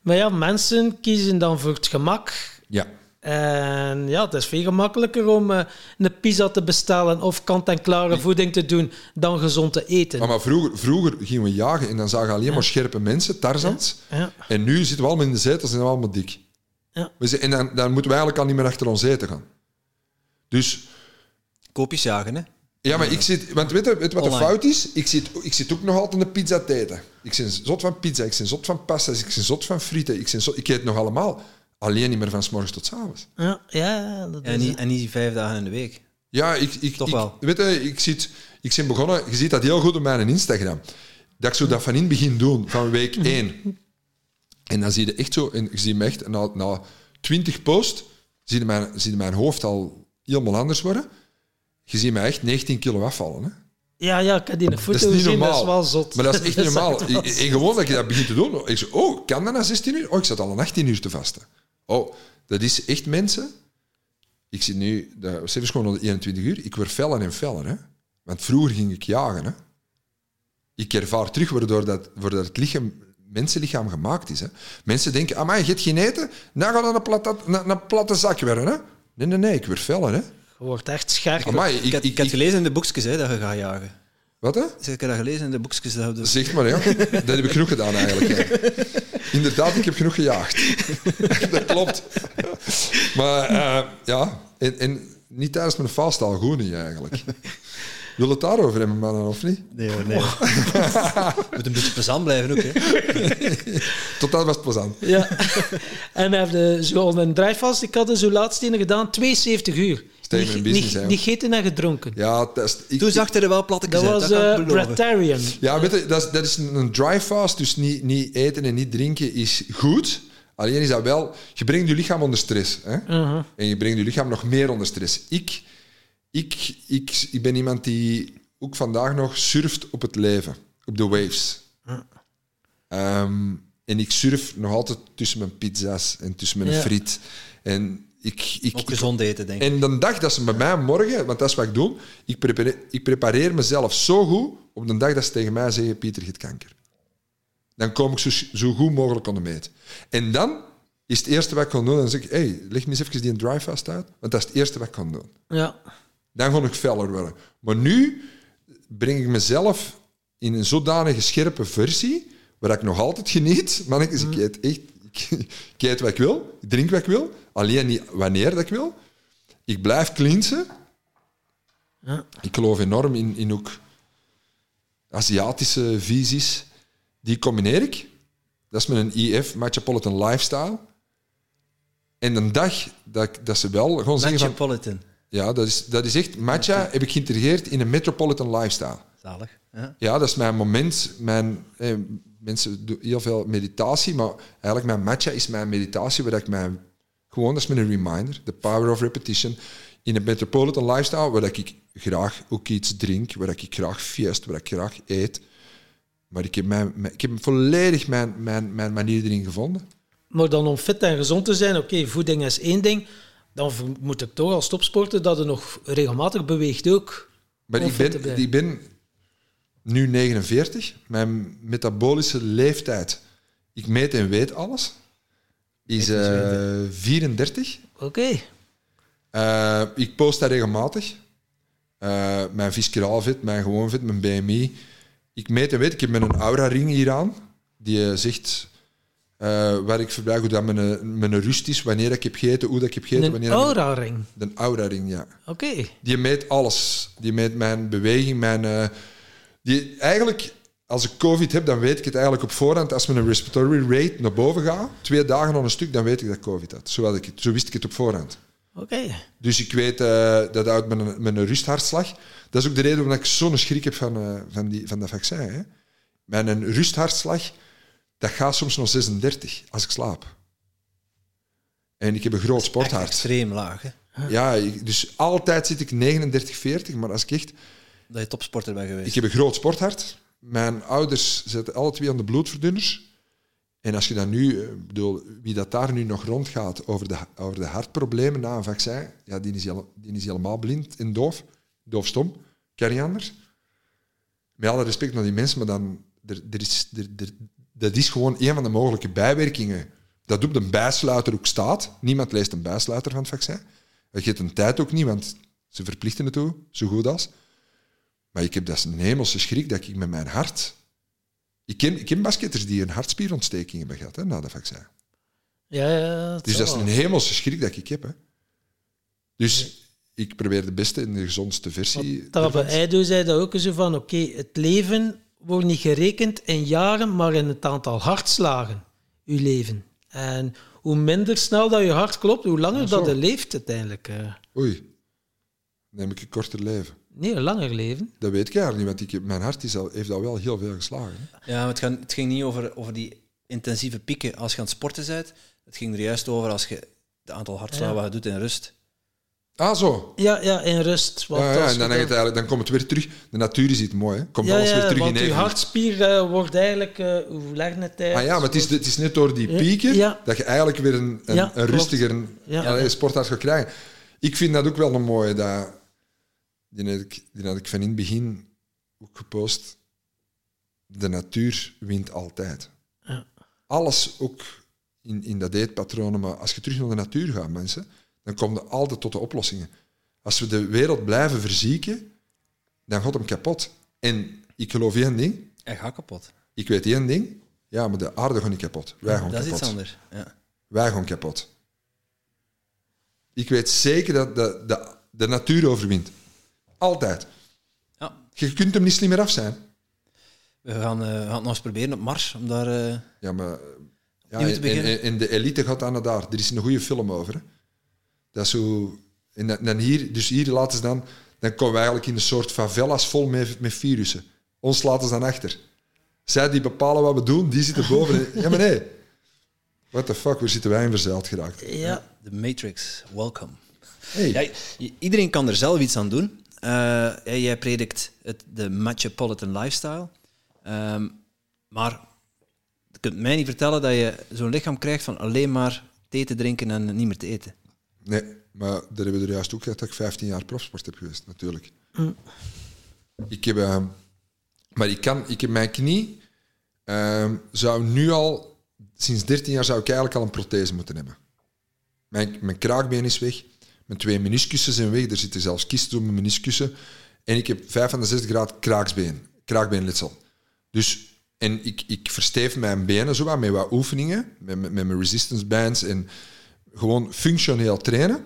Maar ja, mensen kiezen dan voor het gemak. Ja. En ja, het is veel gemakkelijker om eh, een pizza te bestellen of kant-en-klare voeding te doen dan gezond te eten. Maar, maar vroeger, vroeger gingen we jagen en dan zagen we alleen maar scherpe mensen, tarzans. Ja. En nu zitten we allemaal in de zetels en zijn we allemaal dik. Ja. We zijn- en dan, dan moeten we eigenlijk al niet meer achter ons eten gaan. Dus Koopjes jagen, hè? Ja, maar ik zit... Want weet je, weet je wat de fout is? Ik zit, ik zit ook nog altijd een pizza te eten. Ik ben zot van pizza, ik ben zot van pasta, ik ben zot van frieten. Ik, zot, ik eet nog allemaal. Alleen niet meer van s morgens tot s avonds. Ja, ja, dat En is niet, en niet vijf dagen in de week. Ja, ik... ik Toch ik, wel. Weet je, ik, zit, ik ben begonnen... Je ziet dat heel goed op mijn Instagram. Dat ik zo dat van in het begin doen, van week 1. En dan zie je echt zo... En je ziet me echt, na, na 20 post, zie je, mijn, zie je mijn hoofd al helemaal anders worden. Je ziet mij echt 19 kilo afvallen. Hè? Ja, ja, ik heb die foto Dat is niet normaal. dat is wel zot. Maar dat is echt Dat normaal. Ik- En gewoon dat je dat begint te doen. Ik zeg, oh, kan dat na 16 uur? Oh, ik zat al een 18 uur te vasten. Oh, dat is echt mensen. Ik zit nu, de is gewoon onder 21 uur. Ik word feller en feller. Hè? Want vroeger ging ik jagen. Hè? Ik ervaar terug waardoor dat, waardoor het lichaam, mensenlichaam gemaakt is. Hè? Mensen denken, amai, je hebt geen eten? Dan ga je naar een platte, naar een platte zak werden. Hè? Nee, nee, nee, ik word feller. Hè? Je wordt echt scherp. Amai, Ik, ik, ik, ik gelezen in de boekjes hè, dat je gaat jagen. wat hè? Ik heb dat gelezen in de boekjes. Dat je Zeg maar, ja. Dat heb ik genoeg gedaan eigenlijk. ja. Inderdaad, ik heb genoeg gejaagd. dat klopt. Maar eh, ja, en, en niet tijdens mijn vast al goed niet eigenlijk. Wil het daarover hebben, mannen, of niet? Nee, hoor, nee. Moet een beetje plezant blijven ook. Hè. Tot dat was het plezant. Ja. en heb je zo al een drijfvast. Ik had er zo laatst een gedaan, 72 uur. Stay in Niet, mijn business, niet, hè. niet gegeten en gedronken. Ja, dat is, ik, Toen zag hij er wel platte Dat uit, was dat ik eh beloven. Breatharian. ja, weet je, dat is, dat is een een dry fast, dus niet, niet eten en niet drinken is goed. Alleen is dat wel, je brengt je lichaam onder stress. Hè? Uh-huh. En je brengt je lichaam nog meer onder stress. Ik, ik, ik, ik ben iemand die ook vandaag nog surft op het leven, op de waves. Ehm, en ik surf nog altijd tussen mijn pizza's en tussen mijn Ja. friet. En ik, ik, Ook gezond eten, denk ik. en de dag dat ze bij mij morgen, want dat is wat ik doe, ik prepareer, ik prepareer mezelf zo goed op de dag dat ze tegen mij zeggen, Pieter, je hebt kanker. Dan kom ik zo, zo goed mogelijk aan de meet. En dan is het eerste wat ik kan doen, dan zeg ik, hey, leg me eens even die dry fast uit, want dat is het eerste wat ik kan doen. Ja. Dan ga ik feller worden. Maar nu breng ik mezelf in een zodanige scherpe versie, waar ik nog altijd geniet. Maar ik, ik eet echt, ik, eet wat ik wil, ik drink wat ik wil, alleen niet wanneer dat ik wil. Ik blijf cleansen. Ja. Ik geloof enorm in, in ook Aziatische visies. Die combineer ik. Dat is met een IF, Metropolitan Lifestyle. En de dag dat, dat ze wel gewoon zeggen van... Metropolitan. Ja, dat is, dat is echt... Matcha heb ik geïntegreerd in een metropolitan lifestyle. Zalig. Ja. Ja, dat is mijn moment. Mijn, eh, mensen doen heel veel meditatie, maar eigenlijk mijn matcha is mijn meditatie, waar ik mijn... Gewoon, dat is mijn reminder. The power of repetition. In een metropolitan lifestyle, waar ik graag ook iets drink, waar ik graag feest, waar ik graag eet. Maar ik heb, mijn, mijn- ik heb volledig mijn, mijn, mijn manier erin gevonden. Maar dan om fit en gezond te zijn, oké, voeding is één ding. Dan moet ik toch als topsporter dat je nog regelmatig beweegt ook. Maar ik ben, ik ben nu 49. Mijn metabolische leeftijd, ik meet en weet alles, is eh 34. Oké. Eh, ik post dat regelmatig. Eh, mijn visceraal fit, mijn gewoon fit, mijn BMI. Ik meet en weet, ik heb mijn aura-ring hier aan, die eh, zegt eh, waar ik verbruik, hoe dat mijn, mijn rust is, wanneer ik heb gegeten, hoe dat ik heb gegeten. Een aura-ring. De aura-ring, ja. Oké. Die meet alles. Die meet mijn beweging, mijn... die, eigenlijk, als ik COVID heb, dan weet ik het eigenlijk op voorhand. Als mijn respiratory rate naar boven gaat, twee dagen aan een stuk, dan weet ik dat ik COVID had. Zo, had ik het, zo wist ik het op voorhand. Oké. Dus ik weet eh, dat uit mijn, mijn rusthartslag... Dat is ook de reden waarom ik zo'n schrik heb van, eh, van, die, van dat vaccin. Hè. Mijn rusthartslag, dat gaat soms nog 36 als ik slaap. En ik heb een groot sporthart. extreem laag, hè. Ja, ik- dus altijd zit ik 39, 40, maar als ik echt... Dat je topsporter bent geweest. Ik heb een groot sporthart. Mijn ouders zitten alle twee aan de bloedverdunners. En als je dan nu, eh, bedoel, wie dat daar nu nog rondgaat over de, over de hartproblemen na een vaccin, ja, die is, die is helemaal blind en doof. Doofstom. Kan niet anders. Met alle respect naar die mensen, maar dan, er, er is, er, dat is gewoon een van de mogelijke bijwerkingen. Dat op de bijsluiter ook staat. Niemand leest een bijsluiter van het vaccin. Dat geeft een tijd ook niet, want ze verplichten het toe, zo goed als. Maar ik heb dat is een hemelse schrik dat ik met mijn hart... Ik ken, ik ken basketters die een hartspierontsteking hebben gehad hè, na de vaccin. Ja, ja. het Dus dat is een hemelse schrik dat ik heb. Hè. Dus ik probeer de beste en de gezondste versie. Ervan. Eido zei dat ook zo van, oké, het leven wordt niet gerekend in jaren, maar in het aantal hartslagen, uw leven. En hoe minder snel dat je hart klopt, hoe langer Ja, dat je leeft uiteindelijk. eh. Oei, neem ik een korter leven. Nee, een langer leven. Dat weet ik eigenlijk niet, want ik, mijn hart is al, heeft al wel heel veel geslagen. Hè. Ja, maar het, gaat- het ging niet over, over die intensieve pieken als je aan het sporten bent. Het ging er juist over als je het aantal hartslagen Ja. wat je doet in rust. Ah, zo. Ja, ja, in rust. Want Ja, ja, en dan, eigenlijk, dan komt het weer terug. De natuur is iets mooi, hè. Komt ja, alles weer terug in want je hartspier eh, wordt eigenlijk, eh hoe je het uit? Ah ja, maar het is, het is net door die pieken Ja. dat je eigenlijk weer een, een, een rustiger Ja. allee, sportarts gaat krijgen. Ik vind dat ook wel een mooie. Dat, die, had ik, die had ik van in het begin ook gepost. De natuur wint altijd. Ja. Alles ook in, in dat eetpatronen. Maar als je terug naar de natuur gaat, mensen, dan kom je altijd tot de oplossingen. Als we de wereld blijven verzieken, dan gaat hem kapot. En ik geloof één ding. Hij gaat kapot. Ik weet één ding. Ja, maar de aarde gaat niet kapot. Wij gaan Dat is kapot. iets anders. Ja. Wij gaan kapot. Ik weet zeker dat de, de, de natuur overwint. Altijd. Ja. Je kunt hem niet slimmer af zijn. We gaan, eh, we gaan het nog eens proberen op Mars, om daar... eh, Ja, maar... Ja, en, en, en de elite gaat dan naar daar. Er is een goede film over. Hè. Dat is zo... En dan, dan hier, dus hier laten ze dan... Dan komen we eigenlijk in een soort favelas vol met, met virussen. Ons laten ze dan achter. Zij die bepalen wat we doen, die zitten boven. ja, maar nee. What the fuck, waar zitten wij in verzeild geraakt? Ja, The Matrix, welcome. Hey. Ja, iedereen kan er zelf iets aan doen. Eh, jij predikt het, de Metropolitan lifestyle. Ehm, maar je kunt mij niet vertellen dat je zo'n lichaam krijgt van alleen maar thee te drinken en niet meer te eten. Nee, maar daar hebben we er juist ook gehad dat ik 15 jaar profsport heb geweest, natuurlijk. Ik heb, eh, maar ik kan, ik heb mijn knie, eh, zou nu al, sinds 13 jaar zou ik eigenlijk al een prothese moeten hebben. Mijn, mijn kraakbeen is weg, mijn twee meniscussen zijn weg, er zitten zelfs kisten op mijn meniscussen. En ik heb 5 van de 6 graad kraaksbeen, kraakbeenletsel. Dus, en ik, ik versteef mijn benen zo met wat oefeningen, met, met, met mijn resistance bands en gewoon functioneel trainen.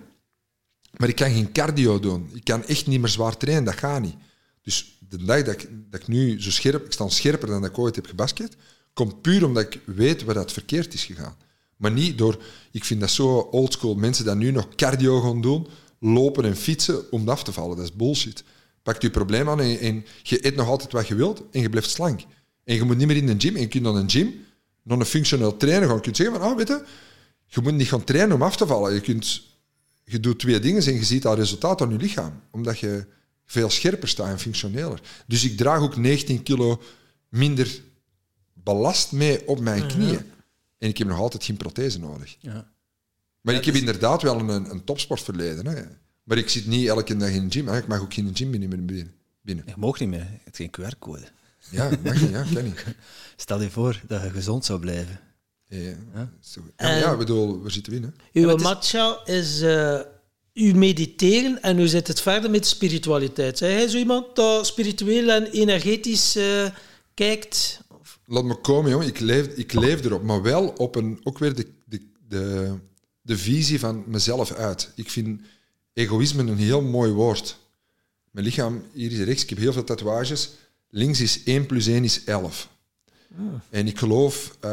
Maar ik kan geen cardio doen. Ik kan echt niet meer zwaar trainen, dat gaat niet. Dus de dag dat ik, dat ik nu zo scherp, ik sta scherper dan dat ik ooit heb gebasket, komt puur omdat ik weet waar dat verkeerd is gegaan. Maar niet door, ik vind dat zo oldschool, mensen dat nu nog cardio gaan doen, lopen en fietsen om af te vallen. Dat is bullshit. Pak je probleem aan en, en je eet nog altijd wat je wilt en je blijft slank. En je moet niet meer in een gym en je kunt naar een gym, naar een functioneel trainer gaan. Je kunt zeggen van, ah, weet je, je moet niet gaan trainen om af te vallen. Je, kunt, je doet twee dingen en je ziet dat resultaat aan je lichaam. Omdat je veel scherper staat en functioneler. Dus ik draag ook 19 kilo minder belast mee op mijn knieën. En ik heb nog altijd geen prothese nodig. Ja. Maar ik heb inderdaad wel een, een topsportverleden. Hè. Maar ik zit niet elke dag in een gym. hè. Ik mag ook geen gym binnen. binnen, binnen. Je mag niet meer, je hebt geen QR-code. Ja, mag niet. Ja, kan niet. Stel je voor dat je gezond zou blijven. Ja, ja. Ja. Zo. Ja, ja, bedoel, waar zitten we in? Hè? uw het is- matcha is uh, uw mediteren en hoe zit het verder met de spiritualiteit? Zijn jij zo iemand dat spiritueel en energetisch eh, kijkt? Laat me komen, jongen. Ik leef, ik leef erop. Maar wel op een, ook weer de, de, de, de visie van mezelf uit. Ik vind egoïsme een heel mooi woord. Mijn lichaam, hier is rechts, ik heb heel veel tatoeages. Links is 1 plus 1 is 11. En ik geloof, eh,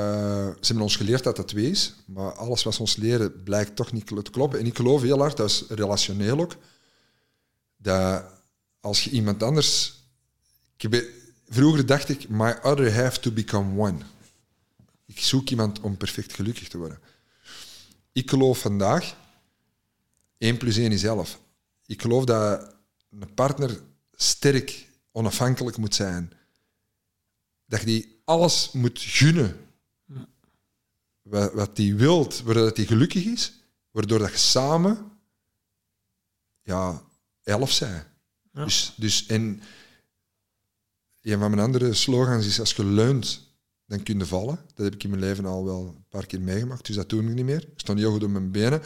ze hebben ons geleerd dat dat 2 is, maar alles wat ze ons leren blijkt toch niet te kloppen. En ik geloof heel hard, dat is relationeel ook, dat als je iemand anders... Ik heb, vroeger dacht ik, my other have to become one. Ik zoek iemand om perfect gelukkig te worden. Ik geloof vandaag, 1 plus 1 is 11. Ik geloof dat een partner sterk, onafhankelijk moet zijn. Dat je die alles moet gunnen wat, wat die wilt, waardoor hij gelukkig is, waardoor dat je samen ja, elf zijn. Ja. Dus, dus, en een van mijn andere slogans is, als je leunt, dan kun je vallen. Dat heb ik in mijn leven al wel een paar keer meegemaakt, dus dat doe ik niet meer. Ik sta heel goed op mijn benen,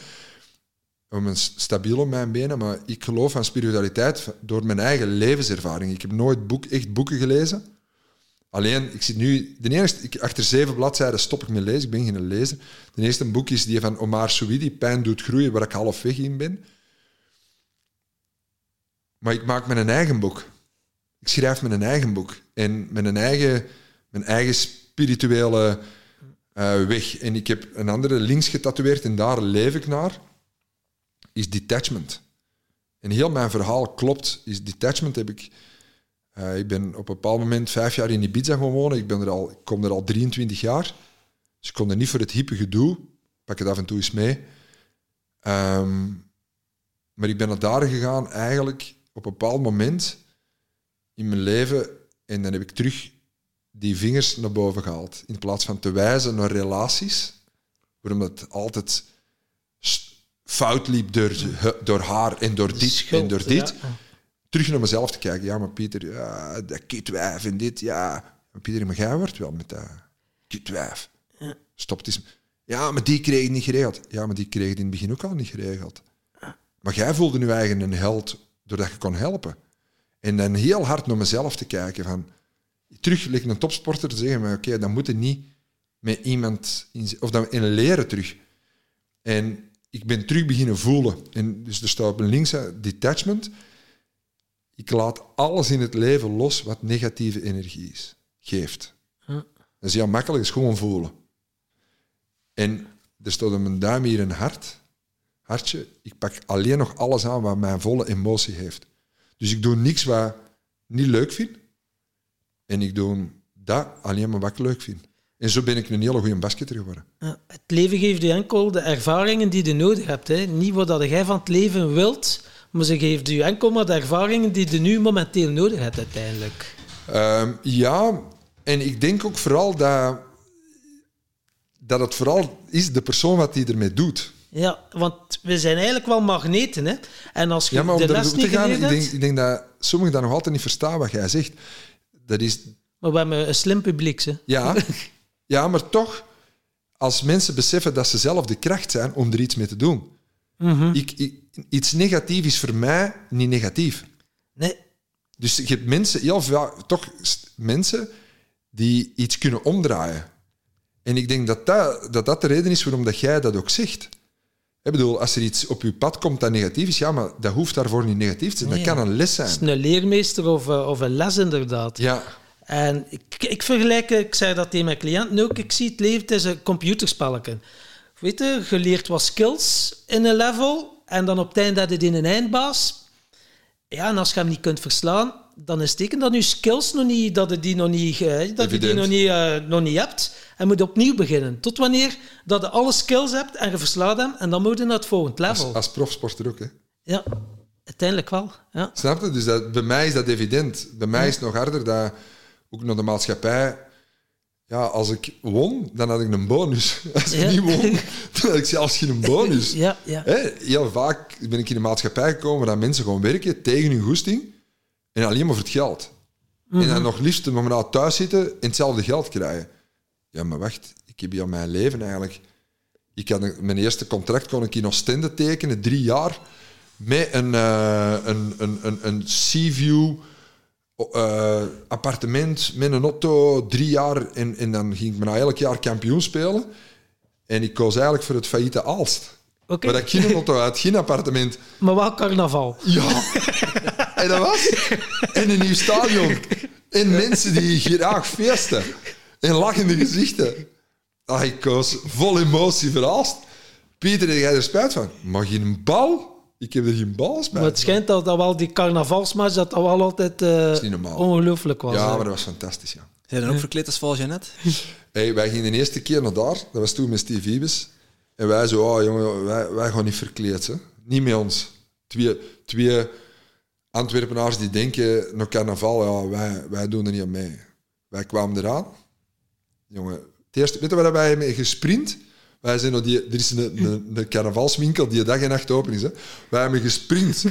op mijn stabiel op mijn benen, maar ik geloof aan spiritualiteit door mijn eigen levenservaring. Ik heb nooit boek, echt boeken gelezen. Alleen, ik zit nu... De eerste, ik, achter zeven bladzijden stop ik met lezen. Ik ben geen lezer. De eerste boek is die van Omar Souidi, Pijn doet groeien, waar ik halfweg in ben. Maar ik maak mijn eigen boek. Ik schrijf mijn eigen boek. En mijn eigen, mijn eigen spirituele eh, weg. En ik heb een andere links getatoeëerd en daar leef ik naar. Is detachment. En heel mijn verhaal klopt. Is detachment heb ik... eh, ik ben op een bepaald moment vijf jaar in Ibiza gaan wonen. Ik, ben er al, kom er al 23 jaar. Dus ik kon er niet voor het hippe gedoe. Pak het af en toe eens mee. Ehm, maar ik ben naar daar gegaan eigenlijk op een bepaald moment in mijn leven en dan heb ik terug die vingers naar boven gehaald. In plaats van te wijzen naar relaties, waarom het altijd fout liep door, door haar en door dit Schuld, en door dit. ja. Terug naar mezelf te kijken. Ja, maar Pieter, ja, dat kitwijf en dit, ja. Maar Pieter, maar jij wordt wel met dat kitwijf. Stop het eens. Ja, maar die kreeg het niet geregeld. Ja, maar die kreeg het in het begin ook al niet geregeld. Maar jij voelde nu eigen een held doordat je kon helpen. En dan heel hard naar mezelf te kijken van... Terug, like een topsporter te zeggen, maar oké, dan moet je niet met iemand... In, of dan in leren terug. En ik ben terug beginnen voelen. En dus er staat op een links, detachment. Ik laat alles in het leven los wat negatieve energie is, geeft. Dat is heel makkelijk, is gewoon voelen. En er staat op mijn duim hier een hart, hartje. Ik pak alleen nog alles aan wat mijn volle emotie heeft. Dus ik doe niks wat ik niet leuk vind. En ik doe dat alleen maar wat ik leuk vind. En zo ben ik een hele goede basketter geworden. Ja, het leven geeft je enkel de ervaringen die je nodig hebt. Hè. Niet wat dat jij van het leven wilt, maar ze geeft je enkel maar de ervaringen die je nu momenteel nodig hebt uiteindelijk. Ehm, ja, en ik denk ook vooral dat, dat het vooral is de persoon wat die ermee doet. Ja, want we zijn eigenlijk wel magneten. Hè. En als je Ja, maar om de les naartoe te niet gaan, ik denk, ik denk dat sommigen dat nog altijd niet verstaan wat jij zegt. Dat is, Maar we hebben een slim publiek. Hè. ja, ja, maar toch, als mensen beseffen dat ze zelf de kracht zijn om er iets mee te doen. Mhm. Ik, ik- iets negatief is voor mij niet negatief. Nee, Dus je hebt mensen, heel veel, toch mensen die iets kunnen omdraaien. En ik denk dat dat, dat dat de reden is waarom dat jij dat ook zegt. Ik bedoel, als er iets op je pad komt dat negatief is, ja, maar dat hoeft daarvoor niet negatief te zijn. Nee. Dat kan een les het is zijn. een leermeester of, eh, of een les inderdaad. Ja, En ik, ik vergelijk, ik zeg dat tegen mijn cliënten ook, ik zie het leven, het is een computerspelletje. Weet je, je leert wat skills in een level en dan op het einde heb je die een eindbaas. Ja, en als je hem niet kunt verslaan, dan is het teken dat je skills nog niet, dat je die nog niet, dat je die nog niet, eh, nog niet hebt. En moet opnieuw beginnen. Tot wanneer dat je alle skills hebt en je verslaat hem, en dan moet je naar het volgende level. als, als profsporter ook. Hè. Ja, uiteindelijk wel. Ja. Snap je? Dus dat, bij mij is dat evident. Bij mij is het nog harder dat ook naar de maatschappij. Ja, als ik won, dan had ik een bonus. Als ik Ja. niet won, dan had ik zelfs geen bonus. Ja, ja. Heel vaak ben ik in de maatschappij gekomen dat mensen gewoon werken tegen hun goesting en alleen maar voor het geld. En dan nog liefst maar nou thuis zitten en hetzelfde geld krijgen. Ja, maar wacht, ik heb hier mijn leven eigenlijk. Ik had een- mijn eerste contract kon ik in Oostende tekenen, drie jaar, met een, eh, een, een, een, een Seaview eh, appartement met een auto, drie jaar. En, en dan ging ik me nou elk jaar kampioen spelen. En ik koos eigenlijk voor het failliete Aalst. Oké. Maar dat geen auto had, geen appartement. Maar wel carnaval. Ja. en dat was. En een nieuw stadion. En mensen die graag feesten. En lachende gezichten. Ah, ik koos vol emotie verrast. Pieter, heb jij er spijt van? Maar geen bal? Ik heb er geen bal spijt Maar het schijnt dat, dat wel die carnavalsmatch dat dat wel altijd eh, ongelooflijk was. Ja, hè. maar dat was fantastisch, ja. Zijn je dan ook verkleed als Val Jeannette? Hey, wij gingen de eerste keer naar daar. Dat was toen met Steve Ibis. En wij zo, oh jongen, wij, wij gaan niet verkleed. Hè. Niet met ons. Twee, twee Antwerpenaars die denken, naar carnaval, ja, wij, wij doen er niet aan mee. Wij kwamen eraan. Jongen, het eerste, weet je waar wij hebben gesprint? Wij zijn nog die, er is een, een, een carnavalswinkel die dag en nacht open is. Hè. Wij hebben gesprint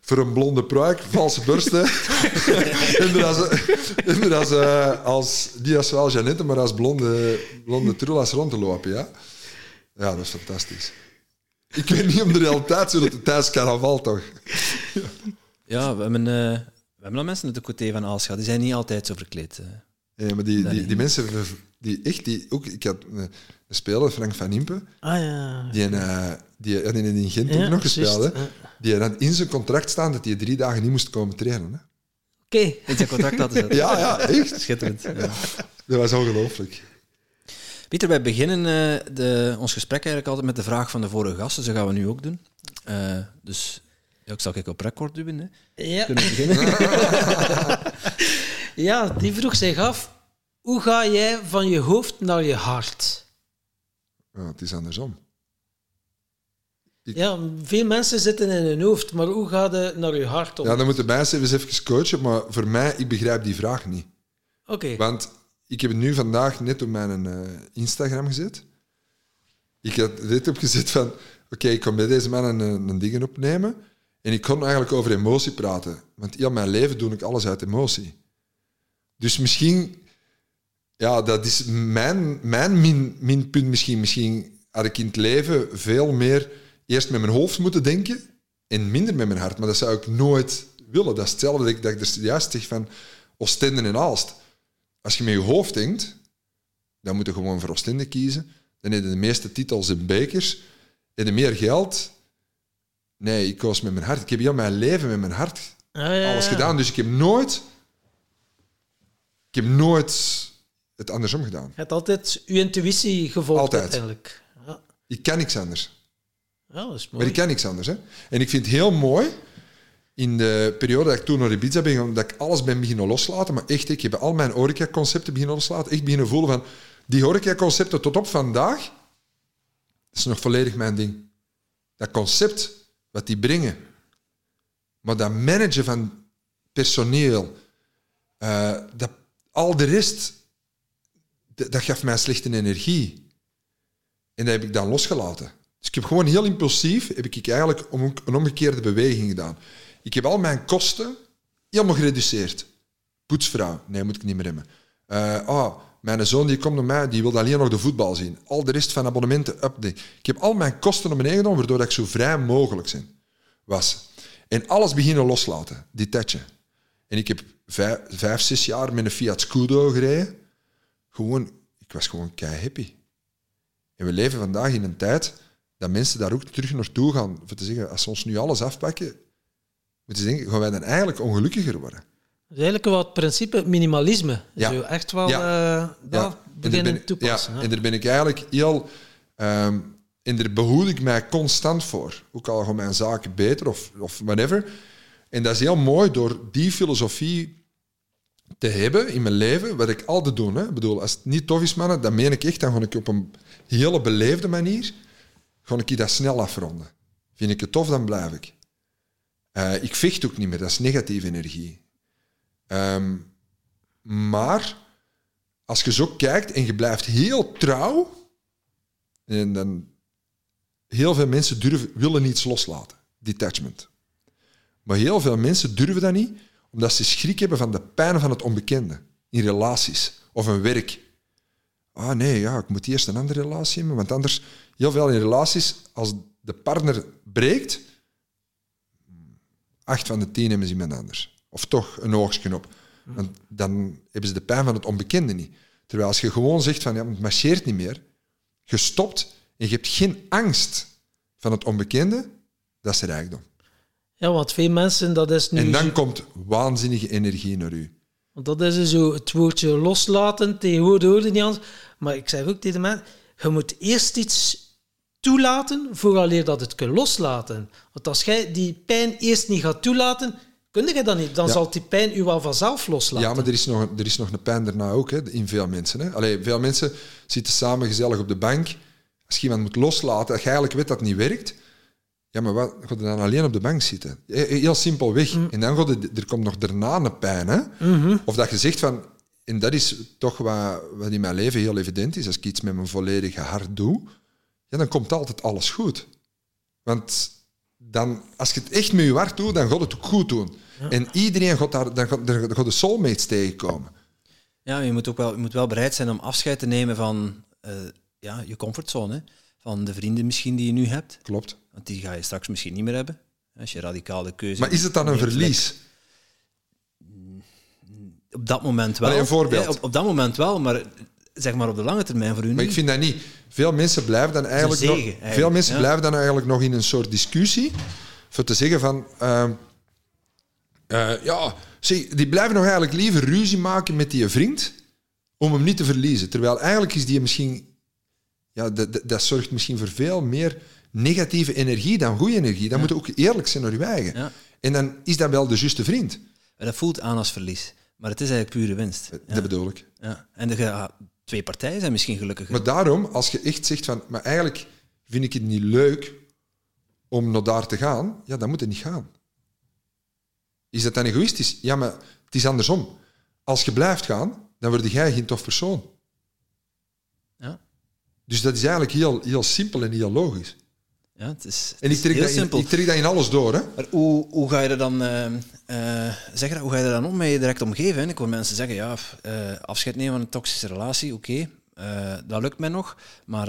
voor een blonde pruik, valse borsten. en als, en als, eh, als, die als wel Jeannette, maar als blonde, blonde trulas rond te lopen. Ja? ja, dat is fantastisch. Ik weet niet om de realiteit zo dat tijdens carnaval toch. We hebben, eh, we hebben al mensen uit de côté van Aals gehad. Die zijn niet altijd zo verkleed. eh. Ja, maar die, die, die mensen, die echt, die, ook, ik had een, speler, Frank van Impe, Ah ja. die, eh, die had in, Gent Ja, ook nog gespeeld. Hè? ja. Die had in zijn contract staan dat hij drie dagen niet moest komen trainen. Hè? Oké. In zijn contract laten zetten. Ja, ja, echt. Schitterend. Ja. Dat was ongelooflijk. Pieter, wij beginnen eh, de, ons gesprek eigenlijk altijd met de vraag van de vorige gasten. Dus dat gaan we nu ook doen. Eh, dus ja, ik zal ik op record duwen. Hè. Ja. Kunnen we beginnen? ja, die vroeg zich af, hoe ga jij van je hoofd naar je hart? Ja, het is andersom. Ja, veel mensen zitten in hun hoofd, maar hoe gaat het naar je hart om? Ja, dan moeten mensen eens even coachen, maar voor mij, ik begrijp die vraag niet. Oké. Want ik heb het nu vandaag net op mijn eh, Instagram gezet. Ik had dit opgezet van, oké, ik kon bij deze man een, een ding opnemen en ik kon eigenlijk over emotie praten. Want heel mijn leven doe ik alles uit emotie. Dus misschien, ja, dat is mijn, mijn min, minpunt misschien. Misschien had ik in het leven veel meer eerst met mijn hoofd moeten denken en minder met mijn hart. Maar dat zou ik nooit willen. Dat is hetzelfde dat ik, dat ik er juist zeg van Oostende en Aalst. Als je met je hoofd denkt, dan moet je gewoon voor Oostende kiezen. Dan heb je de meeste titels en bekers. En meer geld. Nee, ik koos met mijn hart. Ik heb heel mijn leven met mijn hart ja, alles ja. gedaan. Dus ik heb nooit... Ik heb nooit het andersom gedaan. Je hebt altijd je intuïtie gevolgd Altijd. uiteindelijk. Ja. Ik kan niks anders. ja, dat is Maar mooi. ik kan niks anders. Hè? En ik vind het heel mooi, in de periode dat ik toen naar Ibiza ben gegaan, dat ik alles ben beginnen loslaten. Maar echt, ik heb al mijn horeca-concepten beginnen loslaten. Echt beginnen voelen van, die horeca-concepten tot op vandaag, dat is nog volledig mijn ding. Dat concept, wat die brengen. Maar dat managen van personeel, eh, dat, al de rest, dat, gaf mij slechte energie. En dat heb ik dan losgelaten. Dus ik heb gewoon heel impulsief, heb ik eigenlijk een omgekeerde beweging gedaan. Ik heb al mijn kosten helemaal gereduceerd. Poetsvrouw, nee, moet ik niet meer Eh, oh, mijn zoon die komt naar mij, die wil alleen nog de voetbal zien. Al de rest van abonnementen, update. Ik heb al mijn kosten naar beneden genomen, waardoor ik zo vrij mogelijk zijn, was. En alles beginnen loslaten, detachen. En ik heb vijf, vijf, zes jaar met een Fiat Scudo gereden. Gewoon, ik was gewoon kei happy. En we leven vandaag in een tijd dat mensen daar ook terug naartoe gaan. Voor te zeggen, als ze ons nu alles afpakken, moeten ze denken, gaan wij dan eigenlijk ongelukkiger worden? Eigenlijk het principe minimalisme. Ja. Zo echt wel Ja. eh, beginnen ben toepassen. Ja, en daar ben ik eigenlijk heel... ehm en daar behoed ik mij constant voor. Ook al gaan mijn zaken beter of, of whatever. En dat is heel mooi door die filosofie te hebben in mijn leven, wat ik altijd doe. Hè. Ik bedoel, als het niet tof is, mannen, dan meen ik echt, dan ga ik op een hele beleefde manier ga ik dat snel afronden. Vind ik het tof, dan blijf ik. Eh, ik vecht ook niet meer, dat is negatieve energie. Ehm, maar als je zo kijkt en je blijft heel trouw, en dan heel veel mensen durven, willen niets loslaten. Detachment. Maar heel veel mensen durven dat niet, omdat ze schrik hebben van de pijn van het onbekende. In relaties of een werk. Ah nee, ja, ik moet eerst een andere relatie hebben, want anders, heel veel in relaties, als de partner breekt, acht van de tien hebben ze iemand anders. Of toch een oogstje op. Want dan hebben ze de pijn van het onbekende niet. Terwijl als je gewoon zegt van, ja, het marcheert niet meer, je stopt en je hebt geen angst van het onbekende, dat is rijkdom. Ja, want veel mensen, dat is nu... En dan komt waanzinnige energie naar u. Want dat is dus zo het woordje loslaten. Tegenwoordig hoorde niet anders. Maar ik zeg ook tegen de mensen, je moet eerst iets toelaten vooraleer dat het kunt loslaten. Want als jij die pijn eerst niet gaat toelaten, kun je dat niet. Dan Ja. zal die pijn u wel vanzelf loslaten. Ja, maar er is nog, er is nog een pijn daarna ook, hè, in veel mensen. Hè. Allee, veel mensen zitten samen gezellig op de bank. Als je iemand moet loslaten, dat je eigenlijk weet dat het niet werkt, ja, maar wat, ga je dan alleen op de bank zitten? He- Heel simpel weg. En dan gaat het, er komt nog daarna een pijn. Hè? Of dat je zegt van, en dat is toch wat, wat in mijn leven heel evident is, als ik iets met mijn volledige hart doe, ja, dan komt altijd alles goed. Want dan, als je het echt met je hart doet, dan gaat het ook goed doen. En iedereen gaat daar, dan gaat, dan gaat de soulmates tegenkomen. Ja, maar je moet ook wel, je moet wel bereid zijn om afscheid te nemen van eh, ja, je comfortzone. Hè. Van de vrienden misschien die je nu hebt. Klopt. Want die ga je straks misschien niet meer hebben. Als je radicale keuze Maar is het dan een verlies? Op dat moment wel. Allee, een voorbeeld. Ja, op, op dat moment wel, maar zeg maar op de lange termijn voor u Maar ik vind dat niet. Veel mensen blijven dan eigenlijk, zegen, nog, eigenlijk, veel mensen ja. blijven dan eigenlijk nog in een soort discussie. Voor te zeggen van... ehm, eh, ja, zie, die blijven nog eigenlijk liever ruzie maken met die vriend om hem niet te verliezen. Terwijl eigenlijk is die misschien... Ja, dat, dat, dat zorgt misschien voor veel meer negatieve energie dan goede energie. Dan moet je ook eerlijk zijn naar je eigen. Ja. En dan is dat wel de juiste vriend. Maar Dat voelt aan als verlies. Maar het is eigenlijk pure winst. Ja. Dat bedoel ik. Ja. En de ja, twee partijen zijn misschien gelukkiger. Maar daarom, als je echt zegt van, maar eigenlijk vind ik het niet leuk om naar daar te gaan, ja, dan moet het niet gaan. Is dat dan egoïstisch? Ja, maar het is andersom. Als je blijft gaan, dan word jij geen tof persoon. Ja. Dus dat is eigenlijk heel, heel simpel en heel logisch. Ja, het is, het En ik dat in, simpel. ik trek dat in alles door. Hè? Maar hoe, hoe ga je er dan, zeg je dat, hoe ga je er dan om met je direct omgeven? Hè? Ik hoor mensen zeggen, ja, eh, afscheid nemen van een toxische relatie, oké, dat lukt mij nog, maar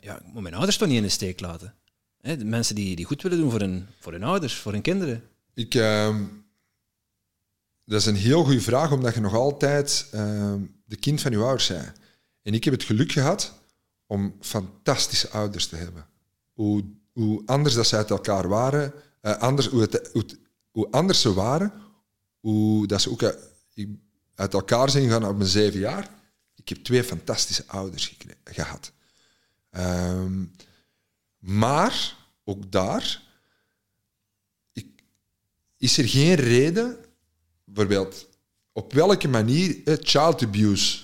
ja, ik moet mijn ouders toch niet in de steek laten. Hè? De mensen die, die goed willen doen voor hun, voor hun ouders, voor hun kinderen. Ik, ehm, dat is een heel goede vraag, omdat je nog altijd ehm, de kind van je ouders bent. En ik heb het geluk gehad om fantastische ouders te hebben. Hoe, hoe anders dat ze uit elkaar waren, eh, anders, hoe, hoe, anders ze waren, hoe dat ze ook uit, ik- uit elkaar zijn gegaan op mijn zeven jaar. Ik heb twee fantastische ouders gehad. Ehm, maar ook daar ik, is er geen reden, bijvoorbeeld, op welke manier, eh, child abuse,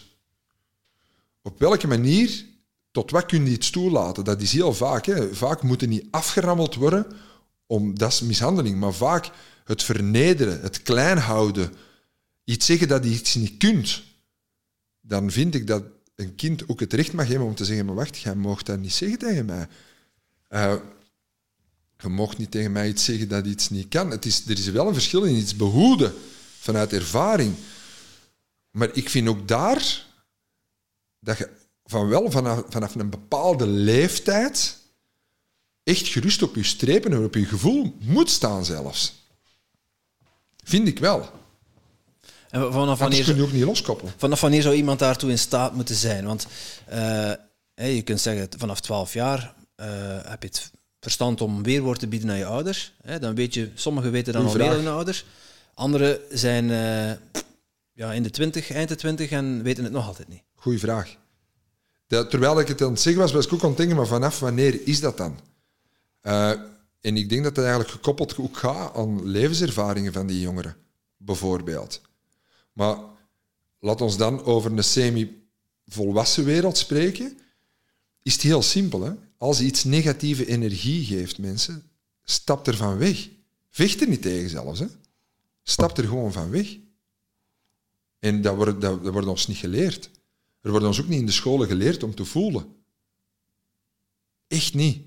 op welke manier, tot wat kun je iets toelaten? Dat is heel vaak. Hè. Vaak moet het niet afgerammeld worden, om, dat is mishandeling, maar vaak het vernederen, het klein houden, iets zeggen dat je iets niet kunt, dan vind ik dat een kind ook het recht mag hebben om te zeggen, maar wacht, jij mag dat niet zeggen tegen mij. Eh, je mocht niet tegen mij iets zeggen dat iets niet kan. Het is, er is wel een verschil in iets behoeden vanuit ervaring. Maar ik vind ook daar dat je van wel vanaf, vanaf een bepaalde leeftijd echt gerust op je strepen en op je gevoel moet staan zelfs. Vind ik wel. En vanaf wanneer, kun je ook niet loskoppelen. vanaf wanneer zou iemand daartoe in staat moeten zijn? Want eh, je kunt zeggen, vanaf 12 jaar eh, heb je het verstand om weerwoord te bieden aan je ouders. Dan weet je, sommigen weten dan al meer dan ouders. Anderen zijn eh, ja, in de 20, eind de 20 en weten het nog altijd niet. Goeie vraag. Terwijl ik het aan het zeggen was, was ik ook aan het denken, maar vanaf wanneer is dat dan? Eh, en ik denk dat dat eigenlijk gekoppeld ook gaat aan levenservaringen van die jongeren, bijvoorbeeld. Maar laat ons dan over een semi-volwassen wereld spreken. Is het heel simpel. Hè? Als iets negatieve energie geeft, mensen, stap er van weg. Vecht er niet tegen zelfs. Hè? Stap er gewoon van weg. En dat wordt, dat, dat wordt ons niet geleerd. Er wordt ons ook niet in de scholen geleerd om te voelen. Echt niet.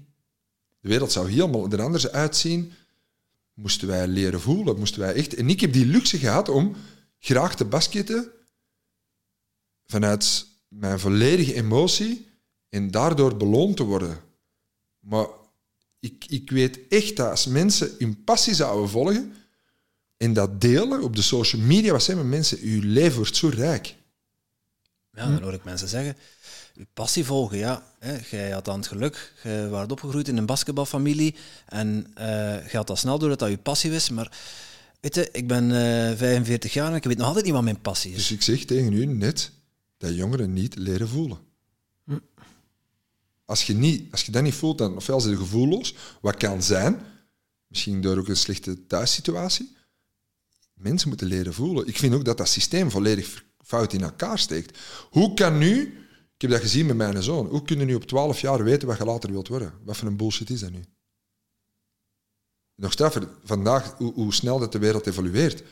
De wereld zou helemaal er anders uitzien. Moesten wij leren voelen. Moesten wij echt... En ik heb die luxe gehad om graag te basketten vanuit mijn volledige emotie en daardoor beloond te worden. Maar ik, ik weet echt dat als mensen hun passie zouden volgen en dat delen op de social media, wat zijn met mensen? Uw leven wordt zo rijk. Ja, dan hoor ik mensen zeggen, je passie volgen, ja. Hè, jij had dan het geluk, je was opgegroeid in een basketbalfamilie en eh je had al snel door dat dat je passie was, maar weet je, ik ben eh 45 jaar en ik weet nog altijd niet wat mijn passie is. Dus ik zeg tegen u net dat jongeren niet leren voelen. Als je, niet, als je dat niet voelt, dan ofwel zijn je gevoelloos, wat kan zijn, misschien door ook een slechte thuissituatie. Mensen moeten leren voelen. Ik vind ook dat dat systeem volledig fout in elkaar steekt. Hoe kan nu, ik heb dat gezien met mijn zoon, hoe kun je nu op 12 jaar weten wat je later wilt worden? Wat voor een bullshit is dat nu? Nog straffer, vandaag, hoe, hoe snel dat de wereld evolueert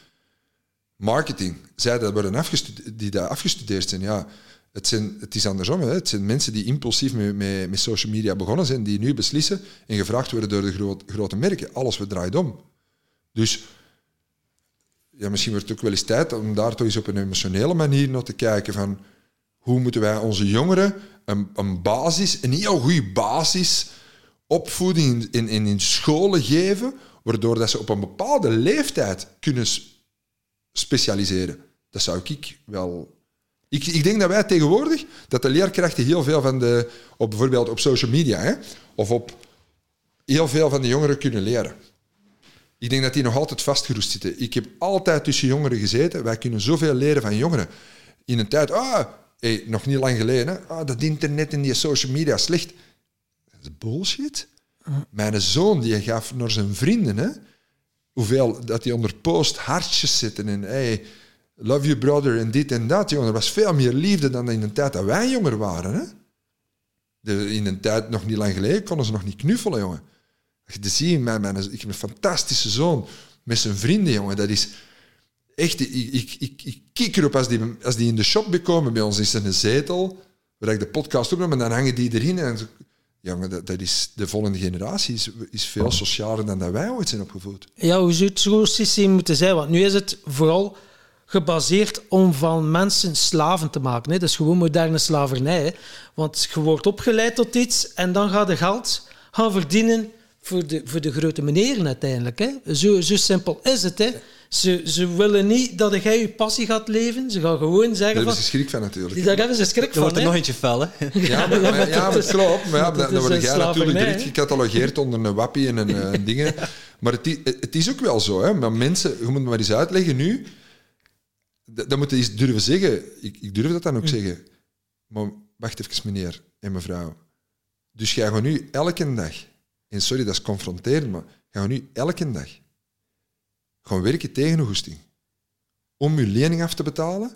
marketing, zij dat worden afgestudeerd, die daar afgestudeerd zijn, ja, het, zijn, het is andersom. Hè. Het zijn mensen die impulsief met, met, met social media begonnen zijn, die nu beslissen en gevraagd worden door de grote merken. Alles wat draait om. Dus ja, misschien wordt het ook wel eens tijd om daar toch eens op een emotionele manier naar te kijken van hoe moeten wij onze jongeren een, een basis, een heel goede basis opvoeding in, in, in scholen geven, waardoor dat ze op een bepaalde leeftijd kunnen specialiseren. Dat zou ik wel... Ik, ik denk dat wij tegenwoordig, dat de leerkrachten heel veel van de, op bijvoorbeeld op social media, hè, of op heel veel van de jongeren kunnen leren. Ik denk dat die nog altijd vastgeroest zitten. Ik heb altijd tussen jongeren gezeten. Wij kunnen zoveel leren van jongeren. In een tijd, ah, hey, nog niet lang geleden, ah, dat internet en die social media slecht. Dat is bullshit. Mijn zoon die gaf naar zijn vrienden, hè, hoeveel dat hij onder post hartjes zitten en hey, love you brother en dit en dat. Jongen, er was veel meer liefde dan in de tijd dat wij jonger waren. Hè. De, in een tijd nog niet lang geleden konden ze nog niet knuffelen, jongen. Je te zien, mijn, mijn, ik heb een fantastische zoon met zijn vrienden, jongen. Dat is echt, ik, ik, ik, ik kijk erop als die, als die in de shop bekomen. Bij ons is er een zetel waar ik de podcast opneem en dan hangen die erin. En jongen, dat, dat is de volgende generatie is, is veel socialer dan dat wij ooit zijn opgevoed. Ja, hoe zou het zo'n systeem moeten zijn? Want nu is het vooral gebaseerd om van mensen slaven te maken. Hè. Dat is gewoon moderne slavernij. Want je wordt opgeleid tot iets en dan ga je geld gaan verdienen voor de, voor de grote meneren uiteindelijk. Hè. Zo, zo simpel is het. Hè. Ze, ze willen niet dat jij je passie gaat leven. Ze gaan gewoon zeggen Daar hebben ze schrik van natuurlijk. Daar hebben ze schrik van. wordt er nog eentje fel, hè? Ja, maar, maar- ja, maar het klopt. Maar ja, dat dan, dan word jij natuurlijk direct gecatalogeerd onder een wappie en een eh, dingen. Maar het, het is ook wel zo. Hè. Maar mensen, je moet me maar eens uitleggen nu. Dat, dat moet je eens durven zeggen. Ik, ik durf dat dan ook zeggen. Maar wacht even, meneer en mevrouw. Dus jij gaat nu elke dag, en sorry, dat is confronterend, maar ga nu elke dag gaan werken tegen een goesting. Om je lening af te betalen.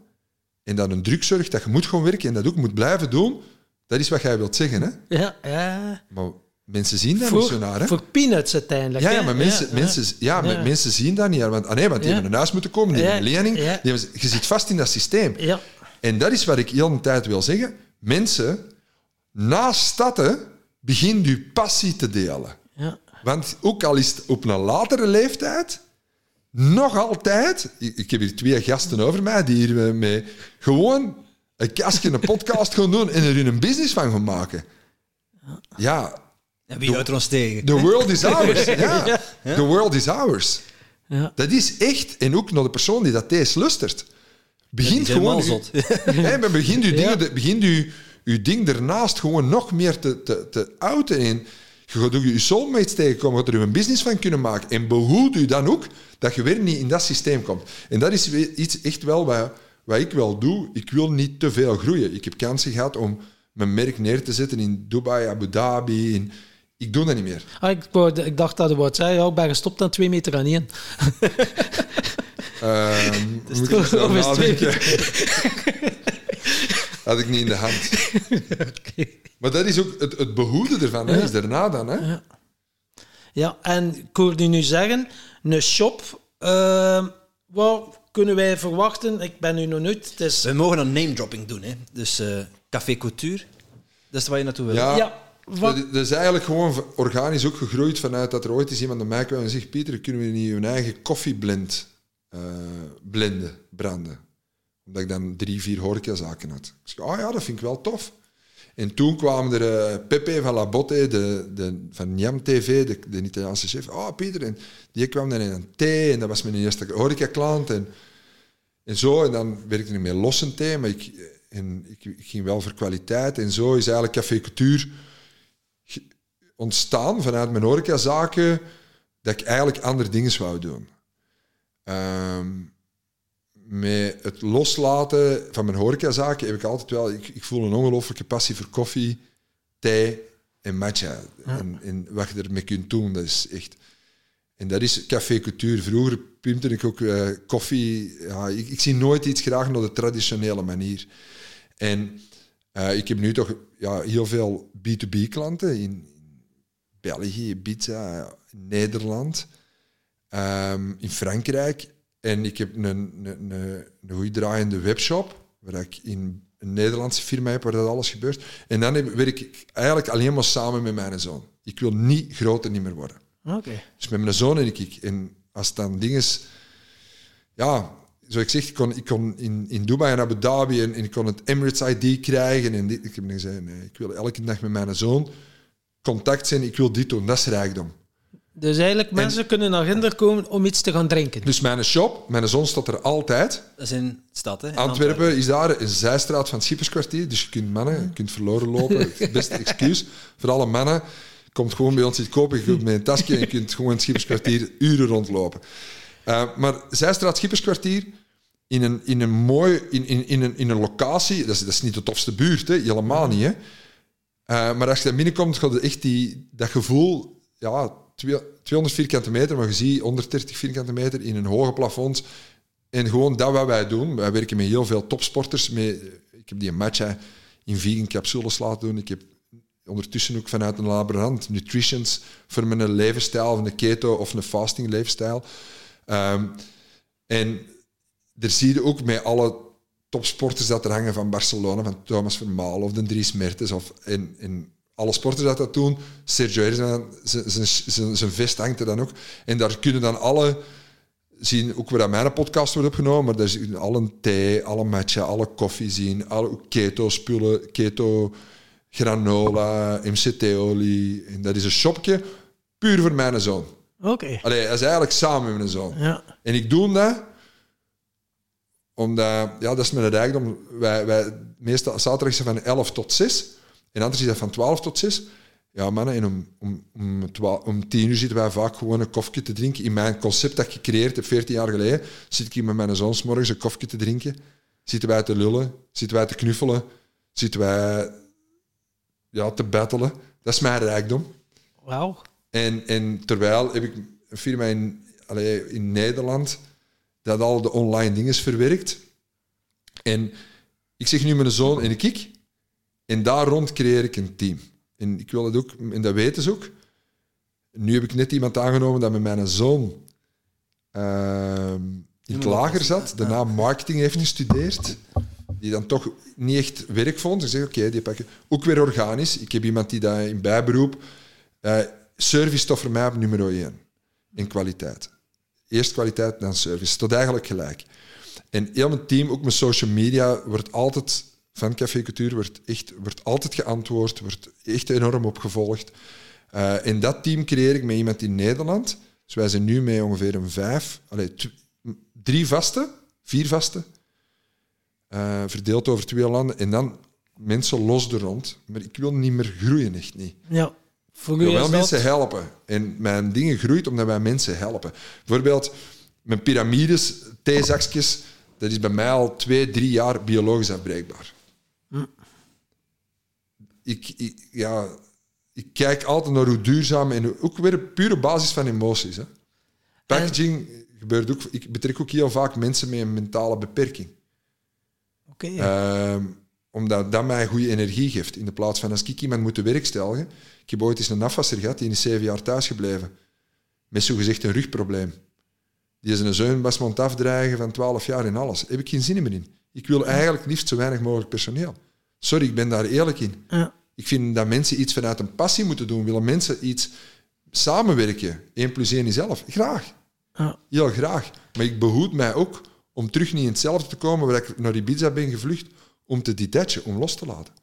En dat een druk zorgt dat je moet gaan werken en dat ook moet blijven doen. Dat is wat jij wilt zeggen, hè? Ja, ja. Maar mensen zien dat niet zo naar, hè? voor peanuts uiteindelijk. Ja, ja, maar mensen, ja. mensen, ja, mensen zien dat niet. Want, ah nee, want die hebben een huis moeten komen, die hebben een lening. ja. Die hebben, je zit vast in dat systeem. Ja. En dat is wat ik heel de tijd wil zeggen. Mensen, naast statten, begin je passie te delen. Ja. Want ook al is het op een latere leeftijd, nog altijd... Ik, ik heb hier twee gasten over mij die hier eh, mee gewoon een kastje, een podcast gaan doen en er hun een business van gaan maken. Ja, En wie houdt er ons tegen? the world is ours. Ja, the world is ours. Ja. Dat is echt, en ook naar de persoon die dat deze lustert. Begint gewoon... Hè, maar begint Ja. dingen, begint uw, uw ding ernaast gewoon nog meer te, te, te outen. En je gaat ook je soulmates tegenkomen, gaat er een business van kunnen maken. En behoed u dan ook dat je weer niet in dat systeem komt. En dat is iets echt wel wat, wat ik wel doe. Ik wil niet te veel groeien. Ik heb kansen gehad om mijn merk neer te zetten in Dubai, Abu Dhabi. In, ik doe dat niet meer. Ah, ik, wou- ik dacht dat je wat zei. Ja, ik ben gestopt aan twee meter aan één. Ehm, moet ik twee nadenken. Had ik niet in de hand. Maar dat is ook het, het behoeden ervan, hè, is daarna dan. Hè? Ja, en ik hoorde nu zeggen, een shop, eh, wat kunnen wij verwachten? Ik ben nu nog is, We mogen een name dropping doen, hè? Dus eh, Café Couture, dat is waar je naartoe wil. Ja, ja, wat, dat, dat is eigenlijk gewoon organisch ook gegroeid vanuit dat er ooit eens iemand naar mij kwam en zegt: Pieter, kunnen we niet je eigen koffieblend eh blenden, branden? Omdat ik dan drie, vier horecazaken had. Ik zeg: Oh ja, dat vind ik wel tof. En toen kwamen er eh, Pepe van La Botte, de, de, van Jam TV, de, de Italiaanse chef. Oh, Pieter. En die kwam dan in een thee en dat was mijn eerste horeca-klant. En, en zo, en dan werkte ik met losse thee, maar ik, en ik, ging wel voor kwaliteit. En zo is eigenlijk Café ge- ontstaan vanuit mijn horecazaken, dat ik eigenlijk andere dingen wou doen. Ehm, met het loslaten van mijn horecazaken heb ik altijd wel... Ik, ik voel een ongelooflijke passie voor koffie, thee en matcha. En, en wat je ermee kunt doen, dat is echt... En dat is café couture. Vroeger pimpte ik ook eh, koffie. Ja, ik, ik zie nooit iets graag naar de traditionele manier. En eh, ik heb nu toch ja, heel veel B2B-klanten in België, Ibiza, Nederland, ehm, in Frankrijk. En ik heb een, een, een, een goed draaiende webshop, waar ik in een Nederlandse firma heb waar dat alles gebeurt. En dan heb- werk ik eigenlijk alleen maar samen met mijn zoon. Ik wil niet groter niet meer worden. Oké. Dus met mijn zoon en ik. En als dan dingen is... Ja, zoals ik zeg, ik kon, ik kon in, in Dubai en Abu Dhabi en, en ik kon het Emirates ID krijgen. En dit, ik heb gezegd, nee, ik wil elke dag met mijn zoon contact zijn. Ik wil dit doen. Dat is rijkdom. Dus eigenlijk, mensen kunnen naar Ginder komen om iets te gaan drinken. Dus mijn shop, mijn zoon staat er altijd. Dat is in de stad, hè? in Antwerpen is daar een zijstraat van het Schipperskwartier. Dus je kunt mannen, je kunt verloren lopen. Beste excuus voor alle mannen. Komt gewoon bij ons iets kopen, je kunt met een tasje en je kunt gewoon in het Schipperskwartier uren rondlopen. Uh, maar zijstraat Schipperskwartier, in een, in een mooi, in, in, in, een, in een locatie, dat is, dat is niet de tofste buurt, hè, helemaal niet. Hè. Uh, maar als je daar binnenkomt, gaat echt die, dat gevoel, ja, 200 vierkante meter, maar je ziet 130 vierkante meter in een hoge plafond. En gewoon dat wat wij doen. Wij werken met heel veel topsporters. Met, ik heb die match in vegan capsules laten doen. Ik heb ondertussen ook vanuit een laborant nutritions voor mijn levensstijl, of een keto of een fasting leefstijl. Ehm, en er zie je ook met alle topsporters dat er hangen van Barcelona, van Thomas Vermaal of de Dries Mertens of in alle sporters dat dat doen. Sergio zijn- zijn- vest hangt er dan ook. En daar kunnen dan alle zien, ook waar mijn podcast wordt opgenomen, maar daar zie je alle thee, alle matcha, alle koffie zien, alle keto-spullen, keto, granola, MCT-olie. En dat is een shopje puur voor mijn zoon. Oké. Allee, dat is eigenlijk samen met mijn zoon. Ja. En ik doe dat omdat, ja, dat is mijn rijkdom. Wij, wij, meestal zaterdag van 11 tot 6 en anders is dat van 12 tot 6. Ja, mannen, en om, om, om, 12 om 10 uur zitten wij vaak gewoon een koffie te drinken. In mijn concept dat ik gecreëerd heb 14 jaar geleden, zit ik hier met mijn zoon morgens een koffie te drinken. Zitten wij te lullen, zitten wij te knuffelen, zitten wij ja, te battelen. Dat is mijn rijkdom. Wauw. En, en terwijl heb ik een firma in, allee, in Nederland dat al de online dingen verwerkt. En ik zeg nu mijn zoon en ik. En daar rond creëer ik een team. En ik wil het ook, en dat weten ze ook. Nu heb ik net iemand aangenomen dat met mijn zoon ehm, in het lager zat, daarna marketing heeft gestudeerd, die dan toch niet echt werk vond. Ik zeg, oké, die pakken. Ook weer organisch. Ik heb iemand die dat in bijberoep... eh, service staat voor mij op nummer 1 in kwaliteit. Eerst kwaliteit, dan service. Tot eigenlijk gelijk. En heel mijn team, ook mijn social media, wordt altijd van Café Cultuur wordt, echt, wordt altijd geantwoord, wordt echt enorm opgevolgd. Eh en dat team creëer ik met iemand in Nederland. Dus wij zijn nu met ongeveer een vijf, allee, tw- drie vaste, vier vaste, eh, verdeeld over twee landen. En dan mensen los er rond. Maar ik wil niet meer groeien, echt niet. Ja. Voor Ik wil wel dat... mensen helpen. En mijn dingen groeit omdat wij mensen helpen. Bijvoorbeeld, mijn piramides, theezakjes, dat is bij mij al twee, drie jaar biologisch afbreekbaar. Ik, ik, ja, ik kijk altijd naar hoe duurzaam en ook weer op pure basis van emoties. Hè. Packaging gebeurt ook. Ik betrek ook heel vaak mensen met een mentale beperking. Oké. Ehm, omdat dat mij goede energie geeft. In de plaats van als ik iemand moet te werk stellen. Ik heb ooit eens een afwasser gehad, die is zeven jaar thuis gebleven. Met zogezegd een rugprobleem. Die is een was het afdreigen van 12 jaar en alles. Daar heb ik geen zin meer in. Ik wil eigenlijk liefst zo weinig mogelijk personeel. Sorry, ik ben daar eerlijk in. Ja. Ik vind dat mensen iets vanuit een passie moeten doen. Willen mensen iets samenwerken? 1 plus 1 is 11. Graag. Ja. Heel graag. Maar ik behoed mij ook om terug niet in hetzelfde te komen waar ik naar Ibiza ben gevlucht, om te detachen, om los te laten.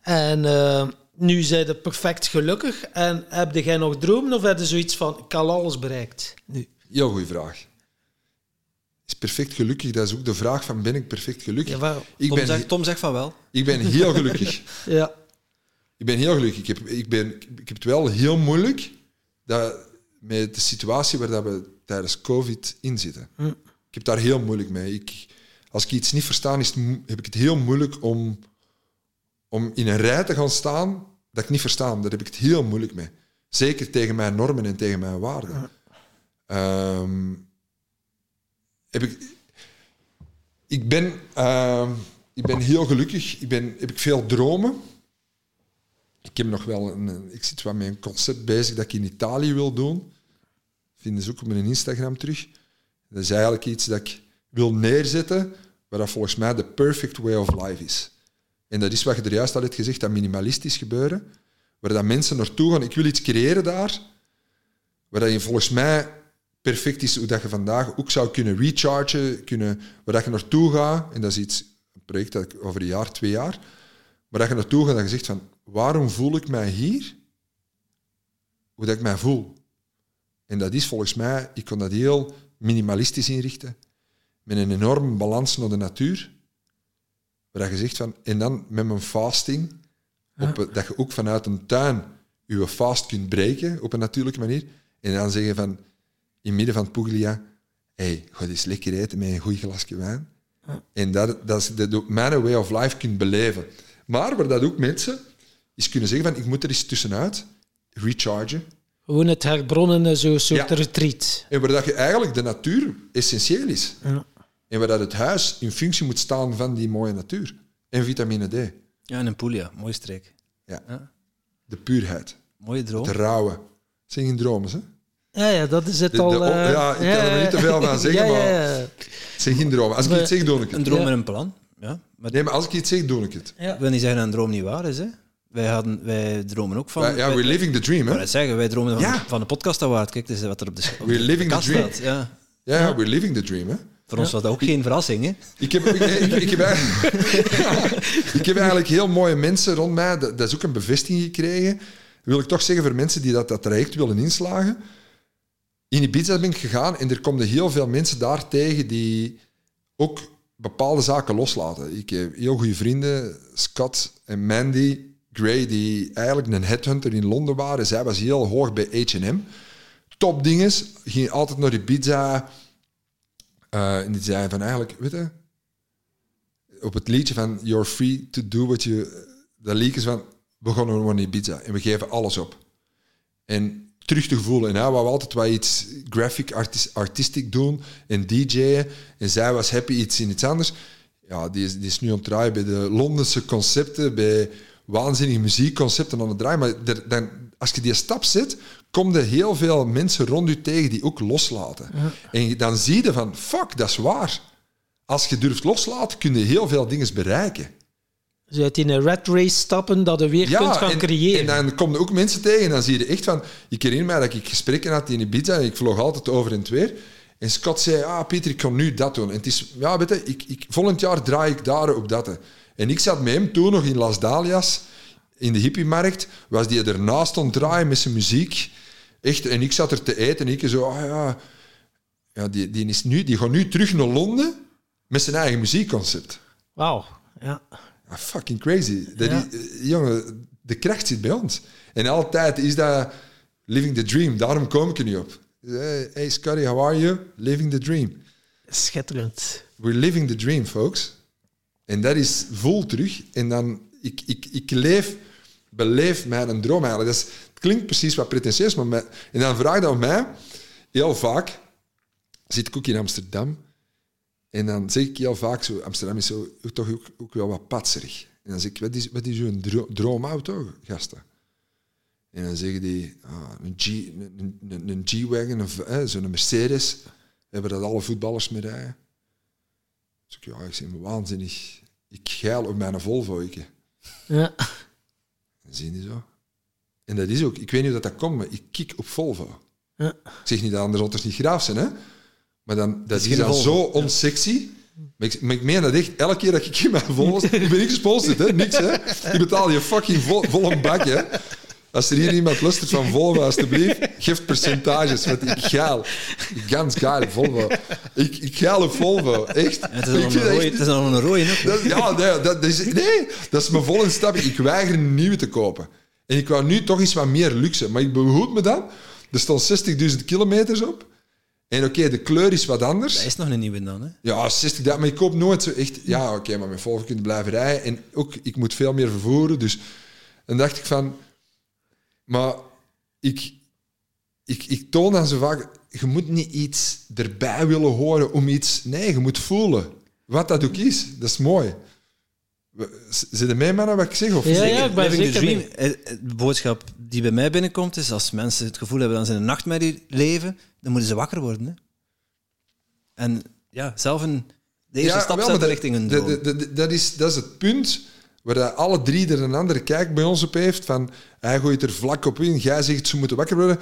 En eh, nu zijn je perfect gelukkig. En heb jij nog dromen of heb je zoiets van, ik al alles bereikt? Nu. Heel goede vraag. Is perfect gelukkig? Dat is ook de vraag van ben ik perfect gelukkig? Ja, ik, Tom, ben, zegt, Tom zegt van wel. ik ben heel gelukkig. Ja. Ik ben heel gelukkig. Ik heb, ik ben, ik heb het wel heel moeilijk dat, met de situatie waar dat we tijdens COVID in zitten. Hm. Ik heb daar heel moeilijk mee. Ik, als ik iets niet versta, is het heb ik het heel moeilijk om, om in een rij te gaan staan dat ik niet verstaan. Daar heb ik het heel moeilijk mee. Zeker tegen mijn normen en tegen mijn waarden. Ehm, heb ik, ik, ben, ehm, ik ben heel gelukkig. Ik ben, heb ik veel dromen. Ik heb nog wel een, ik zit wat met een concept bezig dat ik in Italië wil doen. Vinden ze ook op mijn Instagram terug. Dat is eigenlijk iets dat ik wil neerzetten, waar dat volgens mij de perfect way of life is. En dat is wat je er juist al hebt gezegd, dat minimalistisch gebeuren, waar dat mensen naartoe gaan. Ik wil iets creëren daar, waar dat je volgens mij perfect is hoe dat je vandaag ook zou kunnen rechargen, kunnen, waar dat je naartoe gaat. En dat is iets, een project dat ik over een jaar, twee jaar, waar dat je naartoe gaat en je zegt van, waarom voel ik mij hier? Hoe dat ik mij voel. En dat is volgens mij, ik kon dat heel minimalistisch inrichten, met een enorme balans naar de natuur, waar dat je zegt van, en dan met mijn fasting, op, dat je ook vanuit een tuin je fast kunt breken op een natuurlijke manier, en dan zeggen van, in het midden van het Puglia, hey, ga eens lekker eten met een goed glasje wijn. En dat, dat is de, mijn way of life kunt beleven. Maar waar dat ook mensen is kunnen zeggen van, ik moet er eens tussenuit, rechargen, Gewoon het herbronnen, zo'n soort Ja. retreat. en waar dat je eigenlijk de natuur essentieel is. Ja. En waar dat het huis in functie moet staan van die mooie natuur. En vitamine D. Ja, en een Puglia, mooie streek. Ja. Ja. De puurheid. Mooie droom. Het rauwe. Het zijn geen dromen, hè? Ja, ja, dat is het De- de- al. oh, eh, ja, ik kan er niet te veel van zeggen, ja, maar- Ja, ja, Het zijn geen dromen. Als ik iets zeg, doe ik Een het. droom Ja. met een plan. Ja. Maar Nee, maar als ik iets zeg, doe ik het. ja. ik wil niet zeggen dat een droom niet waar is. Hè. Wij, hadden, wij dromen ook van... Ja, wij- we're living the dream, hè? zeggen, wij dromen van, Ja. van de podcast award. Kijk, is wat er op de, op We're de living the dream. staat. Ja. Ja, ja, we're living the dream, hè? Voor ons was dat ook geen verrassing. Hè. Ik heb, ik, ik, ik heb, eigenlijk, ik heb eigenlijk heel mooie mensen rond mij. Dat, dat is ook een bevestiging gekregen. wil ik toch zeggen voor mensen die dat, dat traject willen inslagen. In Ibiza ben ik gegaan en er komen heel veel mensen daar tegen die ook bepaalde zaken loslaten. Ik heb heel goede vrienden, Scott en Mandy Gray, die eigenlijk een headhunter in Londen waren. Zij was heel hoog bij H&M. Top dinges. Ging altijd naar Ibiza. Eh, en die zei van eigenlijk, weet je, op het liedje van You're free to do what you... Dat liedje is van, we gaan gewoon naar Ibiza en we geven alles op. En terug te voelen. En hij wou altijd wel iets graphic, artis, artistic doen en DJ'en. En zij was happy iets in iets anders. Ja, die is, die is nu aan het draaien bij de Londense concepten, bij waanzinnige muziekconcepten aan het draaien. Maar er- dan, als je die stap zet, komen er heel veel mensen rond je tegen die ook loslaten. En dan zie je van, fuck, dat is waar. Als je durft loslaten, kun je heel veel dingen bereiken. Dus uit in een red race stappen dat je weer kunt gaan en, creëren. En dan komen er ook mensen tegen en dan zie je echt van... Ik herinner mij dat ik gesprekken had in Ibiza en ik vloog altijd over en het weer. En Scott zei, ah Pieter, ik kan nu dat doen. En het is, ja weet je, ik, ik, volgend jaar draai ik daar op dat. En ik zat met hem toen nog in Las Dalias, in de hippiemarkt, was die ernaast stond draaien met zijn muziek. Echt, en ik zat er te eten en ik zo, ah ja... Ja, die, die, is nu, die gaat nu terug naar Londen met zijn eigen muziekconcept. Wauw. Ja. Ah, fucking crazy. Dat Ja. is, eh, jongen, de kracht zit bij ons. En altijd is dat living the dream. Daarom kom ik er niet op. Hey, hey Scotty, how are you? Living the dream. Schitterend. We're living the dream, folks. En dat is vol terug. En dan, ik, ik, ik leef, beleef mijn droom eigenlijk. Dat is, klinkt precies wat pretentieus, maar en dan vraag je aan mij, heel vaak, zit ik ook in Amsterdam, en dan zeg ik heel vaak zo, Amsterdam is zo, toch ook, ook wel wat patserig. En dan zeg ik, wat is, wat is uw dro- droomauto, gasten? En dan zeggen die, ah, een G- een, een, een G-Wagon, of, eh, zo'n Mercedes, hebben dat alle voetballers mee rijden. Dus ik, ja, ik zeg, waanzinnig. Ik geil op mijn Volvo. Ik. Ja. Dan zie je zo. En dat is ook, ik weet niet hoe dat, dat komt, maar ik kik op Volvo. Ja. Ik zeg niet dat andere auto's niet graaf zijn, hè. Maar dan, dat is is, dan zo onsexy. Maar ik, maar ik meen dat echt, elke keer dat ik in mijn Volvo... ik ben niet gesponsord, hè. Niks, hè. Je betaalt je fucking vol, volle bak, hè. Als er hier iemand luistert van Volvo, alstublieft, geef percentages. Want ik gaal. Gans geil, Volvo. Ik, ik gaal op Volvo, echt. Ja, het, is nog vind een echt- het is nog een rode dat, ja, nee dat, is, nee, dat is mijn volle stap. Ik weiger een nieuwe te kopen. En ik wou nu toch iets wat meer luxe. Maar ik behoed me dan. Er staan 60.000 kilometers op. En oké, de kleur is wat anders. Dat is nog een nieuwe dan. Hè. Ja, 60, maar ik koop nooit zo echt... Ja, oké, maar met Volvo kun je blijven rijden. En ook, ik moet veel meer vervoeren. Dus dan dacht ik van... Maar ik, ik, ik toon dan zo vaak... Je moet niet iets erbij willen horen om iets... Nee, je moet voelen. Wat dat ook is. Dat is mooi. We- z- Zit er mee, mannen, wat ik zeg? Of Ja, ja, ik ben zeker dream. eh, eh, De boodschap die bij mij binnenkomt is als mensen het gevoel hebben dat ze in een nachtmerrie leven, dan moeten ze wakker worden. Hè. En ja, zelf een, de eerste stap wel, zetten richting een droom. dat- dat- dat, is, dat is het punt waar dat alle drie er een andere kijk bij ons op heeft. Van, hij gooit er vlak op in, jij zegt ze moeten wakker worden.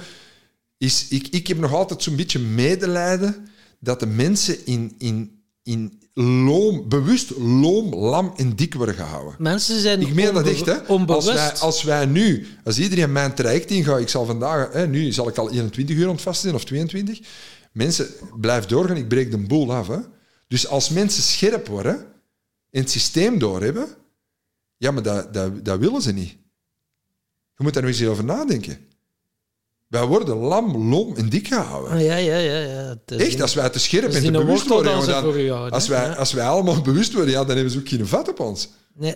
Is, ik, ik heb nog altijd zo'n beetje medelijden dat de mensen in, in, in loom, bewust loom, lam en dik worden gehouden. Mensen zijn Ik meen dat echt, hè. onbewust. Als wij, als wij nu, als iedereen mijn traject ingaat, ik zal vandaag, hè, nu zal ik al 21 uur ontvast zijn, of 22. Mensen, blijf doorgaan, ik breek de boel af. Hè. Dus als mensen scherp worden en het systeem doorhebben, ja, maar dat, dat, dat willen ze niet. Je moet daar nog eens over nadenken. Wij worden lam, lom en dik gehouden. Ah, ja, ja, ja. ja. Echt, als wij te scherp en te bewust worden, dan dan- als, wij, Ja. als wij allemaal bewust worden, ja, dan hebben ze ook geen vat op ons. Nee.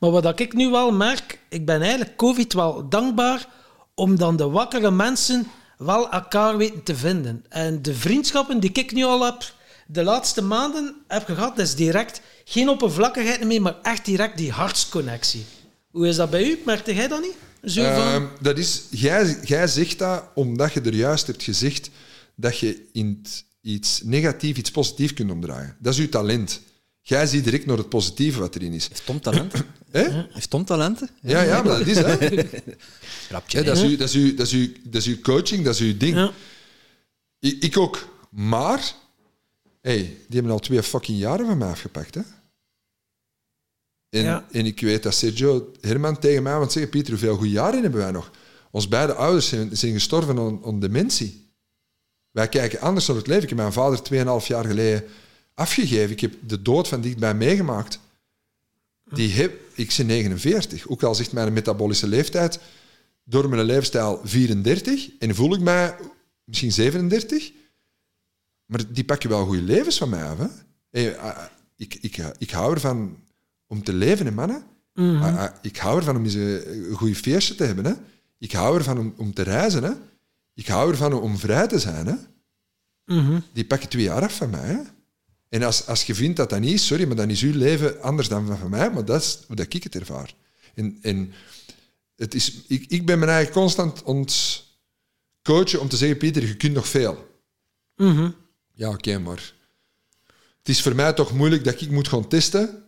Maar wat ik nu wel merk, ik ben eigenlijk COVID wel dankbaar om dan de wakkere mensen wel elkaar weten te vinden. En de vriendschappen die ik nu al heb, de laatste maanden heb gehad, dat is direct geen oppervlakkigheid meer, maar echt direct die hartsconnectie. Hoe is dat bij u? Merkte jij dat niet? Zo van... Ehm, dat is, jij, jij zegt dat omdat je er juist hebt gezegd dat je in iets negatief iets positief kunt omdraaien. Dat is uw talent. Jij ziet direct naar het positieve wat erin is. Heeft Tom talenten? Hè? Heeft Tom talenten? Ja, ja, maar dat is hè. Hè? dat, is uw, dat, is uw, dat, is uw, dat is uw coaching, dat is uw ding. Ja. Ik, ik ook. Maar, hey, die hebben al twee fucking jaren van mij afgepakt. Hè? En, Ja. en ik weet dat Sergio Herman tegen mij want zeggen: Pieter, hoeveel goede jaren hebben wij nog? Ons beide ouders zijn, zijn gestorven aan, dementie. Wij kijken anders naar het leven. Ik heb mijn vader 2,5 jaar geleden afgegeven. Ik heb de dood van dichtbij meegemaakt. Die heb, ik ben 49. Ook al zegt mijn metabolische leeftijd door mijn levensstijl 34 en voel ik mij misschien 37. Maar die pakken wel goede levens van mij af. Hè? Ah, ah, ik, ik, ik hou ervan om te leven, hè, mannen. Ah, ah, ik hou ervan om eens een een goede feestje te hebben. Hè? Ik hou ervan om, om te reizen. Hè? Ik hou ervan om vrij te zijn. Hè? Mhm. Die pakken twee jaar af van mij. Hè? En als, als je vindt dat dat niet is, sorry, maar dan is uw leven anders dan van van mij. Maar dat is hoe dat ik het ervaar. En, en het is, ik, ik ben mijn eigen constant ont coachen om te zeggen, Pieter, je kunt nog veel. Mhm. Ja, oké, maar het is voor mij toch moeilijk dat ik moet gaan testen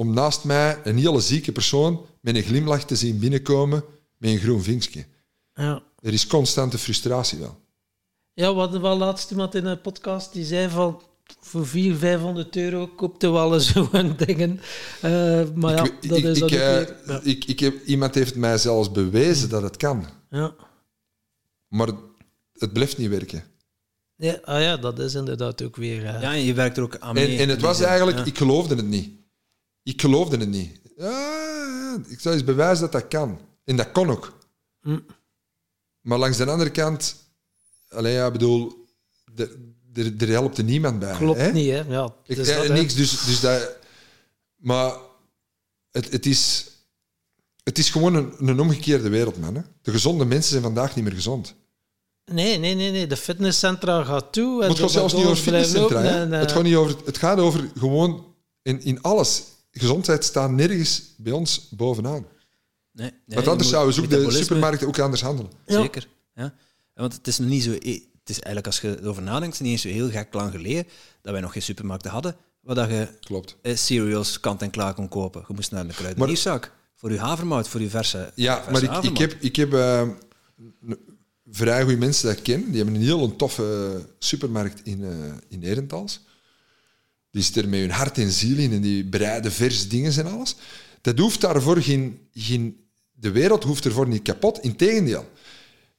om naast mij een hele zieke persoon met een glimlach te zien binnenkomen met een groen vinkje. Ja. Er is constante frustratie wel. Ja, we hadden wel laatst iemand in een podcast die zei van voor 400, 500 euro koopte wel eens zo'n dingen. Eh, maar ja, ik, dat ik, is dat ik, eh, weer. Ja. ik, ik heb, iemand heeft mij zelfs bewezen dat het kan, Ja. maar het blijft niet werken. Ja, ah ja, dat is inderdaad ook weer... eh, Ja, en je werkt er ook aan En, mee. en het was eigenlijk, Ja. ik geloofde het niet. Ik geloofde het niet. Ja, ik zou eens bewijzen dat dat kan. En dat kon ook. Hm. Maar langs de andere kant, alleen ja, bedoel, er, helpt er niemand bij. Klopt hè? niet, hè. Ja, Ik, dus hè. niks, dus, dus dat... Maar het, het, is, het is gewoon een, een omgekeerde wereld, man. Hè? De gezonde mensen zijn vandaag niet meer gezond. Nee, nee, nee, nee. De fitnesscentra gaat toe. en Het gaat zelfs niet over fitnesscentra. Het, eh, gaat niet over, het gaat over gewoon in, in alles. Gezondheid staat nergens bij ons bovenaan. Nee, nee, Want anders zouden ze ook de supermarkten ook anders handelen. Ja. Zeker. Ja. Want het is nog niet zo... e- Het is eigenlijk, als je erover nadenkt, het is niet eens zo heel gek lang geleden dat wij nog geen supermarkten hadden, waar dat je Klopt. eh, cereals kant en klaar kon kopen. Je moest naar de kruidenierszak voor je havermout, voor je verse Ja, verse maar ik, ik heb, ik heb eh, vrij goede mensen dat ik ken. Die hebben een heel toffe supermarkt in, eh in Herentals. Die zitten er met hun hart en ziel in en die bereiden vers dingen en alles. Dat hoeft daarvoor geen, geen... De wereld hoeft ervoor niet kapot. Integendeel.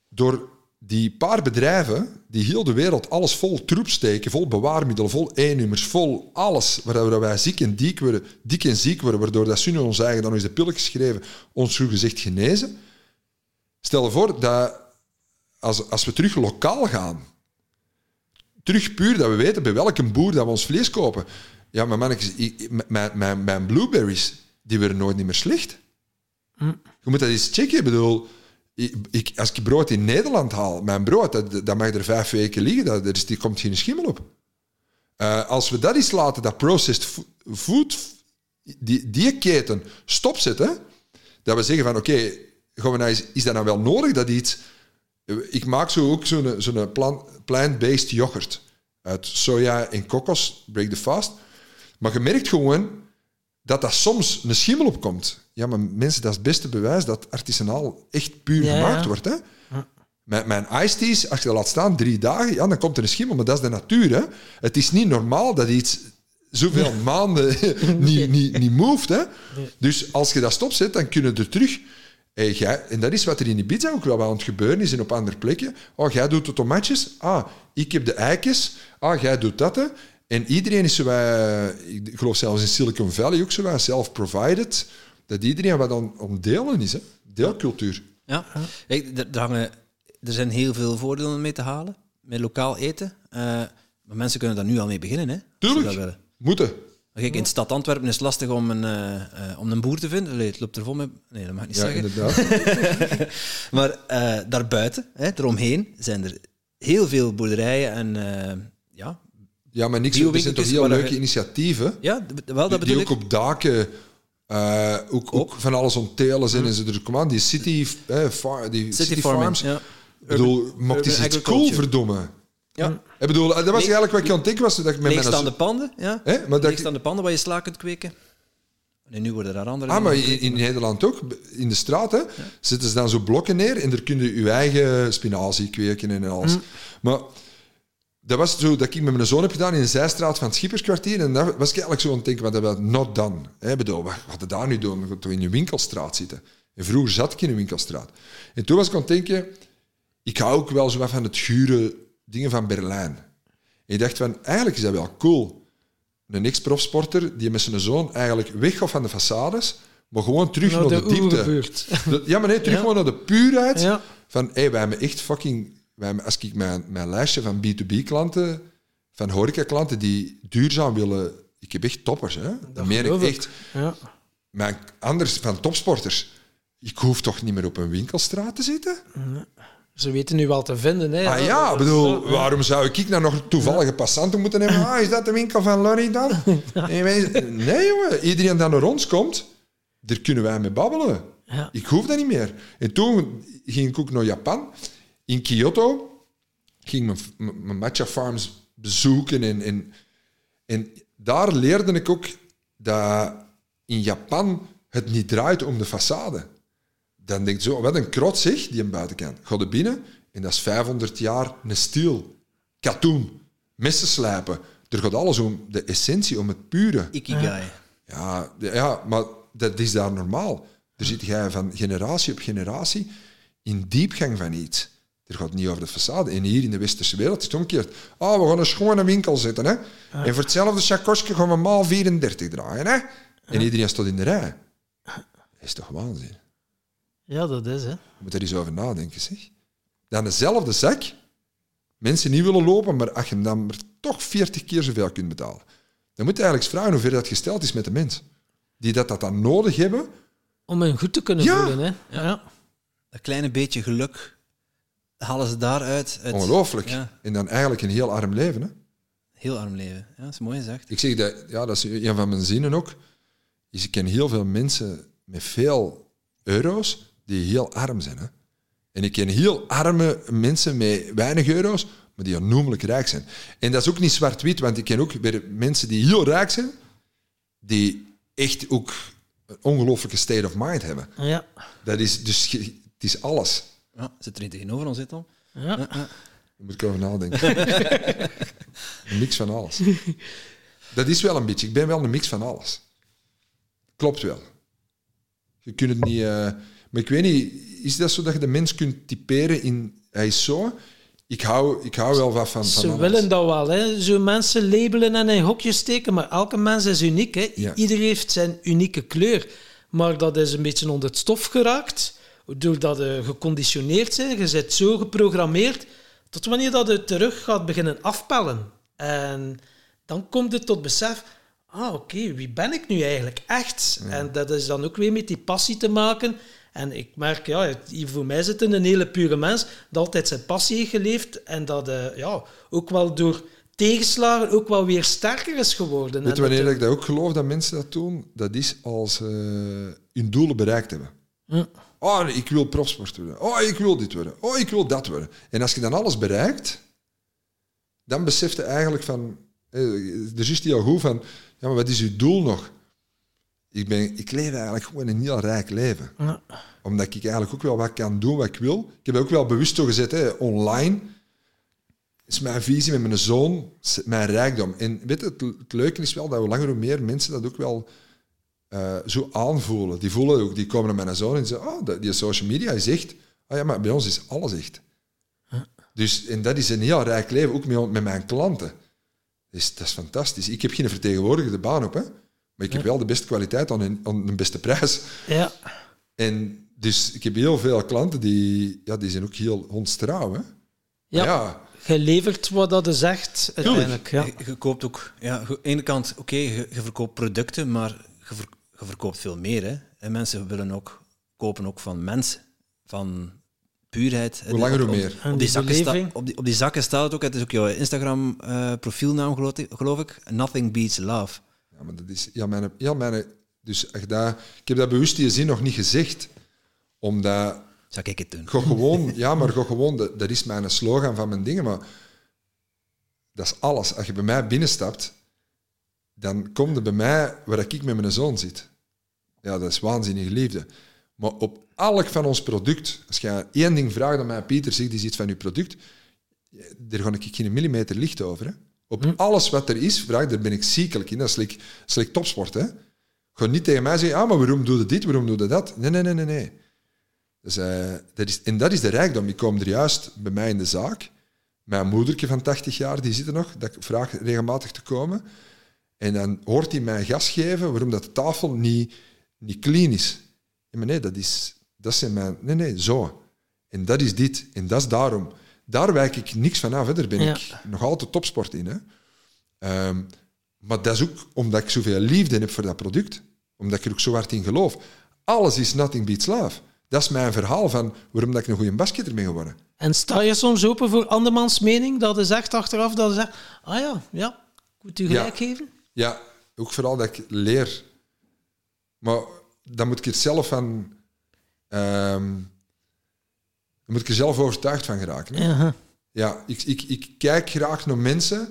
Door die paar bedrijven die heel de wereld alles vol troep steken, vol bewaarmiddelen, vol E-nummers, vol alles, waardoor wij ziek en dik worden, dik en ziek worden, waardoor dat nu ons eigen dan is de pilletjes geschreven, ons gezegd genezen. Stel je voor dat als, als we terug lokaal gaan, terug puur dat we weten bij welke boer dat we ons vlees kopen. Ja, maar mannetjes, mijn, mijn, mijn blueberries, die worden nooit niet meer slecht. Je moet dat eens checken. Ik bedoel, ik, ik- als ik brood in Nederland haal, mijn brood, dat, dat mag er vijf weken liggen, dat, er is, die komt geen schimmel op. Eh, als we dat eens laten, dat processed fo- food, die, die keten stopzetten, dat we zeggen van oké, gaan we nou eens- is dat nou wel nodig dat iets... Ik maak zo ook zo'n zo'n plant- plant-based yoghurt uit soja en kokos, break the fast. Maar je merkt gewoon dat dat soms een schimmel opkomt. Ja, maar mensen, dat is het beste bewijs dat artisanaal echt puur Ja, gemaakt ja. wordt. Hè? Mijn, mijn iced teas, als je dat laat staan drie dagen, ja, dan komt er een schimmel. Maar dat is de natuur. Hè? Het is niet normaal dat iets zoveel maanden niet, niet, niet moved. Hè? Dus als je dat stopzet, dan kunnen er terug... Hey, jij, en dat is wat er in Ibiza ook wel aan het gebeuren is en op andere plekken. Oh, jij doet de tomatjes. Ah, ik heb de eikjes. Ah, jij doet dat. Hè. En iedereen is zo... eh, ik geloof zelfs in Silicon Valley ook zo self-provided. Dat iedereen wat aan, aan delen is. Hè. Deelcultuur. Ja, er, er, hangen, er zijn heel veel voordelen mee te halen, met lokaal eten. Eh, maar mensen kunnen daar nu al mee beginnen, hè? Tuurlijk. dat Kijk, in de stad Antwerpen is het lastig om een, eh, eh, om een boer te vinden. Allee, het loopt er vol met... Nee, dat mag ik niet Ja, zeggen. inderdaad. Maar eh, daarbuiten, hè, eromheen, zijn er heel veel boerderijen en ja, Ja, maar niks. Er zijn toch heel leuke je- initiatieven ja, wel, dat die bedoel ook op daken ook, ook van alles onttelen zijn en ze er kom aan. Die city, eh, die city, City farming, farms. ja. Ik bedoel, maakt eens iets cool, verdomme. Ja. Ik bedoel, dat was eigenlijk wat ik aan het denken was. Dat ik met Leegstaande panden, ja. Hè? Maar ik- panden waar je sla kunt kweken. En nu worden daar andere Ah, maar in, in Nederland ook. In de straat hè, zetten ze dan zo blokken neer en daar kun je je eigen spinazie kweken en alles. Maar dat was zo dat ik met mijn zoon heb gedaan in de zijstraat van het Schipperskwartier. En daar was ik eigenlijk zo aan het denken, wat hebben we not done? Hè, bedoel, wat we daar nu doen? Toch in je winkelstraat zitten. En vroeger zat ik in een winkelstraat. En toen was ik aan het denken, ik hou ook wel zo wat van het gure dingen van Berlijn. En ik dacht van, eigenlijk is dat wel cool. Een ex-profsporter die met zijn zoon eigenlijk weggaat van de façades, maar gewoon terug naar de de diepte. Ja, maar nee, terug Ja. gewoon naar de puurheid. Ja. Van, hé, wij hebben echt fucking... Wij hebben, als ik mijn, mijn lijstje van B2B-klanten, van horeca-klanten die duurzaam willen... Ik heb echt toppers, hè. Dat, meen ik echt. Ja. Maar anders, van topsporters, ik hoef toch niet meer op een winkelstraat te zitten? Ze weten nu wel te vinden. Hè. Ah ja, ik bedoel, waarom zou ik nou nog toevallige passanten moeten hebben? Ah, is dat de winkel van Larry dan? Nee, jongen. Iedereen die naar ons komt, daar kunnen wij mee babbelen. Ja. Ik hoef dat niet meer. En toen ging ik ook naar Japan. In Kyoto ging mijn, mijn mijn matcha farms bezoeken. En, en, en daar leerde ik ook dat in Japan het niet draait om de façade. Dan denk je zo, wat een krot zeg, die een buitenkant. Ga er binnen en dat is 500 jaar een stiel. Katoen, messen slijpen. Er gaat alles om de essentie, om het pure. Ikigai. Ja, ja, maar dat is daar normaal. Er zit jij van generatie op generatie in diepgang van iets. Er gaat niet over de façade. En hier in de westerse wereld is het omgekeerd. Oh, we gaan een schone winkel zetten. Hè? En voor hetzelfde chakosje gaan we maal 34 draaien. Hè? En iedereen staat in de rij. Dat is toch waanzin? Ja, dat is hè. Je moet er eens over nadenken, zeg. Dan dezelfde zak, mensen niet willen lopen, maar als je hem dan maar toch 40 keer zoveel kunt betalen. Dan moet je eigenlijk eens vragen hoe ver dat gesteld is met de mens. Die dat, dat dan nodig hebben. Om hen goed te kunnen Ja. voelen. Hè. Ja. Dat kleine beetje geluk halen ze daaruit. uit Ongelooflijk. Ja, En dan eigenlijk een heel arm leven. Hè? heel arm leven. Ja, dat is mooi gezegd. Ik zeg dat, ja, dat is een van mijn zinnen ook. Is ik ken heel veel mensen met veel euro's die heel arm zijn. Hè? En ik ken heel arme mensen met weinig euro's, maar die aannoemelijk rijk zijn. En dat is ook niet zwart-wit, want ik ken ook weer mensen die heel rijk zijn, die echt ook een ongelooflijke state of mind hebben. Ja. Dat is dus het is alles. Ja, zit er niet tegenover ons, zit al. Ja. Ja, ja. Daar moet ik over nadenken. een mix van alles. Dat is wel een beetje. Ik ben wel een mix van alles. Klopt wel. Je kunt het niet... eh, maar ik weet niet, is dat zo dat je de mens kunt typeren in... Hij is zo. Ik hou, ik hou wel wat van, van Ze alles. willen dat wel, hè. zo mensen labelen en in hokjes steken, maar elke mens is uniek. Hè. Ja. Iedereen heeft zijn unieke kleur. Maar dat is een beetje onder het stof geraakt, doordat je geconditioneerd bent. Je bent zo geprogrammeerd, tot wanneer dat je terug gaat beginnen afpellen. En dan komt het tot besef, ah oké, wie ben ik nu eigenlijk echt? En dat is dan ook weer met die passie te maken. En ik merk, ja, hier voor mij zit een hele pure mens, dat altijd zijn passie heeft geleefd en dat eh, ja, ook wel door tegenslagen ook wel weer sterker is geworden. Weet En je wanneer dat- ik dat ook geloof dat mensen dat doen? Dat is als ze hun doelen bereikt hebben. Oh, ik wil profsport worden. Oh, ik wil dit worden. Oh, ik wil dat worden. En als je dan alles bereikt, dan beseft je eigenlijk van... eh, Er is die al goed van... Ja, maar wat is je doel nog? Ik, ben, ik leef eigenlijk gewoon een heel rijk leven. Ja. Omdat ik eigenlijk ook wel wat kan doen wat ik wil. Ik heb ook wel bewust zo gezet, hè, online. is mijn visie met mijn zoon, mijn rijkdom. En weet je, het, het leuke is wel dat hoe langer hoe meer mensen dat ook wel eh, zo aanvoelen. Die voelen ook, die komen naar mijn zoon en zeggen, oh, die social media is echt... Oh ja, maar bij ons is alles echt. Dus, en dat is een heel rijk leven, ook met, met mijn klanten. Dus dat is fantastisch. Ik heb geen vertegenwoordigende baan op, hè. Maar ik heb wel de beste kwaliteit aan een, aan de beste prijs. Ja. En dus ik heb heel veel klanten die, ja, die zijn ook heel hondstrouw, hè. Ja. ja. Je levert wat dat zegt, uiteindelijk. Ja. Je, je koopt ook... Ja, aan de ene kant, oké, je, je verkoopt producten, maar je, ver- je verkoopt veel meer. Hè. En mensen willen ook kopen ook van mensen, van puurheid. Hoe langer, Op- hoe op- meer. En Op die die, zakken sta- op, die, op die zakken staat het ook, het is ook jouw Instagram-profielnaam, ik- geloof ik. Nothing beats love. Ja, maar dat is... Ja, mijn, ja, mijn Dus echt dat, ik heb dat bewust die zin nog niet gezegd, omdat Zou ik het doen? Ga gewoon, ja, maar ga gewoon, dat, dat is mijn slogan van mijn dingen, maar dat is alles. Als je bij mij binnenstapt, dan komt er bij mij waar ik met mijn zoon zit. Ja, dat is waanzinnige liefde. Maar op elk van ons product, als je één ding vraagt aan mij, Pieter, zeg iets van je product, daar ga ik geen millimeter licht over. Hè. Op alles wat er is, vraag, daar ben ik ziekelijk in. Dat is like, dat is like topsport. Hè. Ga niet tegen mij zeggen, ah, maar waarom doe je dit, waarom doe je dat? Nee, nee, nee, nee. nee. Dus, eh, dat is, en dat is de rijkdom. Ik kom er juist bij mij in de zaak. Mijn moedertje van 80 jaar, die zit er nog. Dat ik vraag regelmatig te komen. En dan hoort hij mij gas geven waarom dat de tafel niet, niet clean is. Maar nee, dat is, dat zijn mijn... Nee, nee, zo. En dat is dit. En dat is daarom. Daar wijk ik niks van af. Hè. Daar ben Ja. ik nog altijd topsport in. Hè. Ehm, maar dat is ook omdat ik zoveel liefde heb voor dat product. Omdat ik er ook zo hard in geloof. Alles is nothing beats love. Dat is mijn verhaal van waarom dat ik een goede basketter ben geworden. En sta je soms open voor andermans mening? Dat is echt achteraf dat je zegt, ah ja, ja, ik moet u gelijk Ja. geven. Ja, ook vooral dat ik leer. Maar dan moet ik er zelf van... ehm, dan moet ik er zelf overtuigd van geraken. Hè? Ja. Ja, ik, ik, ik kijk graag naar mensen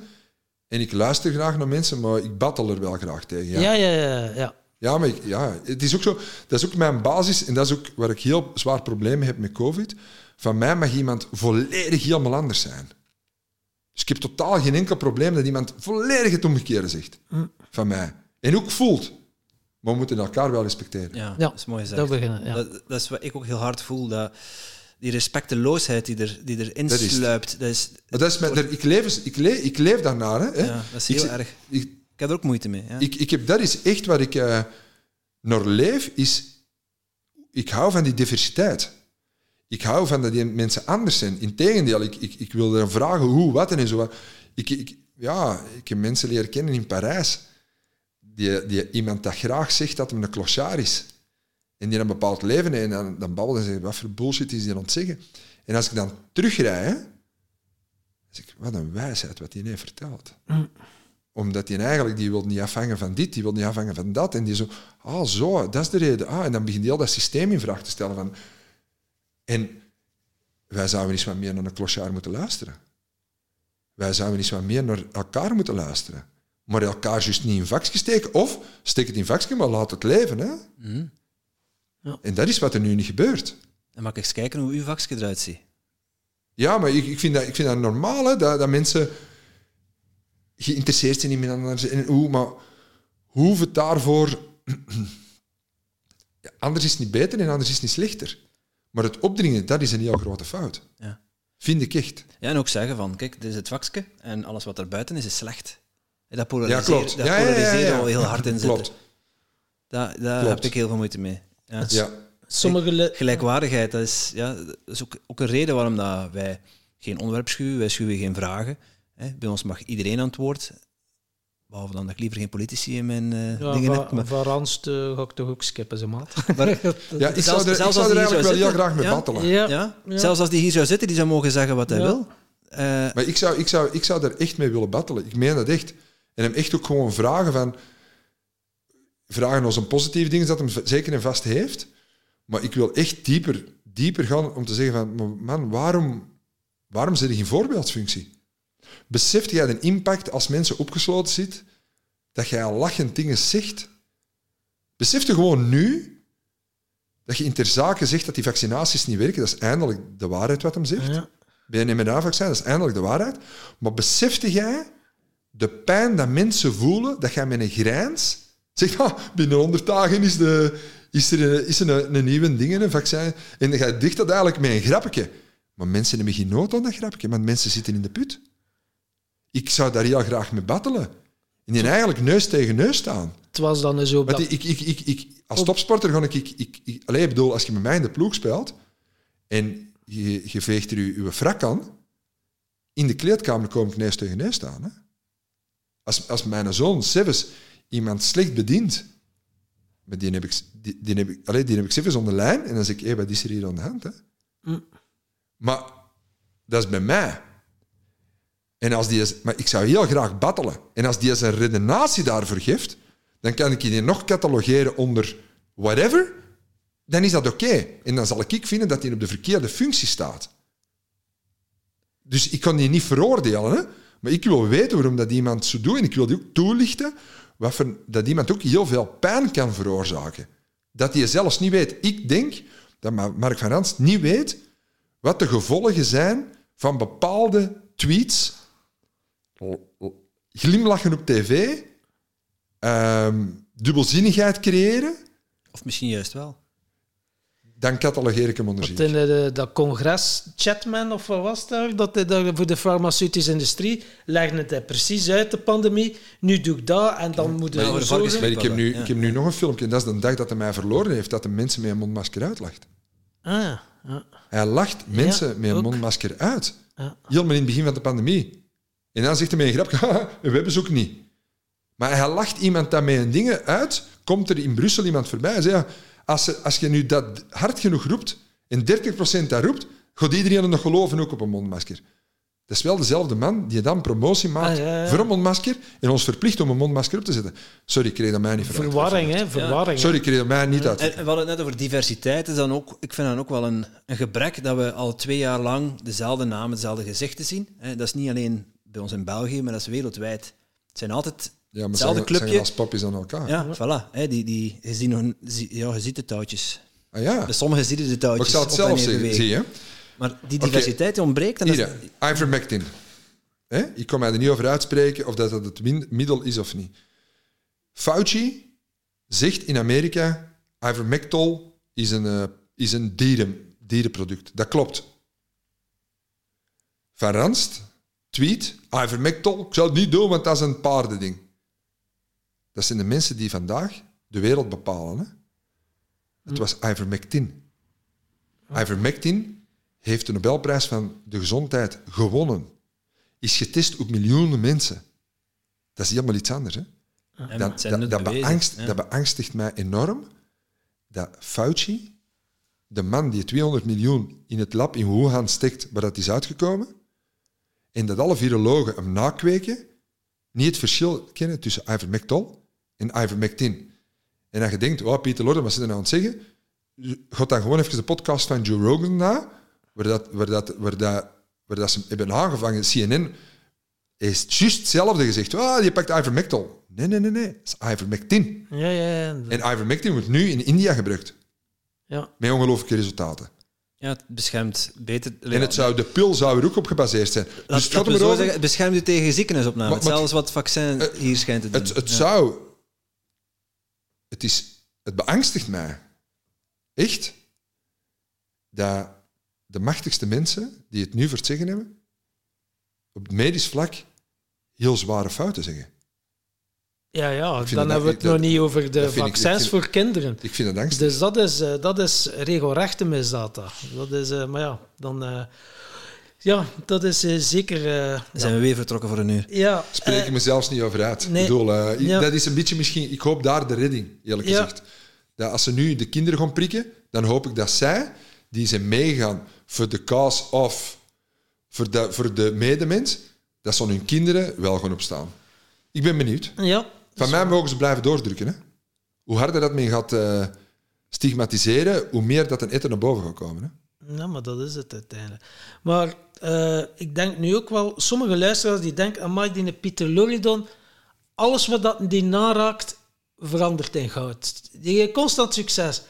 en ik luister graag naar mensen, maar ik battle er wel graag tegen. Ja, Ja, ja, ja. ja. ja maar ik- ja, het is ook zo. Dat is ook mijn basis en dat is ook waar ik heel zwaar problemen heb met COVID. Van mij mag iemand volledig helemaal anders zijn. Dus ik heb totaal geen enkel probleem dat iemand volledig het omgekeerde zegt van mij. En ook voelt. Maar we moeten elkaar wel respecteren. Ja, Ja, dat is mooi dat gezegd. beginnen, ja. Dat, dat is wat ik ook heel hard voel. Dat die respecteloosheid die, er, die erin Dat sluipt, dat is, dat is mijn, ik, leef, ik, leef, ik leef daarnaar. Hè, hè. ja, dat is heel erg. Ik, Ik heb er ook moeite mee. Ja. ik, ik heb, dat is echt wat ik naar leef, is... Ik hou van die diversiteit. Ik hou van dat die mensen anders zijn. Integendeel, ik, ik, ik wil er vragen hoe, wat en zo. Ik, ik, ja, ik heb mensen leren kennen in Parijs. Die, die iemand dat graag zegt dat hem een clochard is. En die een bepaald leven. En dan, dan babbelt en zegt, wat voor bullshit is die aan het zeggen? En als ik dan terugrij, hè, dan zeg ik, wat een wijsheid wat hij heeft verteld omdat hij eigenlijk, die wil niet afhangen van dit, die wil niet afhangen van dat. En die zo, ah zo, dat is de reden. Ah, en dan begint hij al dat systeem in vraag te stellen. Van, en wij zouden eens wat meer naar een clochard moeten luisteren. Wij zouden eens wat meer naar elkaar moeten luisteren. Maar elkaar juist niet in vakje steken. Of steek het in vakje, maar laat het leven. Hè? Mhm. Ja. En dat is wat er nu niet gebeurt. Dan mag ik eens kijken hoe uw vakje eruit ziet. Ja, maar ik, ik, vind, dat, ik vind dat normaal, hè, dat, dat mensen geïnteresseerd zijn in elkaar. En hoe, maar hoe het daarvoor... Ja, anders is het niet beter en anders is het niet slechter. Maar het opdringen, dat is een heel grote fout. Ja. Vind ik echt. Ja, en ook zeggen van, kijk, dit is het vakje en alles wat er buiten is, is slecht. En Dat Ja, klopt. dat Ja, ja. al heel hard in zitten. Klopt. Daar, daar Klopt. heb ik heel veel moeite mee. Ja. Ja. Sommige... Gelijkwaardigheid, dat is, ja, dat is ook, ook een reden waarom dat wij geen onderwerp schuwen, wij schuwen geen vragen. Hè. Bij ons mag iedereen aan het woord. Behalve dan dat ik liever geen politici in mijn eh, Ja, dingen van, heb. Maar, van Randst eh, ga ik toch ook skippen, ze maat. maar- ja, ik Zelfs- zou er, ik zelfs zou als er die hier eigenlijk zou wel heel zitten, graag mee ja. battelen. ja. ja? Ja. Zelfs als die hier zou zitten, die zou mogen zeggen wat hij wil. Eh, Maar ik zou, ik, zou, ik zou daar echt mee willen battelen. Ik meen dat echt. En hem echt ook gewoon vragen van... Vragen als een positief ding, dat hem zeker en vast heeft. Maar ik wil echt dieper, dieper gaan om te zeggen van... Man, waarom, waarom zit je geen voorbeeldfunctie? Beseft jij de impact als mensen opgesloten zit, dat jij al lachend dingen zegt? Besef je gewoon nu dat je in ter zake zegt dat die vaccinaties niet werken. Dat is eindelijk de waarheid wat hem zegt. Ja. Bij een mRNA-vaccin, dat is eindelijk de waarheid. Maar besefte jij de pijn dat mensen voelen, dat jij met een grijns zegt, binnen 100 dagen is, de, is er, een, is er een, een nieuwe ding, een vaccin. En jij dicht dat eigenlijk met een grapje. Maar mensen hebben geen nood aan dat grapje, want mensen zitten in de put. Ik zou daar heel graag mee battelen. En die eigenlijk neus tegen neus staan. Het was dan zo... Want Dat, ik, ik, ik, ik, als topsporter ga ik... ik, ik, ik bedoel, als je met mij in de ploeg speelt en je, je veegt er je, je frak aan, in de kleedkamer kom ik neus tegen neus staan. Hè? Als, als mijn zoon, Seves, iemand slecht bedient, maar die heb ik, die, die heb ik, allee, die heb ik Seves onder de lijn en dan zeg ik, hé, wat is er hier aan de hand? Hè? Mm. Maar dat is bij mij. En als die is, maar ik zou heel graag battelen. En als die zijn redenatie daarvoor geeft, dan kan ik die nog catalogeren onder whatever, dan is dat oké. En dan zal ik vinden dat hij op de verkeerde functie staat. Dus ik kan die niet veroordelen, hè? maar ik wil weten waarom dat iemand zo doet en ik wil die ook toelichten wat dat iemand ook heel veel pijn kan veroorzaken. Dat hij zelfs niet weet. Ik denk dat Mark van Rans niet weet wat de gevolgen zijn van bepaalde tweets, glimlachen op tv, ehm, dubbelzinnigheid creëren. Of misschien juist wel. Dan catalogeer ik hem onder Want in de, dat congres Chatman, of wat was dat? Dat, dat voor de farmaceutische industrie legde het hij precies uit, de pandemie. Nu doe ik dat en dan moet Maar, het maar, maar ik, heb nu, ik heb nu nog een filmpje. En dat is de dag dat hij mij verloren heeft, dat de mensen met een mondmasker uitlacht. Ah, ja. ja. Hij lacht mensen Ja, met een mondmasker uit. Ja. Helemaal in het begin van de pandemie. En dan zegt hij met een grapje, "Haha, we hebben ze ook niet. Maar hij lacht iemand dat met een dingen uit, komt er in Brussel iemand voorbij en zegt, als, ze, als je nu dat hard genoeg roept, en 30% dat roept, gaat iedereen het nog geloven ook op een mondmasker. Dat is wel dezelfde man die dan promotie maakt Ah, ja, ja. voor een mondmasker en ons verplicht om een mondmasker op te zetten. Sorry, ik kreeg dat mij niet vooruit. Verwarring, hè? Verwarring. Sorry, ik kreeg dat mij niet uit. En we hadden het net over diversiteit. Is dan ook, ik vind dat ook wel een, een gebrek dat we al twee jaar lang dezelfde namen, dezelfde gezichten zien. Hè, Dat is niet alleen bij ons in België, maar dat is wereldwijd. Het zijn altijd Ja, maar hetzelfde zijn, zijn clubje. als papjes aan elkaar. Ja, voilà. Hè, die, die, je, ziet nog, ja, je ziet de touwtjes. Ah, ja. Bij sommigen zie je de Maar ik touwtjes zal het zelf zeggen, zie je. Maar die diversiteit ontbreekt. En dat Hier, ivermectin. Hè? Ik kan mij er niet over uitspreken of dat, dat het middel is of niet. Fauci zegt in Amerika, ivermectol is een, eh, is een dieren, dierenproduct. Dat klopt. Van Ranst tweet, ivermectol, ik zou het niet doen, want dat is een paardending. Dat zijn de mensen die vandaag de wereld bepalen. Hè? Het was ivermectin. Ivermectin heeft de Nobelprijs van de gezondheid gewonnen. Is getest op miljoenen mensen. Dat is helemaal iets anders. Hè? en Dat, dat, nut dat, bewezen, beangst, ja. dat beangstigt mij enorm. Dat Fauci, de man die 200 miljoen in het lab in Wuhan steekt waar dat is uitgekomen, en dat alle virologen hem nakweken, niet het verschil kennen tussen ivermectol en ivermectin. En dat je denkt, oh, Pieter Lorde, wat zit er nou aan het zeggen? Gaat dan gewoon even de podcast van Joe Rogan na, waar, dat, waar, dat, waar, dat, waar dat ze hebben aangevangen. CNN is juist hetzelfde gezegd. Oh, die pakt ivermectol. Nee, nee, nee, nee. Het is ivermectin. Ja, ja, ja. En ivermectin wordt nu in India gebruikt. ja. Met ongelooflijke resultaten. Ja, het beschermt beter. En het zou, de pil zou er ook op gebaseerd zijn. Laat, dus het gaat zo zeggen, het beschermt u tegen ziekenhuisopname. Maar- maar- Hetzelfde wat vaccin Eh, hier schijnt te doen. Het, het Ja. zou... Het, is, het beangstigt mij. Echt. Dat de machtigste mensen die het nu voor het zeggen hebben, op het medisch vlak heel zware fouten zeggen. ja, ja. Dan dat- hebben we het dat- nog niet over de ik- ik vaccins voor kinderen. Ik vind het angstig. Dus dat is, eh, dat is regelrechte misdaad. Dat, is, eh, maar ja, dan... ja, dat is eh, zeker... eh, Dan ja. zijn we weer vertrokken voor een uur. Ja, spreek eh, ik me zelfs niet over uit. nee. Ik bedoel, eh, ik- Ja. Dat is een beetje misschien... Ik hoop daar de redding, eerlijk Ja. gezegd. Dat als ze nu de kinderen gaan prikken, dan hoop ik dat zij, die zijn meegaan voor de cause of voor de, voor de medemens, dat ze hun kinderen wel gaan opstaan. Ik ben benieuwd. ja, Van mij mogen ze blijven doordrukken. Hè? Hoe harder dat men gaat eh, stigmatiseren, hoe meer dat een eten naar boven gaat komen. Hè? Ja, maar dat is het uiteindelijk. Maar eh, ik denk nu ook wel, sommige luisteraars die denken, amai, die Pieter Loridon, alles wat dat die naraakt, verandert in goud. Die heeft constant succes.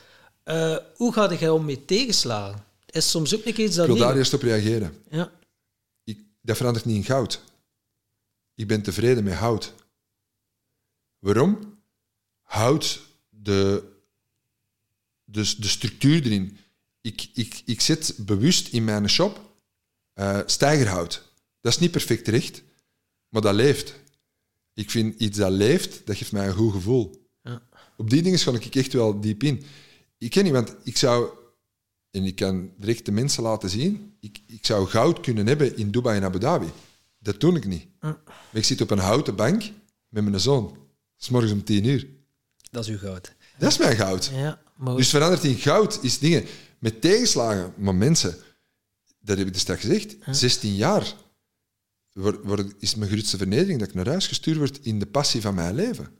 Eh, hoe ga jij om met tegenslagen? Is soms ook keer iets Ik dat wil daar niet... eerst op reageren. Ja, Ik, dat verandert niet in goud. Ik ben tevreden met hout. Waarom? Hout, de, de, de structuur erin. Ik, ik, ik zet bewust in mijn shop eh, stijgerhout. Dat is niet perfect terecht, maar dat leeft. Ik vind iets dat leeft, dat geeft mij een goed gevoel. Ja. Op die dingen ga ik echt wel diep in. Ik ken niet, want ik zou, en ik kan direct de mensen laten zien, ik, ik zou goud kunnen hebben in Dubai en Abu Dhabi. Dat doe ik niet. Maar ik zit op een houten bank met mijn zoon. S morgens om tien uur. Dat is uw goud. Dat is mijn goud. ja maar Dus veranderd in goud is dingen met tegenslagen. Maar mensen, dat heb ik dus straks gezegd, 16 jaar word, word- is mijn grootste vernedering dat ik naar huis gestuurd word in de passie van mijn leven.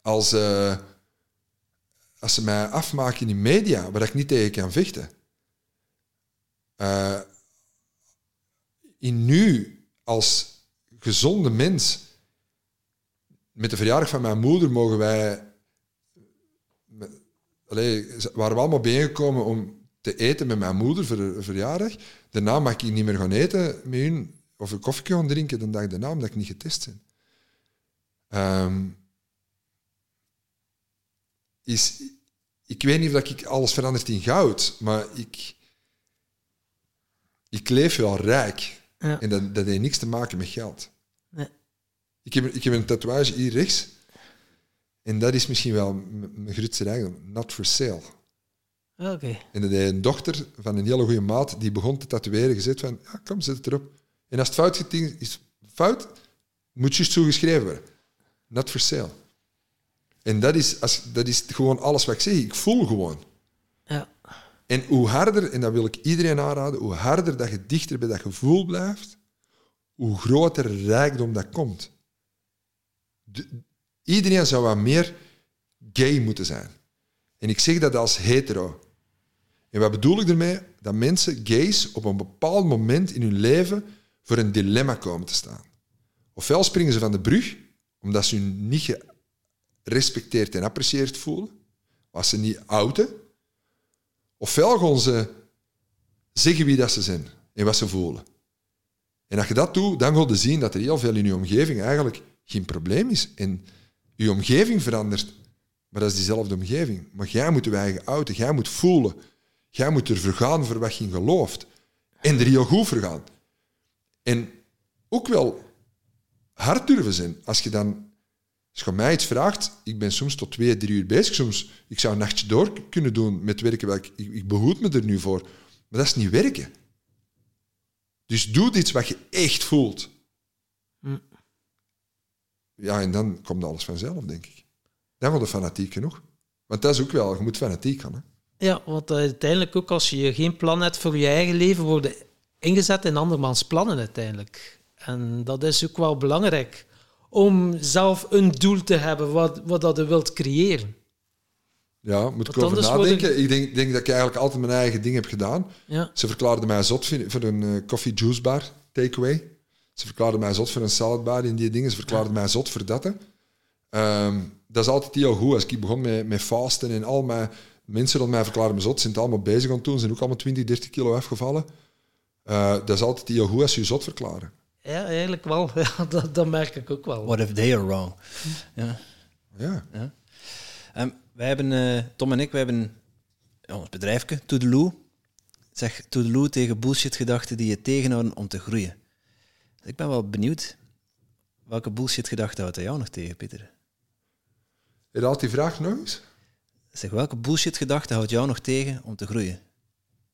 als, eh, als ze mij afmaken in de media, waar ik niet tegen kan vechten. Eh, in nu, als gezonde mens, met de verjaardag van mijn moeder mogen wij... Allee, waren we allemaal bijeengekomen om te eten met mijn moeder voor de verjaardag. Daarna mag ik niet meer gaan eten met hun, of een koffie gaan drinken de dag daarna, omdat ik niet getest ben. Ehm, is, ik weet niet of ik alles verandert in goud, maar ik, ik leef wel rijk. Ja. En dat, dat heeft niks te maken met geld. Nee. Ik, heb, ik heb een tatoeage hier rechts. En dat is misschien wel mijn grootste rijkdom. Not for sale. Oké. En dat heeft een dochter van een hele goede maat, die begon te tatoeëren, gezegd van, ja, kom, zet het erop. En als het fout geting- is, fout, moet juist zo geschreven worden. Not for sale. En dat is, als, dat is gewoon alles wat ik zeg. Ik voel gewoon. Ja. En hoe harder, en dat wil ik iedereen aanraden, hoe harder dat je dichter bij dat gevoel blijft, hoe groter rijkdom dat komt. De- iedereen zou wat meer gay moeten zijn. En ik zeg dat als hetero. En wat bedoel ik ermee? Dat mensen, gays, op een bepaald moment in hun leven voor een dilemma komen te staan. Ofwel springen ze van de brug, omdat ze hun niet gerespecteerd en apprecieerd voelen, als ze niet outen. Ofwel gaan ze zeggen wie dat ze zijn en wat ze voelen. En als je dat doet, dan ga je zien dat er heel veel in je omgeving eigenlijk geen probleem is. En je omgeving verandert, maar dat is diezelfde omgeving. Maar jij moet je eigen outen, jij moet voelen. Jij moet ervoor gaan voor wat je in gelooft. En er heel goed voor gaan. En ook wel hard durven zijn. Als je dan, als je mij iets vraagt, ik ben soms tot twee, drie uur bezig. Soms, ik zou een nachtje door kunnen doen met werken. Ik, ik, ik behoed me er nu voor. Maar dat is niet werken. Dus doe iets wat je echt voelt. Ja, en dan komt alles vanzelf, denk ik. Dan wordt het fanatiek genoeg. Want dat is ook wel, je moet fanatiek gaan. Hè? Ja, want uiteindelijk ook als je geen plan hebt voor je eigen leven, worden ingezet in andermans plannen uiteindelijk. En dat is ook wel belangrijk. Om zelf een doel te hebben wat, wat dat je wilt creëren. Ja, moet ik over ik- nadenken. Ik denk, denk dat ik eigenlijk altijd mijn eigen ding heb gedaan. Ja, Ze verklaarden mij zot voor een eh, coffee juice bar, takeaway. Ze verklaarden mij zot voor een saladbar in die dingen. Ze verklaarden mij zot voor dat. Ehm, dat is altijd heel goed. Als ik begon met, met fasten en al mijn mensen rond mij verklaarden me zot, zijn het allemaal bezig aan het doen, zijn ook allemaal 20, 30 kilo afgevallen. Eh, dat is altijd heel goed als je je zot verklaren. ja eigenlijk wel. Ja, dat, dat merk ik ook wel. What if they are wrong? Ja. Ja. Ehm, wij hebben, eh, Tom en ik, wij hebben ja, ons bedrijfje, Toedeloe. Zeg Toedeloe tegen bullshit-gedachten die je tegenhouden om te groeien. Dus ik ben wel benieuwd, welke bullshit-gedachten houdt jou nog tegen, Pieter? Herhaalt die vraag nog eens? Zeg, welke bullshit-gedachten houdt jou nog tegen om te groeien?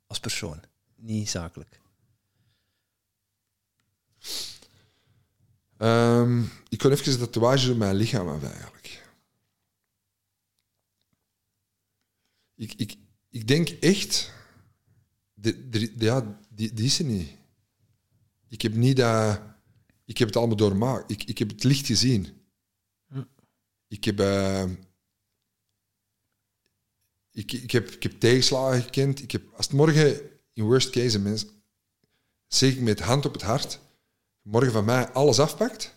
Als persoon, niet zakelijk. Ehm, ik kon even een tatoeage op mijn lichaam af, eigenlijk. Ik, ik, ik denk echt... De, de, de- ja, die, die is er niet. Ik heb niet dat... Ik heb het allemaal doormaakt. Ik, ik heb het licht gezien. Ik heb... eh, ik, ik, heb, ik heb tegenslagen gekend. Ik heb, als het morgen in worst case een mens... Zeg ik met hand op het hart morgen van mij alles afpakt,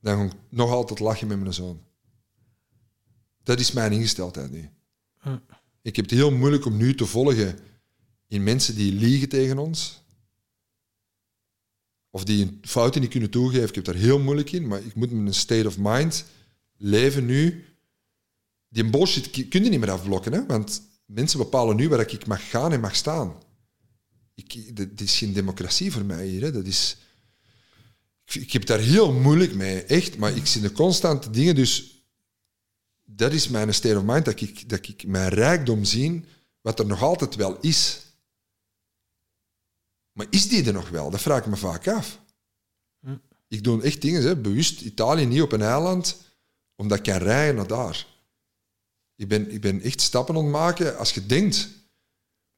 dan ga ik nog altijd lachen met mijn zoon. Dat is mijn ingesteldheid nu. Hm. Ik heb het heel moeilijk om nu te volgen in mensen die liegen tegen ons. Of die een fouten niet kunnen toegeven. Ik heb daar heel moeilijk in, maar ik moet met een state of mind leven nu. Die bullshit kun je niet meer afblokken, hè? want mensen bepalen nu waar ik mag gaan en mag staan. Ik, dat is geen democratie voor mij hier. Hè. Dat is, ik, ik heb daar heel moeilijk mee, echt. Maar ik zie de constante dingen, dus dat is mijn state of mind, dat ik, dat ik mijn rijkdom zie, wat er nog altijd wel is. Maar is die er nog wel? Dat vraag ik me vaak af. Ik doe echt dingen, hè, bewust Italië niet op een eiland, omdat ik kan rijden naar daar. Ik ben, ik ben echt stappen aan het maken. Als je denkt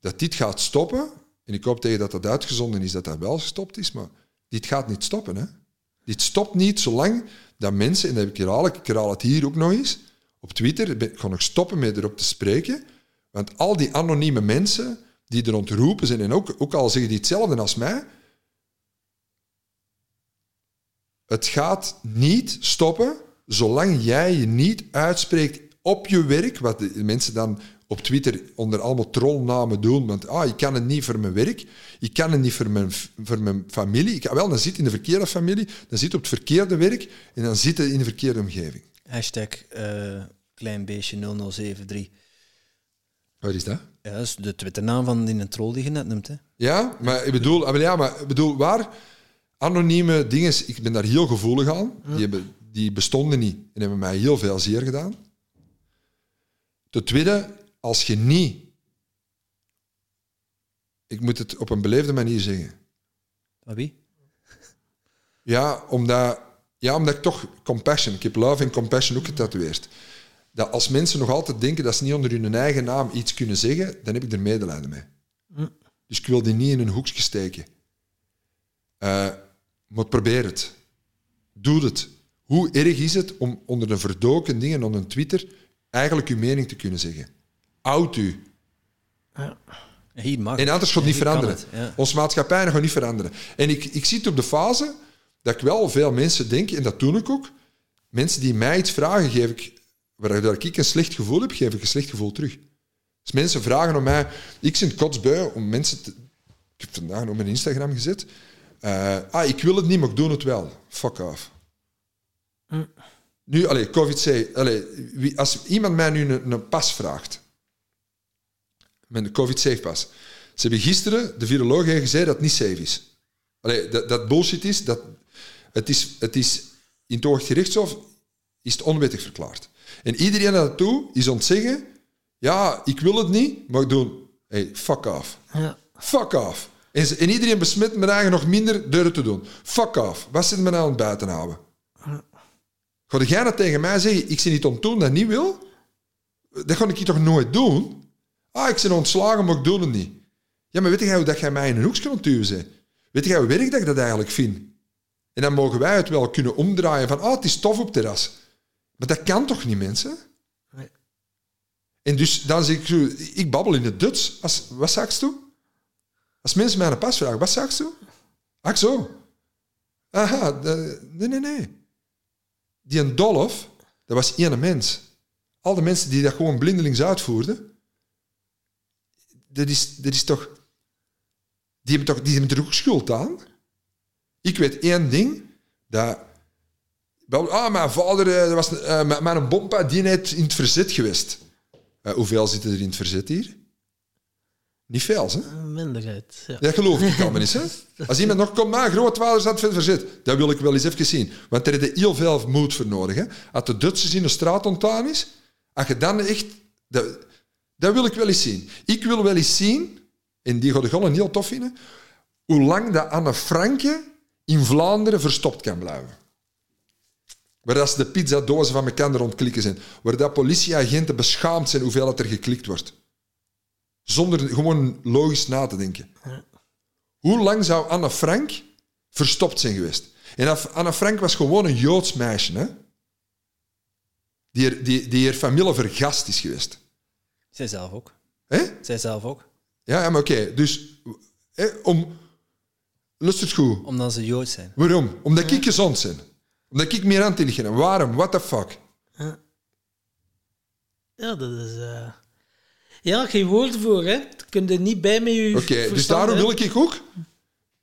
dat dit gaat stoppen, en ik hoop tegen dat dat uitgezonden is dat dat wel gestopt is, maar dit gaat niet stoppen. Hè? Dit stopt niet zolang dat mensen, en dat heb ik herhaal, ik herhaal het hier ook nog eens, op Twitter ben, ga ik stoppen met erop te spreken, want al die anonieme mensen die er ontroepen zijn, en ook, ook al zeggen die hetzelfde als mij, het gaat niet stoppen zolang jij je niet uitspreekt op je werk, wat de mensen dan op Twitter onder allemaal trollnamen doen, want ah, ik kan het niet voor mijn werk, ik kan het niet voor mijn, voor mijn familie. Ik, wel, dan zit in de verkeerde familie, dan zit op het verkeerde werk en dan zit het in de verkeerde omgeving. Hashtag uh, kleinbeestje 0073. Wat is dat? Ja, dat is de Twitternaam van die troll die je net noemt. Hè. Ja, maar ik bedoel, ah, ja, maar ik bedoel, waar anonieme dingen, ik ben daar heel gevoelig aan, die, hebben, die bestonden niet en hebben mij heel veel zeer gedaan. Ten tweede, als je niet... Ik moet het op een beleefde manier zeggen. Wie? Ja, omdat, ja, omdat ik toch compassion... Ik heb love en compassion ook getatoeëerd. Dat als mensen nog altijd denken dat ze niet onder hun eigen naam iets kunnen zeggen, dan heb ik er medelijden mee. Hm. Dus ik wil die niet in een hoekje steken. Uh, maar probeer het. Doe het. Hoe erg is het om onder een verdoken dingen onder een Twitter eigenlijk uw mening te kunnen zeggen? Oud u. Ja. Hier mag. En anders gaat het niet veranderen. Het, Onze maatschappij gaat niet veranderen. En ik, ik zie op de fase dat ik wel veel mensen denk, en dat doe ik ook, mensen die mij iets vragen, geef ik, waar ik een slecht gevoel heb, geef ik een slecht gevoel terug. Dus mensen vragen om mij, ik zit kotsbui om mensen te... Ik heb vandaag op mijn Instagram gezet. Uh, ah, ik wil het niet, maar ik doe het wel. Fuck off. Mm. Nu, allez, COVID-C. Als iemand mij nu een, een pas vraagt, met de COVID-safe-pas. Ze hebben gisteren, de viroloog heeft gezegd dat het niet safe is. Allee, dat, dat bullshit is, dat het is, het is in het is het onwettig verklaard. En iedereen dat toe is ontzeggen, ja, ik wil het niet, maar ik doe hey, fuck off. Ja. Fuck off. En, en, iedereen besmet me eigenlijk nog minder durven te doen. Fuck off. Wat zit me nou aan het buiten houden? Ga jij dat tegen mij zeggen, ik zie niet om doen dat niet wil? Dat ga ik toch nooit doen? Ah, ik ben ontslagen, maar ik doe het niet. Ja, maar weet jij hoe dat jij mij in een hoekje kunt duwen Weet jij hoe werk dat ik dat eigenlijk vind? En dan mogen wij het wel kunnen omdraaien van, ah, het is tof op terras. Maar dat kan toch niet, mensen? Nee. En dus dan zeg ik zo, ik babbel in het Duits. Als, wat sagst du? Als mensen mij een pas vragen, wat sagst du? Ach zo. Aha, nee, nee, nee. Die een Dolf, dat was één mens. Al de mensen die dat gewoon blindelings uitvoerden, dat is, is toch... Die hebben, toch, die hebben er ook schuld aan. Ik weet één ding, dat... Ah, mijn vader, eh, dat was, uh, mijn bompa, die is in het verzet geweest. Uh, hoeveel zitten er in het verzet hier? Niet veel, hè? Minderheid, ja. Dat geloof ik allemaal eens, hè? Als iemand nog komt, maar grootvader zat veel verzet. Dat wil ik wel eens even zien. Want er is heel veel moed voor nodig, hè? Als de Duitsers in de straat ontstaan is, als je dan echt... Dat, dat wil ik wel eens zien. Ik wil wel eens zien, en die gaat gewoon heel tof vinden, hoe lang dat Anne Franke in Vlaanderen verstopt kan blijven. Waar dat ze de pizzadozen van elkaar rondklikken zijn. Waar dat politieagenten beschaamd zijn hoeveel dat er geklikt wordt. Zonder gewoon logisch na te denken. Hoe lang zou Anne Frank verstopt zijn geweest? En Anne Frank was gewoon een Joods meisje, hè? Die, die, die haar familie vergast is geweest. Zij zelf ook. Hè? Zij zelf ook. Ja, ja maar oké. Dus hè, om... Lust het goed. Omdat ze Joods zijn. Waarom? Omdat ik gezond ben. Omdat ik meer intelligent ben. Waarom? What the fuck? Ja, dat is... Uh... Ja, geen woord voor, hè. Dat kun je niet bij met je Oké, dus daarom wil ik ook...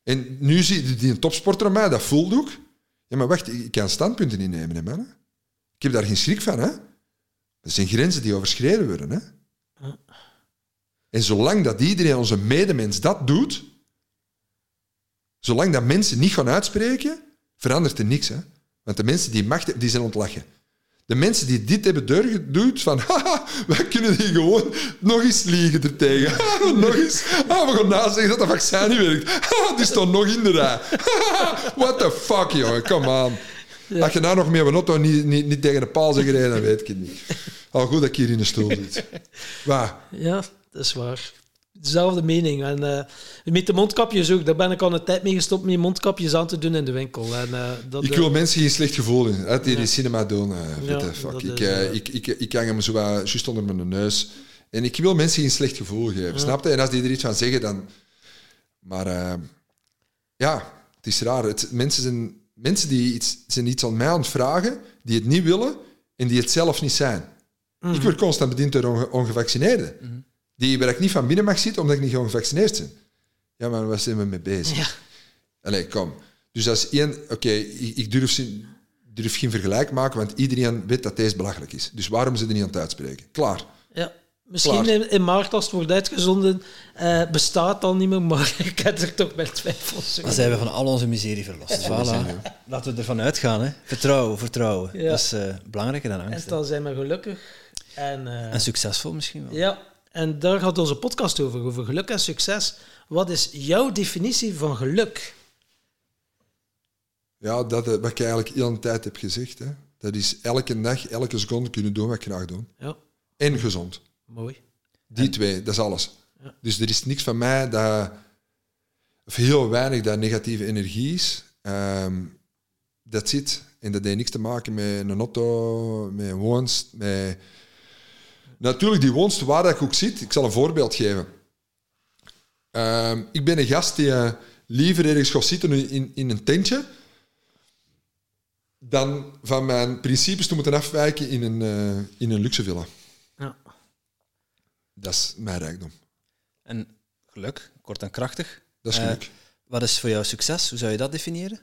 En nu zie je die topsporter aan mij, dat voelt ook. Ja, maar wacht, ik kan standpunten innemen, hè, man. Ik heb daar geen schrik van, hè. Dat zijn grenzen die overschreden worden. Hè? En zolang dat iedereen, onze medemens, dat doet, zolang dat mensen niet gaan uitspreken, verandert er niks. Hè? Want de mensen die macht hebben, die zijn ontlachen. De mensen die dit hebben doorgedoet van haha, wij kunnen die gewoon nog eens liegen ertegen. nog eens. Ah, we gaan nazeggen dat dat vaccin niet werkt. Ah, die staat nog in de rij. What the fuck, jongen. Come on. Als je nou nog meer een auto niet, niet, niet tegen de paal zegt dan weet ik het niet. Al goed dat ik hier in de stoel zit. Waar? Ja, dat is waar. Dezelfde mening. En eh, met de mondkapjes ook, daar ben ik al een tijd mee gestopt met mondkapjes aan te doen in de winkel. En, eh, dat, Ik eh, wil mensen geen slecht gevoel in. Hè, die Ja. die cinema doen. Ja, fuck. ik, is, ik, ik, ik hang hem zo juist onder mijn neus. En ik wil mensen geen slecht gevoel geven. Snap je? En als die er iets van zeggen, dan... Maar ja, het is raar. Het, mensen, zijn, mensen die iets, zijn iets aan mij aan het vragen, die het niet willen en die het zelf niet zijn. Mhm. Ik word constant bediend door onge- ongevaccineerden. Die waar ik niet van binnen mag zitten, omdat ik niet ongevaccineerd ben. Ja, maar waar zijn we mee bezig? Ja. Allee, kom. Dus dat is één... Oké, ik, ik durf, durf geen vergelijk maken, want iedereen weet dat deze belachelijk is. Dus waarom ze er niet aan het uitspreken? Klaar. Ja. Misschien Klaar. in, in maart, als het wordt uitgezonden, eh, bestaat al niet meer, maar ik heb er toch wel twijfels Dan zijn we van al onze miserie verlost. Voilà. Laten we ervan uitgaan. Hè. Vertrouwen, vertrouwen. Ja. Dat is eh, belangrijker dan En angst. hè. dan zijn we gelukkig. En, eh, En succesvol misschien wel. ja, en daar gaat onze podcast over, over geluk en succes. Wat is jouw definitie van geluk? Ja, dat eh, wat ik eigenlijk heel een tijd heb gezegd. Hè. Dat is elke dag, elke seconde kunnen doen wat ik graag doe. Ja, En gezond. mooi. Die twee, dat is alles. Ja. Dus er is niks van mij dat... Of heel weinig dat negatieve energie is. Ehm, dat zit. En dat heeft niks te maken met een auto, met een woonst, met... Natuurlijk, die woonst, waar dat ik ook zit. Ik zal een voorbeeld geven. Ehm, ik ben een gast die eh, liever ergens gaat zitten in, in een tentje dan van mijn principes te moeten afwijken in een, eh, in een luxe villa. Ja. Dat is mijn rijkdom. En geluk, kort en krachtig. Dat is Eh, geluk. Wat is voor jou succes? Hoe zou je dat definiëren?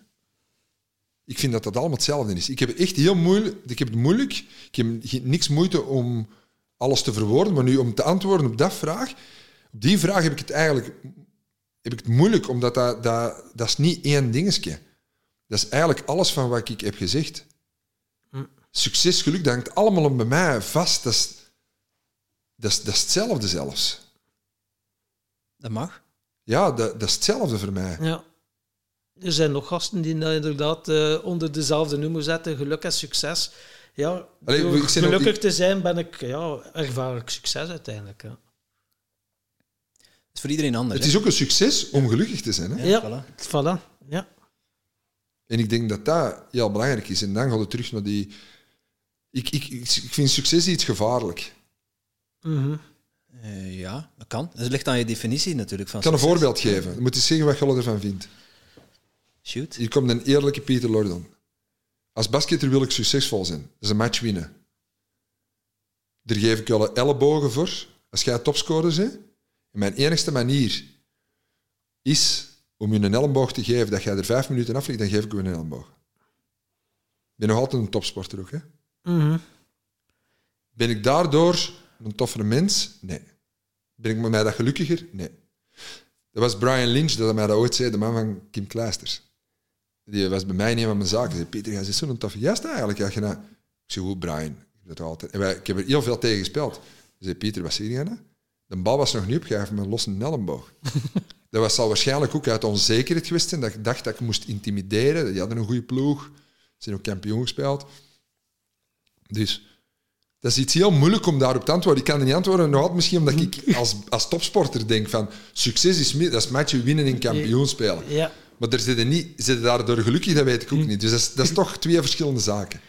Ik vind dat dat allemaal hetzelfde is. Ik heb het echt heel moeilijk. Ik heb het moeilijk. Ik heb niks moeite om alles te verwoorden, maar nu om te antwoorden op dat vraag, op die vraag heb ik het eigenlijk heb ik het moeilijk, omdat dat, dat, dat is niet één dingetje. Dat is eigenlijk alles van wat ik heb gezegd. Succes, geluk, dat hangt allemaal bij mij vast. Dat is, dat is, dat is hetzelfde zelfs. Dat mag. Ja, dat, dat is hetzelfde voor mij. Ja. Er zijn nog gasten die dat inderdaad eh, onder dezelfde noemer zetten, geluk en succes. Ja, Allee, door ik gelukkig te zijn ben ik, ja, ervaar ik succes uiteindelijk. Ja, Dat is voor iedereen anders. Het is ook een succes om gelukkig te zijn. Hè? hè? Ja. voilà. voilà. Ja. En ik denk dat dat heel belangrijk is. En dan gaat het terug naar die... Ik, ik, ik, vind succes iets gevaarlijk. Mhm. Eh, ja, dat kan. Het ligt aan je definitie natuurlijk. Van Ik kan een voorbeeld geven. Je moet eens zeggen wat je ervan vindt. Shoot. Hier komt een eerlijke Pieter Lordon. Als basketter wil ik succesvol zijn. Dat is een match winnen. Daar geef ik een ellebogen voor. Als jij topscorer bent. En mijn enigste manier is om je een elleboog te geven dat jij er vijf minuten afvliegt, dan geef ik je een elleboog. Ik ben nog altijd een topsporter ook. Hè? Mhm. Ben ik daardoor een toffere mens? Nee. Ben ik met mij dat gelukkiger? Nee. Dat was Brian Lynch dat mij dat ooit zei, de man van Kim Kleisters. Die was bij mij een van mijn zaken. Zei, Peter, jij bent zo'n toffe gast eigenlijk. Ja, je nou... Ik zei, hoe Brian? Ik, heb dat altijd. En wij, ik heb er heel veel tegen gespeeld. Hij zei, Pieter, wat zeg jij nou? De bal was nog niet opgegeven met een losse elleboog. dat was al waarschijnlijk ook uit onzekerheid geweest zijn, dat ik dacht dat ik moest intimideren. Die hadden een goede ploeg. Ze zijn ook kampioen gespeeld. Dus dat is iets heel moeilijk om daarop te antwoorden. Ik kan er niet antwoorden, nog altijd misschien omdat ik als, als topsporter denk van succes is, dat is matchen winnen en kampioen spelen. Ja. Maar er zitten niet, zitten daardoor gelukkig, dat weet ik ook niet. Dus dat is, dat is toch twee verschillende zaken.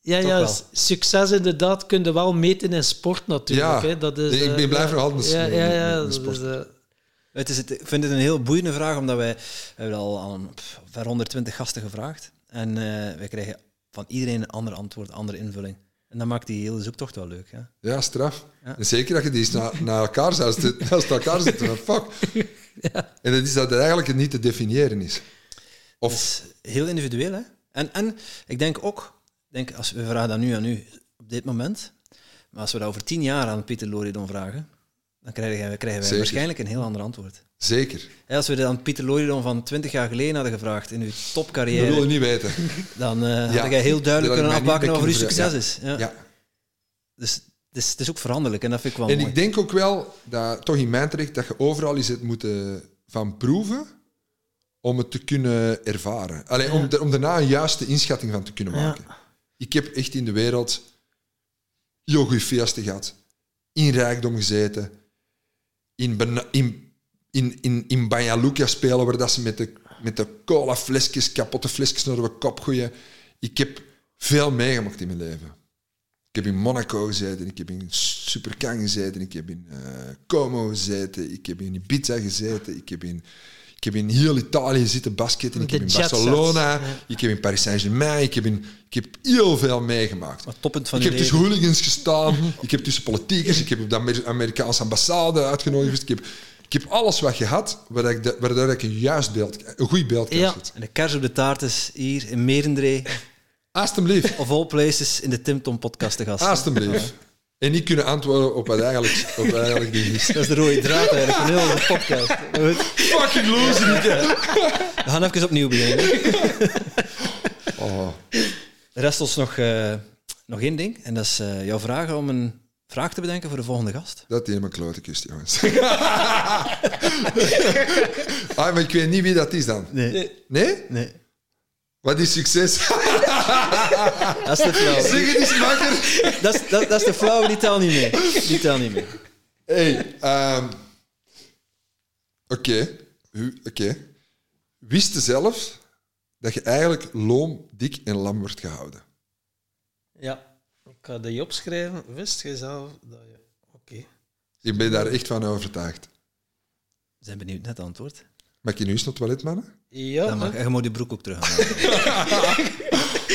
Ja, Toch ja, wel. succes inderdaad kun je wel meten in sport natuurlijk. Ja. hè. Dat is, Nee, ik ben eh, blijf ja. nog altijd Ja, ja, ja, sport. is, eh, Het is het, ik vind het een heel boeiende vraag, omdat wij hebben al aan ver 120 gasten gevraagd. En eh, wij krijgen van iedereen een ander antwoord, een andere invulling. En dat maakt die hele zoektocht wel leuk. Ja? Ja, straf. Ja. En zeker dat je die eens na, na elkaar zou zitten, naast elkaar zitten. van En dat is dat het eigenlijk niet te definiëren is. Het Of, is heel individueel. Hè? En, en ik denk ook, denk, als we vragen dat nu aan u op dit moment, maar als we dat over tien jaar aan Pieter Loridon vragen, dan krijgen wij, krijgen wij waarschijnlijk een heel ander antwoord. zeker. Als we dat aan Pieter Loridon van 20 jaar geleden hadden gevraagd in uw Dat wil topcarrière, je niet weten. dan Ja. had jij heel duidelijk kunnen wat voor uw succes is. Ja. Ja. Dus is, het is ook veranderlijk en dat vind ik wel En mooi. ik denk ook wel, dat, toch in mijn terecht, dat je overal eens het moeten van proeven om het te kunnen ervaren. Allee, om, om daarna een juiste inschatting van te kunnen Ja. maken. Ik heb echt in de wereld heel goede feesten gehad. In rijkdom gezeten. in, in, in, in, in Banja Luka spelen, waar dat ze met de, met de cola flesjes, kapotte flesjes naar de kop gooien. Ik heb veel meegemaakt in mijn leven. Ik heb in Monaco gezeten, ik heb in Supercan gezeten, ik heb in eh, Como gezeten, ik heb in Ibiza gezeten, ik heb in, ik heb in heel Italië zitten basketten, ik heb in Barcelona, ja. ik heb in Paris Saint-Germain, ik heb, in, ik heb heel veel meegemaakt. Wat toppunt van Ik heb leven. tussen hooligans gestaan, ik heb tussen politiekers, ik heb op de Amer- Amerikaanse ambassade uitgenodigd, ik heb, ik heb alles wat je had, waar ik, de, waardoor ik een juist beeld, een goed beeld kan Ja. En de kers op de taart is hier in Merendree, Alsjeblieft, of all places, in de Tim Tom podcast te gast. alsjeblieft. En niet kunnen antwoorden op wat eigenlijk, op wat eigenlijk is. Dat is de rode draad eigenlijk van heel de podcast. Fucking loser? We gaan even opnieuw beginnen. Oh, Er rest ons nog, eh, nog één ding. En dat is eh, jouw vragen om een vraag te bedenken voor de volgende gast. dat is helemaal klote kust, jongens. ah, maar ik weet niet wie dat is dan. Nee. Nee? Nee. Wat is succes? Dat is te flauw. zeg het eens makker. Dat is, dat, dat is te flauw, die tel niet mee. Die tel niet mee. Hey, ehm, oké. Hu- Oké. Wist je zelf dat je eigenlijk loom, dik en lam wordt gehouden? Ja, ik ga die opschrijven. Wist je zelf dat je... Oké. Ik ben daar echt van overtuigd. We zijn benieuwd naar het antwoord. Mag ik nu eens naar het toilet, mannen? Ja, Dan mag, je moet die broek ook terug aan.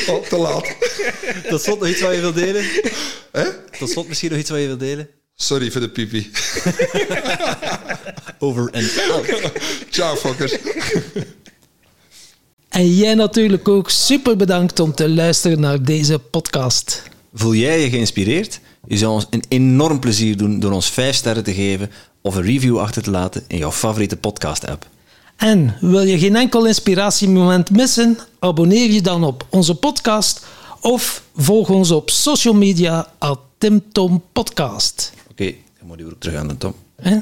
Oh, te laat. Tot slot nog iets wat je wilt delen? Hè? Tot slot misschien nog iets wat je wilt delen? Sorry voor de pipi. Over en out. Ciao, fokkers. En jij natuurlijk ook super bedankt om te luisteren naar deze podcast. Voel jij je geïnspireerd? Je zou ons een enorm plezier doen door ons 5 sterren te geven of een review achter te laten in jouw favoriete podcast-app. En wil je geen enkel inspiratiemoment missen? Abonneer je dan op onze podcast of volg ons op social media at Tim Tom Podcast. Oké, dan moet je broek terug aan de Tom. Hè?